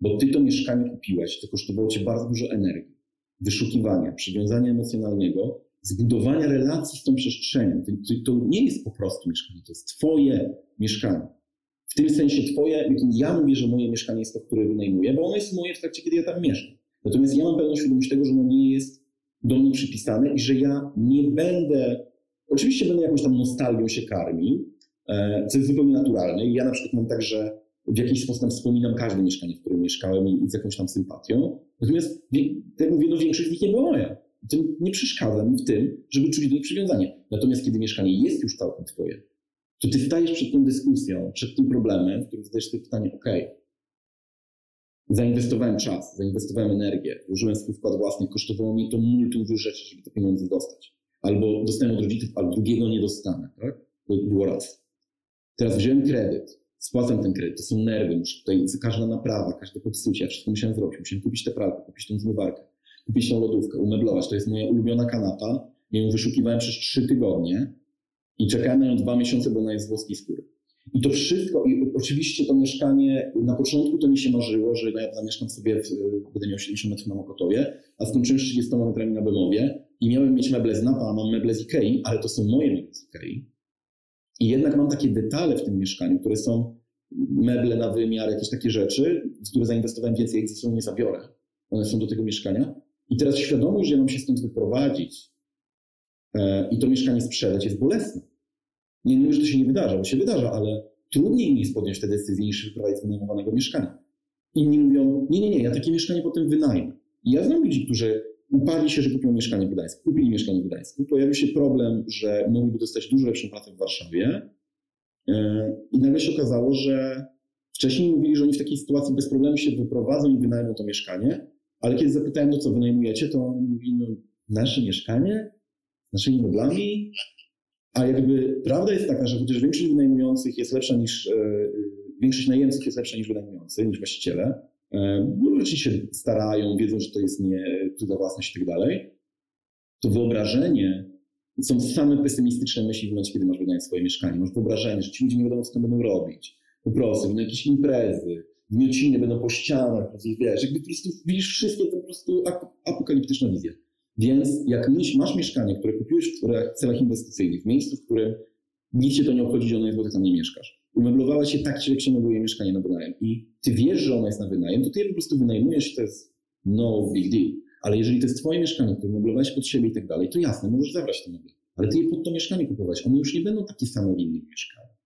bo ty to mieszkanie kupiłeś, to kosztowało cię bardzo dużo energii, wyszukiwania, przywiązania emocjonalnego, zbudowania relacji z tą przestrzenią. To, nie jest po prostu mieszkanie, to jest twoje mieszkanie. W tym sensie twoje, ja mówię, że moje mieszkanie jest to, które wynajmuję, bo ono jest moje w trakcie, kiedy ja tam mieszkam. Natomiast ja mam pełną świadomość tego, że ono nie jest do mnie przypisane i że ja nie będę Oczywiście będę jakąś tam nostalgią się karmił, e, co jest zupełnie naturalne. I ja na przykład mam tak, że w jakiś sposób wspominam każde mieszkanie, w którym mieszkałem i, z jakąś tam sympatią. Natomiast, jak mówię, no większość z nich nie była moja. To nie przeszkadza mi w tym, żeby czuć do nich przywiązanie. Natomiast kiedy mieszkanie jest już całkiem twoje, to ty stajesz przed tą dyskusją, przed tym problemem, w którym zadajesz sobie pytanie, ok, zainwestowałem czas, zainwestowałem energię, włożyłem swój wkład własny, kosztowało mi to multum rzeczy, żeby te pieniądze dostać albo dostałem od rodziców, ale drugiego nie dostanę. Tak? To było raz. Teraz wziąłem kredyt, spłacam ten kredyt, to są nerwy, muszę tutaj, każda naprawa, każde popsucie, ja wszystko musiałem zrobić. Musiałem kupić tę pralkę, kupić tą zmywarkę, kupić tą lodówkę, umeblować. To jest moja ulubiona kanapa, Ja ją wyszukiwałem przez trzy tygodnie i czekałem na nią dwa miesiące, bo ona jest z włoskiej skóry. I to wszystko, i oczywiście to mieszkanie, na początku to mi się marzyło, że ja zamieszkam sobie, w, będę miał 70 metrów na Mokotowie, a skończyłem 30 metrami na Bemowie i miałem mieć meble z Napa, a mam meble z Ikei, ale to są moje meble z Ikei. I jednak mam takie detale w tym mieszkaniu, które są meble na wymiar, jakieś takie rzeczy, w które zainwestowałem więcej, jak ze sobą nie zabiorę. One są do tego mieszkania. I teraz świadomość, że ja mam się stąd wyprowadzić e, i to mieszkanie sprzedać jest bolesne. Nie mówię, że to się nie wydarza, bo się wydarza, ale trudniej mi jest podjąć te decyzje niż wyprowadzić z wynajmowanego mieszkania. Inni mówią, nie, nie, nie, ja takie mieszkanie potem wynajmę. I ja znam ludzi, którzy uparli się, że kupią mieszkanie w Gdańsku, kupili mieszkanie w Gdańsku. Pojawił się problem, że mogliby dostać dużo lepszą pracę w Warszawie. E, I nagle się okazało, że wcześniej mówili, że oni w takiej sytuacji bez problemu się wyprowadzą i wynajmą to mieszkanie, ale kiedy zapytałem, no co wynajmujecie, to on mówi, no nasze mieszkanie, naszymi meblami, a jakby prawda jest taka, że chociaż większość wynajmujących jest lepsza niż, e, większość najemców jest lepsza niż wynajmujący, niż właściciele, e, no rzeczy się starają, wiedzą, że to jest nie cudza własność i tak dalej, to wyobrażenie, są same pesymistyczne myśli w momencie, kiedy masz wynająć swoje mieszkanie. Masz wyobrażenie, że ci ludzie nie wiadomo, co będą robić. Po prostu, będą jakieś imprezy, miociny będą po ścianach, wiesz, jakby po prostu widzisz wszystkie to po prostu apokaliptyczna wizja. Więc jak masz mieszkanie, które kupiłeś w celach inwestycyjnych, w miejscu, w którym nic się to nie obchodzi, że ono jest, bo ty tam nie mieszkasz. Umeblowałeś się tak, się mebluje mieszkanie na wynajem i ty wiesz, że ono jest na wynajem, to ty je po prostu wynajmujesz to jest no big deal. Ale jeżeli to jest twoje mieszkanie, które umeblowałeś pod siebie i tak dalej, to jasne, możesz zabrać te meble. Ale ty je pod to mieszkanie kupować. One już nie będą takie same w innych mieszkaniach.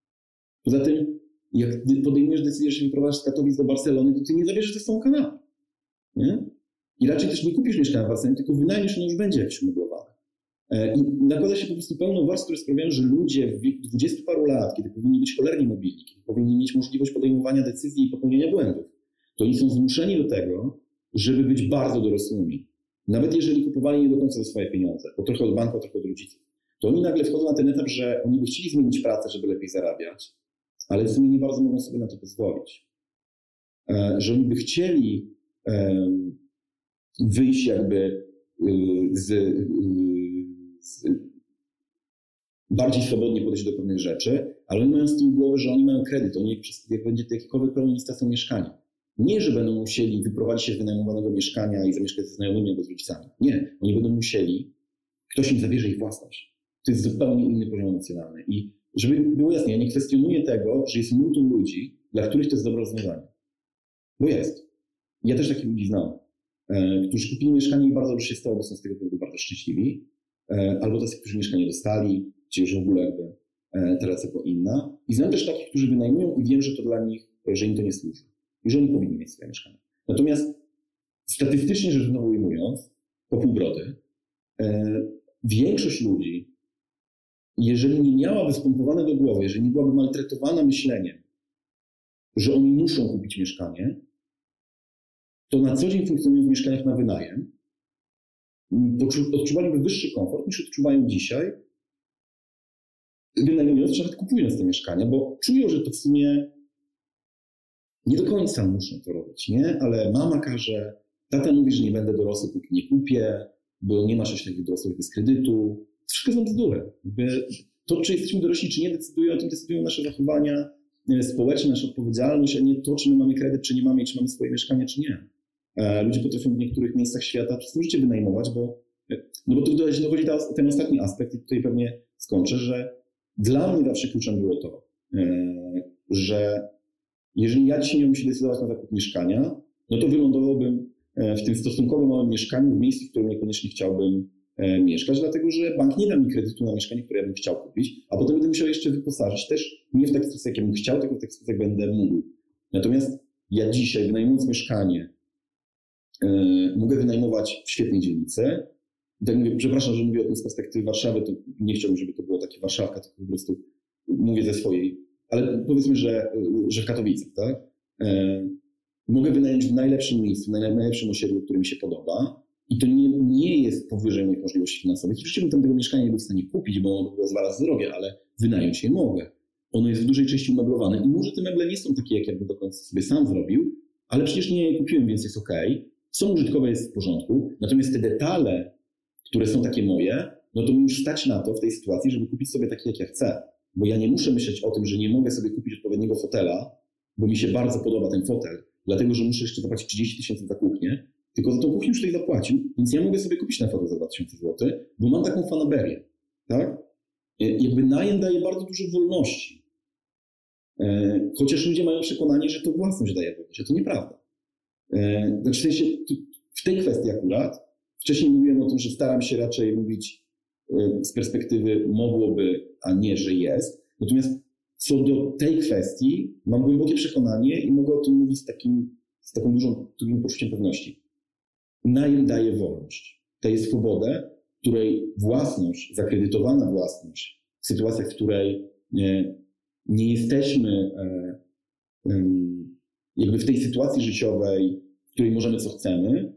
Poza tym, jak podejmujesz decyzję, że się z Katowic do Barcelony, to ty nie zabierzesz ze sobą kanapy. Nie? I raczej też nie kupisz mieszkania w Barcelonie, tylko wynajmiesz, ono już będzie jakieś umeblowane. E, I nakłada się po prostu pełno warstw, które sprawiają, że ludzie w wieku 20 paru lat, kiedy powinni być cholernie mobilni, kiedy powinni mieć możliwość podejmowania decyzji i popełniania błędów, to oni są zmuszeni do tego, żeby być bardzo dorosłymi. Nawet jeżeli kupowali nie do końca swoje pieniądze, bo trochę od banku, trochę od rodziców, to oni nagle wchodzą na ten etap, że oni by chcieli zmienić pracę, żeby lepiej zarabiać, ale w sumie nie bardzo mogą sobie na to pozwolić. E, że oni by chcieli wyjść jakby y, z, y, z bardziej swobodnie podejść do pewnych rzeczy, ale oni mają z tyłu głowy, że oni mają kredyt, oni jak będzie jakikolwiek problem, stracą mieszkanie. Nie, że będą musieli wyprowadzić się z wynajmowanego mieszkania i zamieszkać ze znajomymi albo z rodzicami. Nie, oni będą musieli, ktoś im zabierze ich własność. To jest zupełnie inny poziom emocjonalny. I żeby było jasne, ja nie kwestionuję tego, że jest multum ludzi, dla których to jest dobre rozwiązanie. Bo jest. Ja też takich ludzi znam. E, którzy kupili mieszkanie i bardzo dobrze się stało, bo są z tego powodu bardzo szczęśliwi, albo tacy, którzy mieszkanie dostali, gdzie już w ogóle jakby e, ta była inna. I znam też takich, którzy wynajmują i wiem, że to dla nich, że im to nie służy i że oni powinni mieć swoje mieszkanie. Natomiast statystycznie rzecz znowu ujmując, po pół brody, większość ludzi, jeżeli nie miałaby spompowane do głowy, jeżeli nie byłaby maltretowana myśleniem, że oni muszą kupić mieszkanie, to na co dzień funkcjonują w mieszkaniach na wynajem, odczuwaliby wyższy komfort niż odczuwają dzisiaj, wynajmując czy nawet kupując te mieszkania, bo czują, że to w sumie nie do końca muszą to robić, nie? Ale mama każe, tata mówi, że nie będę dorosły, póki nie kupię, bo nie masz jeszcze takich dorosłych bez kredytu. Wszystko są bzdury. To, czy jesteśmy dorośli, czy nie, decyduje o tym decydują nasze zachowania e, społeczne, nasza odpowiedzialność, a nie to, czy my mamy kredyt, czy nie mamy, czy mamy swoje mieszkanie, czy nie. E, ludzie potrafią w niektórych miejscach świata przez życie wynajmować, bo, no bo tu dochodzi ten ostatni aspekt i tutaj pewnie skończę, że dla mnie zawsze kluczem było to, e, że jeżeli ja dzisiaj nie muszę decydować na zakup mieszkania, no to wylądowałbym e, w tym stosunkowo małym mieszkaniu w miejscu, w którym niekoniecznie chciałbym mieszkać, dlatego że bank nie da mi kredytu na mieszkanie, które ja bym chciał kupić, a potem będę musiał jeszcze wyposażyć też nie w taki sposób, jak ja bym chciał, tylko w taki sposób, jak będę mógł. Natomiast ja dzisiaj, wynajmując mieszkanie E, mogę wynajmować w świetnej dzielnicy. Tak mówię, przepraszam, że mówię o tym z perspektywy Warszawy, to nie chciałbym, żeby to było takie Warszawka, tylko po prostu mówię ze swojej, ale powiedzmy, że, że w Katowicach, tak? E, mogę wynająć w najlepszym miejscu, w najlepszym osiedlu, które mi się podoba i to nie, nie jest powyżej moich możliwości finansowych. Oczywiście bym tam tego mieszkania nie był w stanie kupić, bo ono było dwa razy drogie, ale wynająć je mogę. Ono jest w dużej części umeblowane i może te meble nie są takie, jak jakbym do końca sobie sam zrobił, ale przecież nie je kupiłem, więc jest ok są użytkowe, jest w porządku, natomiast te detale, które są takie moje, no to mi już stać na to w tej sytuacji, żeby kupić sobie taki, jak ja chcę. Bo ja nie muszę myśleć o tym, że nie mogę sobie kupić odpowiedniego fotela, bo mi się bardzo podoba ten fotel, dlatego że muszę jeszcze zapłacić 30 tysięcy za kuchnię, tylko za tą kuchnię już tutaj zapłacił, więc ja mogę sobie kupić ten fotel za 2000 zł, bo mam taką fanaberię. Tak? E, jakby najem daje bardzo dużo wolności. E, chociaż ludzie mają przekonanie, że to własność daje wolność, a to nieprawda. E, znaczy w sensie w tej kwestii akurat, wcześniej mówiłem o tym, że staram się raczej mówić z perspektywy mogłoby, a nie, że jest. Natomiast co do tej kwestii mam głębokie przekonanie i mogę o tym mówić z, takim, z taką dużą, dużym poczuciem pewności. Najem daje wolność, daje swobodę, której własność, zakredytowana własność, w sytuacjach, w której nie, nie jesteśmy e, jakby w tej sytuacji życiowej, w której możemy co chcemy,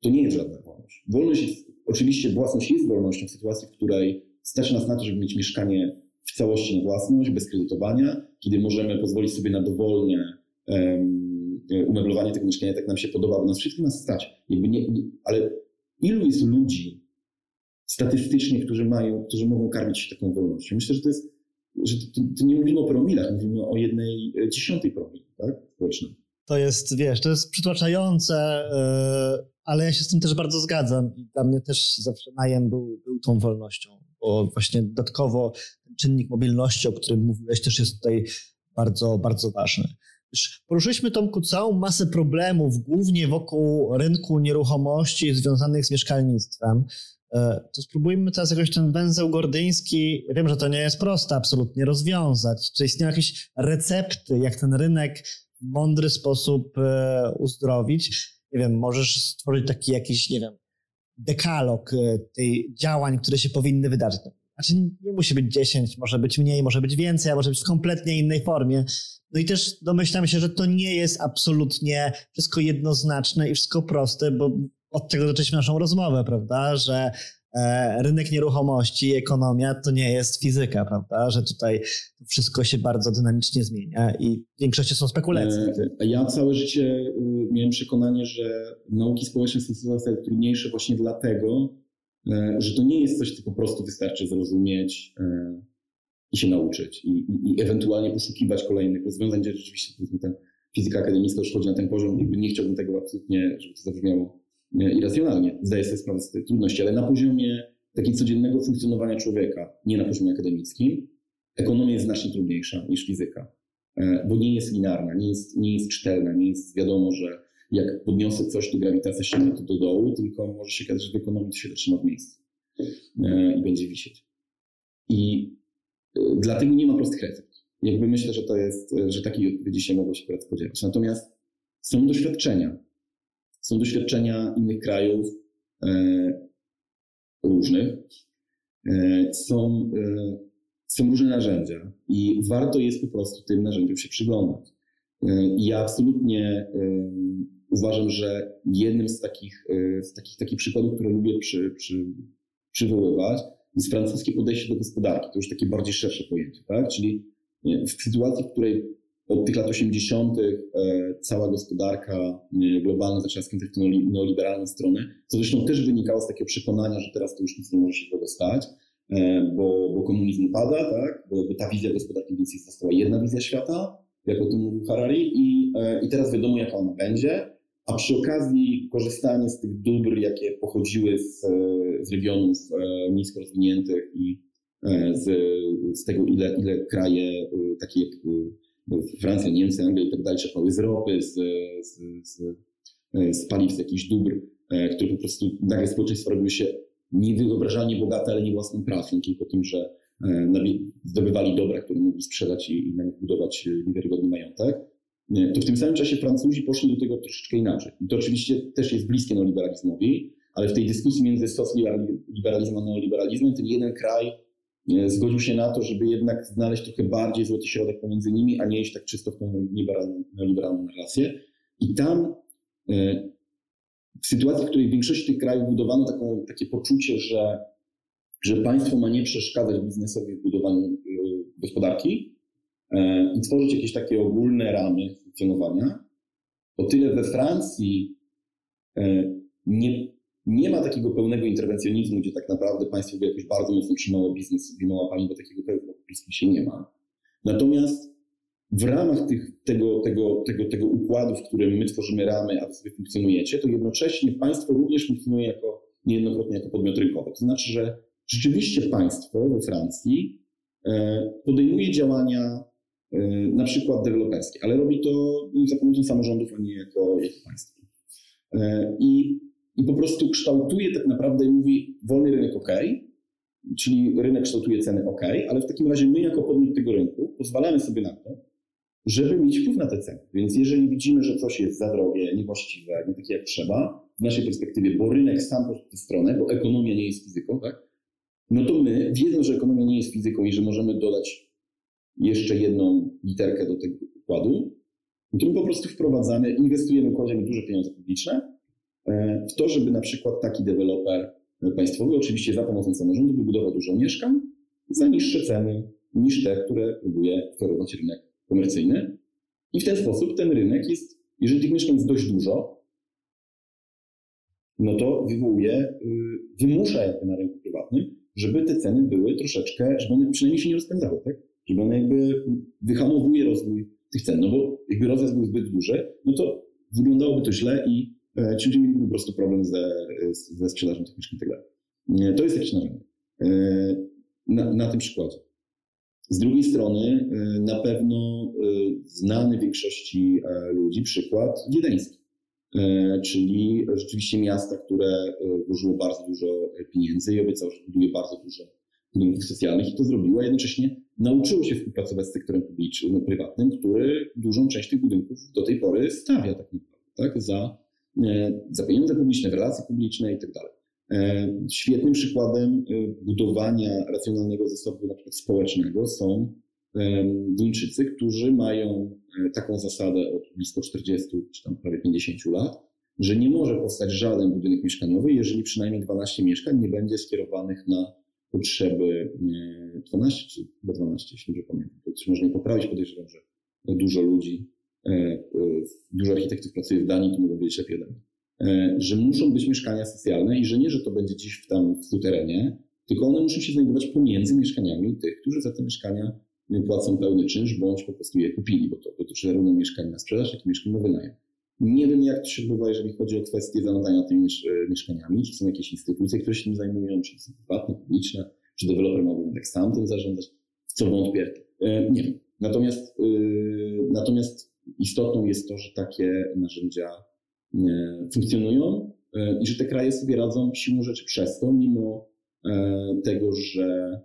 to nie jest żadna wolność. Wolność jest, oczywiście własność jest wolnością w sytuacji, w której stać nas na to, żeby mieć mieszkanie w całości na własność, bez kredytowania, kiedy możemy pozwolić sobie na dowolne um, umeblowanie tego mieszkania, tak nam się podoba, bo nas wszystkich nas stać. Jakby nie, nie, ale ilu jest ludzi statystycznie, którzy mają, którzy mogą karmić się taką wolnością? Myślę, że to jest, że to, to nie mówimy o promilach, mówimy o jednej e, dziesiątej promil, tak? Społecznej. To jest, wiesz, to jest przytłaczające, yy, ale ja się z tym też bardzo zgadzam i dla mnie też zawsze najem był, był tą wolnością, bo właśnie dodatkowo czynnik mobilności, o którym mówiłeś, też jest tutaj bardzo, bardzo ważny. Poruszyliśmy, Tomku, całą masę problemów, głównie wokół rynku nieruchomości związanych z mieszkalnictwem. E, to spróbujmy teraz jakoś ten węzeł gordyński, wiem, że to nie jest proste absolutnie, rozwiązać. Czy istnieją jakieś recepty, jak ten rynek w mądry sposób e, uzdrowić? Nie wiem, możesz stworzyć taki jakiś, nie wiem, dekalog e, tej działań, które się powinny wydarzyć. Znaczy nie musi być 10, może być mniej, może być więcej, a może być w kompletnie innej formie. No i też domyślam się, że to nie jest absolutnie wszystko jednoznaczne i wszystko proste, bo od tego zaczęliśmy naszą rozmowę, prawda, że e, rynek nieruchomości, ekonomia to nie jest fizyka, prawda, że tutaj wszystko się bardzo dynamicznie zmienia i w większości są spekulacje. E, ja całe życie y, miałem przekonanie, że nauki społeczne są coraz trudniejsze właśnie dlatego, E, że to nie jest coś, co po prostu wystarczy zrozumieć i się nauczyć i, i, i ewentualnie poszukiwać kolejnych rozwiązań, gdzie rzeczywiście ta fizyka akademicka już chodzi na ten poziom, jakby nie chciałbym tego absolutnie, żeby to zabrzmiało e, irracjonalnie. Zdaję sobie sprawę z tej trudności, ale na poziomie takiego codziennego funkcjonowania człowieka, nie na poziomie akademickim, ekonomia jest znacznie trudniejsza niż fizyka, bo nie jest linearna, nie jest, nie jest czytelna, nie jest wiadomo, że jak podniosę coś, to grawitacja ściągnie to do dołu, tylko może się okazać, że w ekonomii to się zatrzyma w miejscu e, i będzie wisieć. I e, dlatego nie ma prostych recept. Jakby myślę, że to jest, e, że takiej odpowiedzi się mogło się spodziewać. Natomiast są doświadczenia. Są doświadczenia innych krajów e, różnych. E, są, e, są różne narzędzia i warto jest po prostu tym narzędziom się przyglądać. Ja absolutnie uważam, że jednym z takich, z takich, takich przykładów, które lubię przy, przy, przywoływać, jest francuskie podejście do gospodarki. To już takie bardziej szersze pojęcie, tak? Czyli w sytuacji, w której od tych lat 80. E, cała gospodarka globalna zaczęła skręcać w tę neoliberalną stronę, co zresztą też wynikało z takiego przekonania, że teraz to już nic nie może się tego stać, e, bo, bo komunizm pada, tak? bo ta wizja gospodarki więc została jedna wizja świata, jak o tym mówił Harari, i, i teraz wiadomo, jaka ona będzie a przy okazji korzystanie z tych dóbr, jakie pochodziły z, z regionów e, nisko rozwiniętych i e, z, z tego, ile, ile kraje e, takie jak Francja, Niemcy, Anglia i tak dalej czerpały z ropy, z, z, z, z paliw, z jakichś dóbr, które po prostu nagle społeczeństwa robiły się niewyobrażalnie bogate, ale nie własną pracą, tylko tym, że zdobywali dobra, które mogli sprzedać i, i budować niewiarygodny majątek to w tym samym czasie Francuzi poszli do tego troszeczkę inaczej. I to oczywiście też jest bliskie neoliberalizmowi, ale w tej dyskusji między socjaliberalizmem a neoliberalizmem ten jeden kraj e, zgodził się na to, żeby jednak znaleźć trochę bardziej złoty środek pomiędzy nimi, a nie iść tak czysto w tą neoliberalną narrację. I tam e, w sytuacji, w której w większości tych krajów budowano taką, takie poczucie, że, że państwo ma nie przeszkadzać biznesowi w budowaniu e, gospodarki, E, i tworzyć jakieś takie ogólne ramy funkcjonowania. O tyle we Francji e, nie, nie ma takiego pełnego interwencjonizmu, gdzie tak naprawdę państwo by jakoś bardzo mocno trzymało biznes i łapami, bo takiego pełnego się nie ma. Natomiast w ramach tych, tego, tego, tego, tego układu, w którym my tworzymy ramy, a wy funkcjonujecie, to jednocześnie państwo również funkcjonuje jako, niejednokrotnie jako podmiot rynkowy. To znaczy, że rzeczywiście państwo we Francji e, podejmuje działania e, na przykład deweloperskie, ale robi to za pomocą samorządów, a nie jako, jako państwo. E, I, I po prostu kształtuje tak naprawdę i mówi wolny rynek ok, czyli rynek kształtuje ceny ok, ale w takim razie my jako podmiot tego rynku pozwalamy sobie na to, żeby mieć wpływ na te ceny. Więc jeżeli widzimy, że coś jest za drogie, niewłaściwe, nie takie jak trzeba, w naszej perspektywie, bo rynek sam poszedł tę stronę, bo ekonomia nie jest fizyką, tak? No to my, wiedząc, że ekonomia nie jest fizyką i że możemy dodać jeszcze jedną literkę do tego układu, no to my po prostu wprowadzamy, inwestujemy, kładziemy duże pieniądze publiczne w to, żeby na przykład taki deweloper państwowy, oczywiście za pomocą samorządu, wybudował dużo mieszkań za niższe ceny niż te, które próbuje oferować rynek komercyjny. I w ten sposób ten rynek jest, jeżeli tych mieszkań jest dość dużo, no to wywołuje, y, wymusza jakby na rynku prywatnym, żeby te ceny były troszeczkę, żeby one przynajmniej się nie rozpędzały, tak? Żeby one jakby wyhamowuje rozwój tych cen, no bo jakby rozjazd był zbyt duży, no to wyglądałoby to źle i e, ci ludzie mieliby po prostu problem ze, ze sprzedażą tych mieszkań i tak dalej. To jest jakieś narzędzie. E, na, na tym przykładzie. Z drugiej strony na pewno znany większości e, ludzi przykład wiedeński, e, czyli rzeczywiście miasta, które e, włożyło bardzo dużo pieniędzy i obiecało, że buduje bardzo dużo budynków socjalnych i to zrobiło, a jednocześnie nauczyło się współpracować z sektorem publicznym, prywatnym, który dużą część tych budynków do tej pory stawia tak naprawdę, tak, za, za pieniądze publiczne, w relacje publiczne i tak. E, świetnym przykładem e, budowania racjonalnego zasobu na przykład społecznego są e, Duńczycy, którzy mają taką zasadę od blisko 40 czy tam prawie 50 lat, że nie może powstać żaden budynek mieszkaniowy, jeżeli przynajmniej 12 mieszkań nie będzie skierowanych na potrzeby 12 czy chyba 12, jeśli dobrze pamiętam. To można nie poprawić, podejrzewam, że dużo ludzi, dużo architektów pracuje w Danii, to mogą wiedzieć lepiej ode. E, że muszą być mieszkania socjalne i że nie, że to będzie gdzieś w tam w suterenie, tylko one muszą się znajdować pomiędzy mieszkaniami tych, którzy za te mieszkania płacą pełny czynsz, bądź po prostu je kupili, bo to dotyczy zarówno mieszkań na sprzedaż, jak i mieszkań na wynajem. Nie wiem, jak to się odbywa, jeżeli chodzi o kwestie zarządzania tymi e, mieszkaniami, czy są jakieś instytucje, które się tym zajmują, czy są prywatne, publiczne, czy deweloper mógłby tak sam tym zarządzać, w co wątpię. E, nie wiem. Natomiast, natomiast istotną jest to, że takie narzędzia E, funkcjonują e, i że te kraje sobie radzą siłą rzeczy przez to, mimo e, tego, że,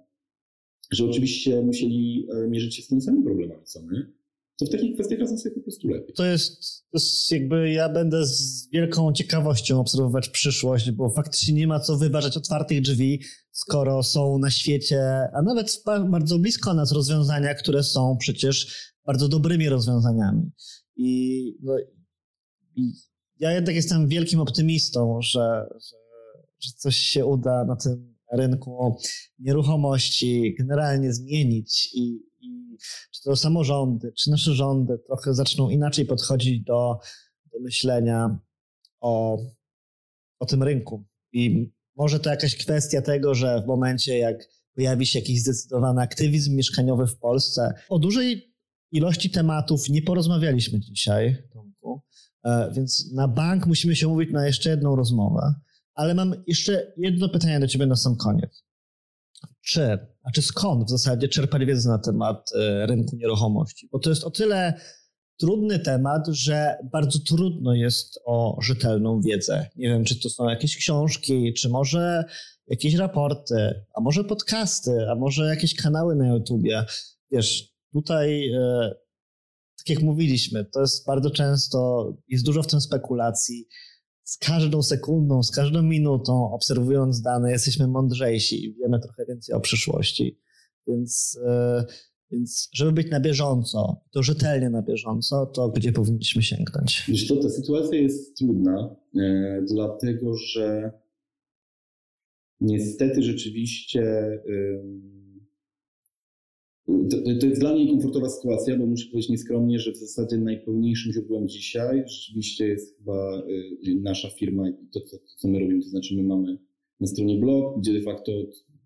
że oczywiście musieli mierzyć się z tymi samymi problemami co my, to w takich kwestiach radzą sobie po prostu lepiej. To jest, to jest jakby, ja będę z wielką ciekawością obserwować przyszłość, bo faktycznie nie ma co wyważać otwartych drzwi, skoro są na świecie, a nawet bardzo blisko nas rozwiązania, które są przecież bardzo dobrymi rozwiązaniami. I, no, i ja jednak jestem wielkim optymistą, że, że, że coś się uda na tym rynku nieruchomości generalnie zmienić i, i czy to samorządy, czy nasze rządy trochę zaczną inaczej podchodzić do, do myślenia o, o tym rynku. I może to jakaś kwestia tego, że w momencie, jak pojawi się jakiś zdecydowany aktywizm mieszkaniowy w Polsce, o dużej ilości tematów nie porozmawialiśmy dzisiaj, Tomku. E, więc na bank musimy się umówić na jeszcze jedną rozmowę. Ale mam jeszcze jedno pytanie do Ciebie na sam koniec. Czy, a czy skąd w zasadzie czerpać wiedzę na temat e, rynku nieruchomości? Bo to jest o tyle trudny temat, że bardzo trudno jest o rzetelną wiedzę. Nie wiem, czy to są jakieś książki, czy może jakieś raporty, a może podcasty, a może jakieś kanały na YouTubie. Wiesz, tutaj e, tak jak mówiliśmy, to jest bardzo często, jest dużo w tym spekulacji. Z każdą sekundą, z każdą minutą, obserwując dane, jesteśmy mądrzejsi i wiemy trochę więcej o przyszłości. Więc, e, więc żeby być na bieżąco, to rzetelnie na bieżąco, to gdzie powinniśmy sięgnąć? Wiesz to ta sytuacja jest trudna, e, dlatego że niestety rzeczywiście to, to, jest dla mnie komfortowa sytuacja, bo muszę powiedzieć nieskromnie, że w zasadzie najpełniejszym źródłem dzisiaj rzeczywiście jest chyba y, nasza firma i to, to, co my robimy. To znaczy, my mamy na stronie blog, gdzie de facto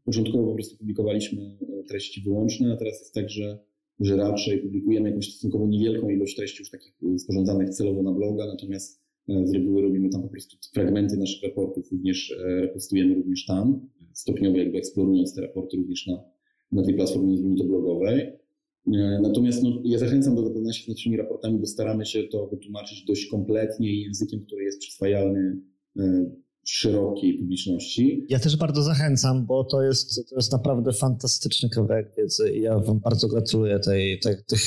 początkowo po prostu publikowaliśmy e, treści wyłączne, a teraz jest tak, że, że raczej publikujemy jakąś stosunkowo niewielką ilość treści już takich y, sporządzanych celowo na bloga, natomiast e, z reguły robimy tam po prostu fragmenty naszych raportów, również e, repostujemy również tam, stopniowo jakby eksplorując te raporty również na na tej platformie, blogowej. E, natomiast no, ja zachęcam do zapoznania się z naszymi raportami, bo staramy się to wytłumaczyć dość kompletnie i językiem, który jest przyswajalny e, szerokiej publiczności. Ja też bardzo zachęcam, bo to jest, to jest naprawdę fantastyczny kawałek wiedzy i ja Wam bardzo gratuluję tej, tej, tych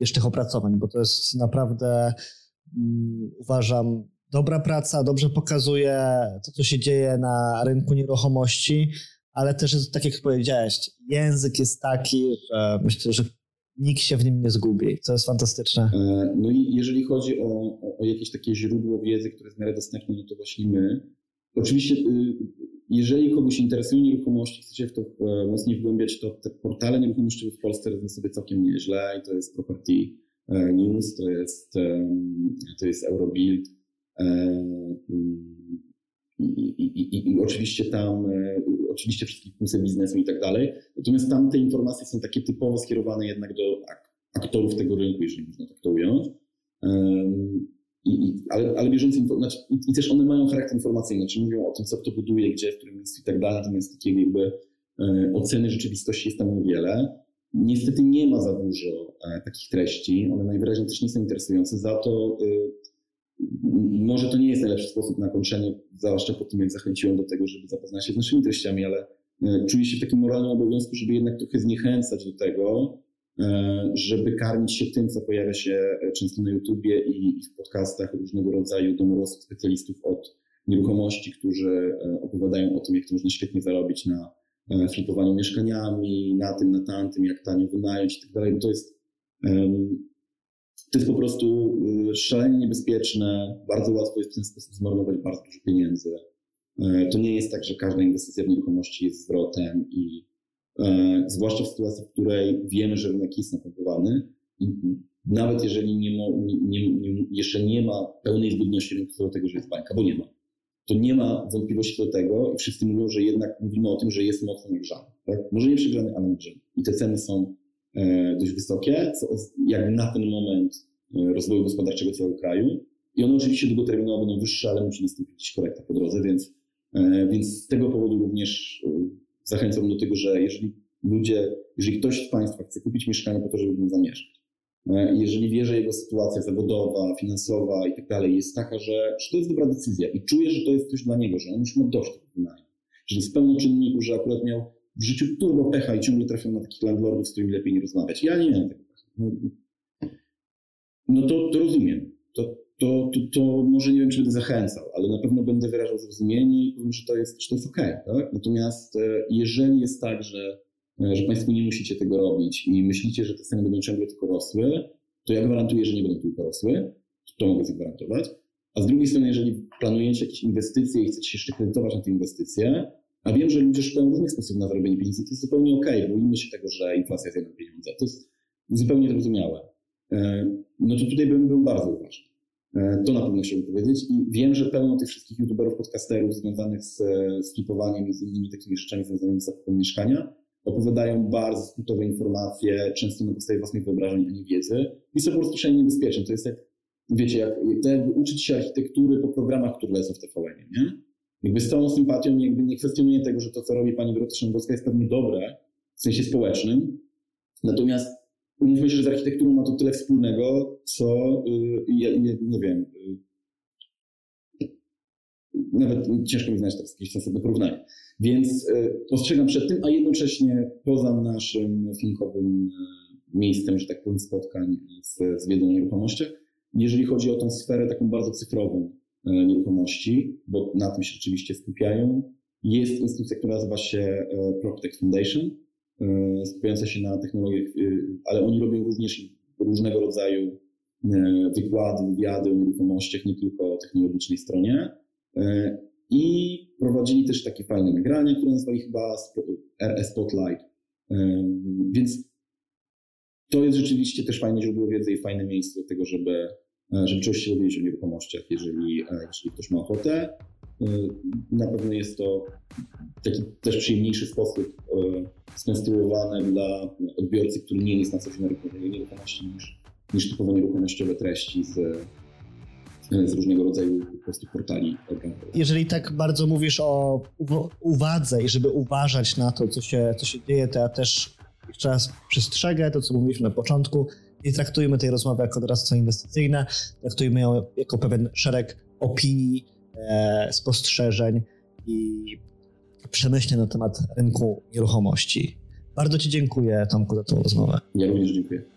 jeszcze tych opracowań, bo to jest naprawdę um, uważam dobra praca, dobrze pokazuje to, co się dzieje na rynku nieruchomości, ale też, tak jak powiedziałeś, język jest taki, że myślę, że nikt się w nim nie zgubi, co jest fantastyczne. E, no i jeżeli chodzi o, o, jakieś takie źródło wiedzy, które jest w miarę dostępne, no to właśnie my. Oczywiście, y, jeżeli kogoś interesują nieruchomości, chcecie w to e, mocniej wgłębiać, to te portale nieruchomości w Polsce robią sobie całkiem nieźle i to jest Property e, News, to jest, to jest Eurobuild, i, i, i, oczywiście tam, e, oczywiście wszystkich plusy biznesu i tak dalej. Natomiast tam te informacje są takie typowo skierowane jednak do aktorów tego rynku, jeżeli można tak to ująć. I, ale, ale bieżące informacje, znaczy, i, też one mają charakter informacyjny, czyli mówią o tym, co kto buduje, gdzie, w którym miejscu i tak dalej, natomiast takiej jakby e, oceny rzeczywistości jest tam niewiele. Niestety nie ma za dużo e, takich treści, one najwyraźniej też nie są interesujące, za to może to nie jest najlepszy sposób na kończenie, zwłaszcza po tym, jak zachęciłem do tego, żeby zapoznać się z naszymi treściami, ale e, czuję się w takim moralnym obowiązku, żeby jednak trochę zniechęcać do tego, e, żeby karmić się tym, co pojawia się często na YouTubie i w podcastach różnego rodzaju domorosłych specjalistów od nieruchomości, którzy e, opowiadają o tym, jak to można świetnie zarobić na flipowaniu mieszkaniami, na tym, na tamtym, jak tanio wynająć i tak dalej. To jest to jest po prostu y, szalenie niebezpieczne, bardzo łatwo jest w ten sposób zmarnować bardzo dużo pieniędzy. E, to nie jest tak, że każda inwestycja w nieruchomości jest zwrotem i e, zwłaszcza w sytuacji, w której wiemy, że rynek jest napompowany i nawet jeżeli nie, nie, nie, jeszcze nie ma pełnej zgodności rynku do tego, że jest bańka, bo nie ma, to nie ma wątpliwości do tego i wszyscy mówią, że jednak mówimy o tym, że jest mocno nagrzany. Tak? Może nie przegrany, ale nagrzany. I te ceny są dość wysokie, co jak na ten moment e, rozwoju gospodarczego całego kraju. I one oczywiście długoterminowo będą wyższe, ale musi nastąpić korekta po drodze, więc, e, więc z tego powodu również zachęcam do tego, że jeżeli ludzie, jeżeli ktoś z Państwa chce kupić mieszkanie po to, żeby w nim zamieszkać, jeżeli wie, że jego sytuacja zawodowa, finansowa i tak dalej jest taka, że, że to jest dobra decyzja i czuje, że to jest coś dla niego, że on już ma dość tego że jest pełno czynników, że akurat miał w życiu turbo pecha i ciągle trafią na takich landlordów, z którymi lepiej nie rozmawiać. Ja nie miałem tego pecha. No to, to rozumiem. To, to, to, to, może nie wiem, czy będę zachęcał, ale na pewno będę wyrażał zrozumienie i powiem, że to jest, że to jest okej. Okay, tak? Natomiast e, jeżeli jest tak, że, e, że Państwo nie musicie tego robić i myślicie, że te ceny będą ciągle tylko rosły, to ja gwarantuję, że nie będą tylko rosły. To mogę zagwarantować. A z drugiej strony, jeżeli planujecie jakieś inwestycje i chcecie się jeszcze kredytować na te inwestycje, a wiem, że ludzie szukają różnych sposobów na zarobienie pieniędzy. To jest zupełnie okej, okay, boimy się tego, że inflacja zjada pieniądze. To jest zupełnie zrozumiałe. E, no to tutaj bym był bardzo uważny. E, to na pewno chciałbym powiedzieć. I wiem, że pełno tych wszystkich youtuberów, podcasterów związanych z, flipowaniem i z innymi takimi rzeczami związanymi z zakupem mieszkania opowiadają bardzo skrótowe informacje, często na podstawie własnych wyobrażeń, a nie wiedzy. I są po prostu szalenie niebezpieczne. To jest jak, wiecie, jak, jak uczyć się architektury po programach, które lecą w TVN, nie? Jakby z całą sympatią jakby nie kwestionuję tego, że to, co robi pani Dorota Szymborska jest pewnie dobre w sensie społecznym. Natomiast umówmy się, że z architekturą ma to tyle wspólnego, co yy, ja, nie, wiem, yy, nawet ciężko mi znaleźć jakieś sensowne porównanie. Więc yy, ostrzegam przed tym, a jednocześnie poza naszym filmowym y, miejscem, że tak powiem, spotkań z, z nieruchomościach, jeżeli chodzi o tą sferę taką bardzo cyfrową, nieruchomości, bo na tym się rzeczywiście skupiają. Jest instytucja, która nazywa się e, PropTech Foundation, e, skupiająca się na technologiach, ale oni robią również różnego rodzaju wykłady, wywiady o nieruchomościach, nie tylko o technologicznej stronie. I prowadzili też takie fajne nagrania, które nazwali chyba RS Spotlight. Więc to jest rzeczywiście też fajne źródło wiedzy i fajne miejsce do tego, żeby, żeby czegoś się dowiedzieć o nieruchomościach, jeżeli, jeżeli ktoś ma ochotę. Na pewno jest to taki też przyjemniejszy sposób skonstruowany dla odbiorcy, który nie jest na co dzień nieruchomości niż, niż typowo nieruchomościowe treści z, z różnego rodzaju po prostu portali Jeżeli tak bardzo mówisz o uwadze i żeby uważać na to, co się, co się dzieje, to ja też jeszcze raz przestrzegę to, co mówiliśmy na początku. Nie traktujmy tej rozmowy jako doradztwo inwestycyjne, traktujmy ją jako pewien szereg opinii, e, spostrzeżeń i przemyśleń na temat rynku nieruchomości. Bardzo Ci dziękuję, Tomku, za tą rozmowę. Ja również dziękuję.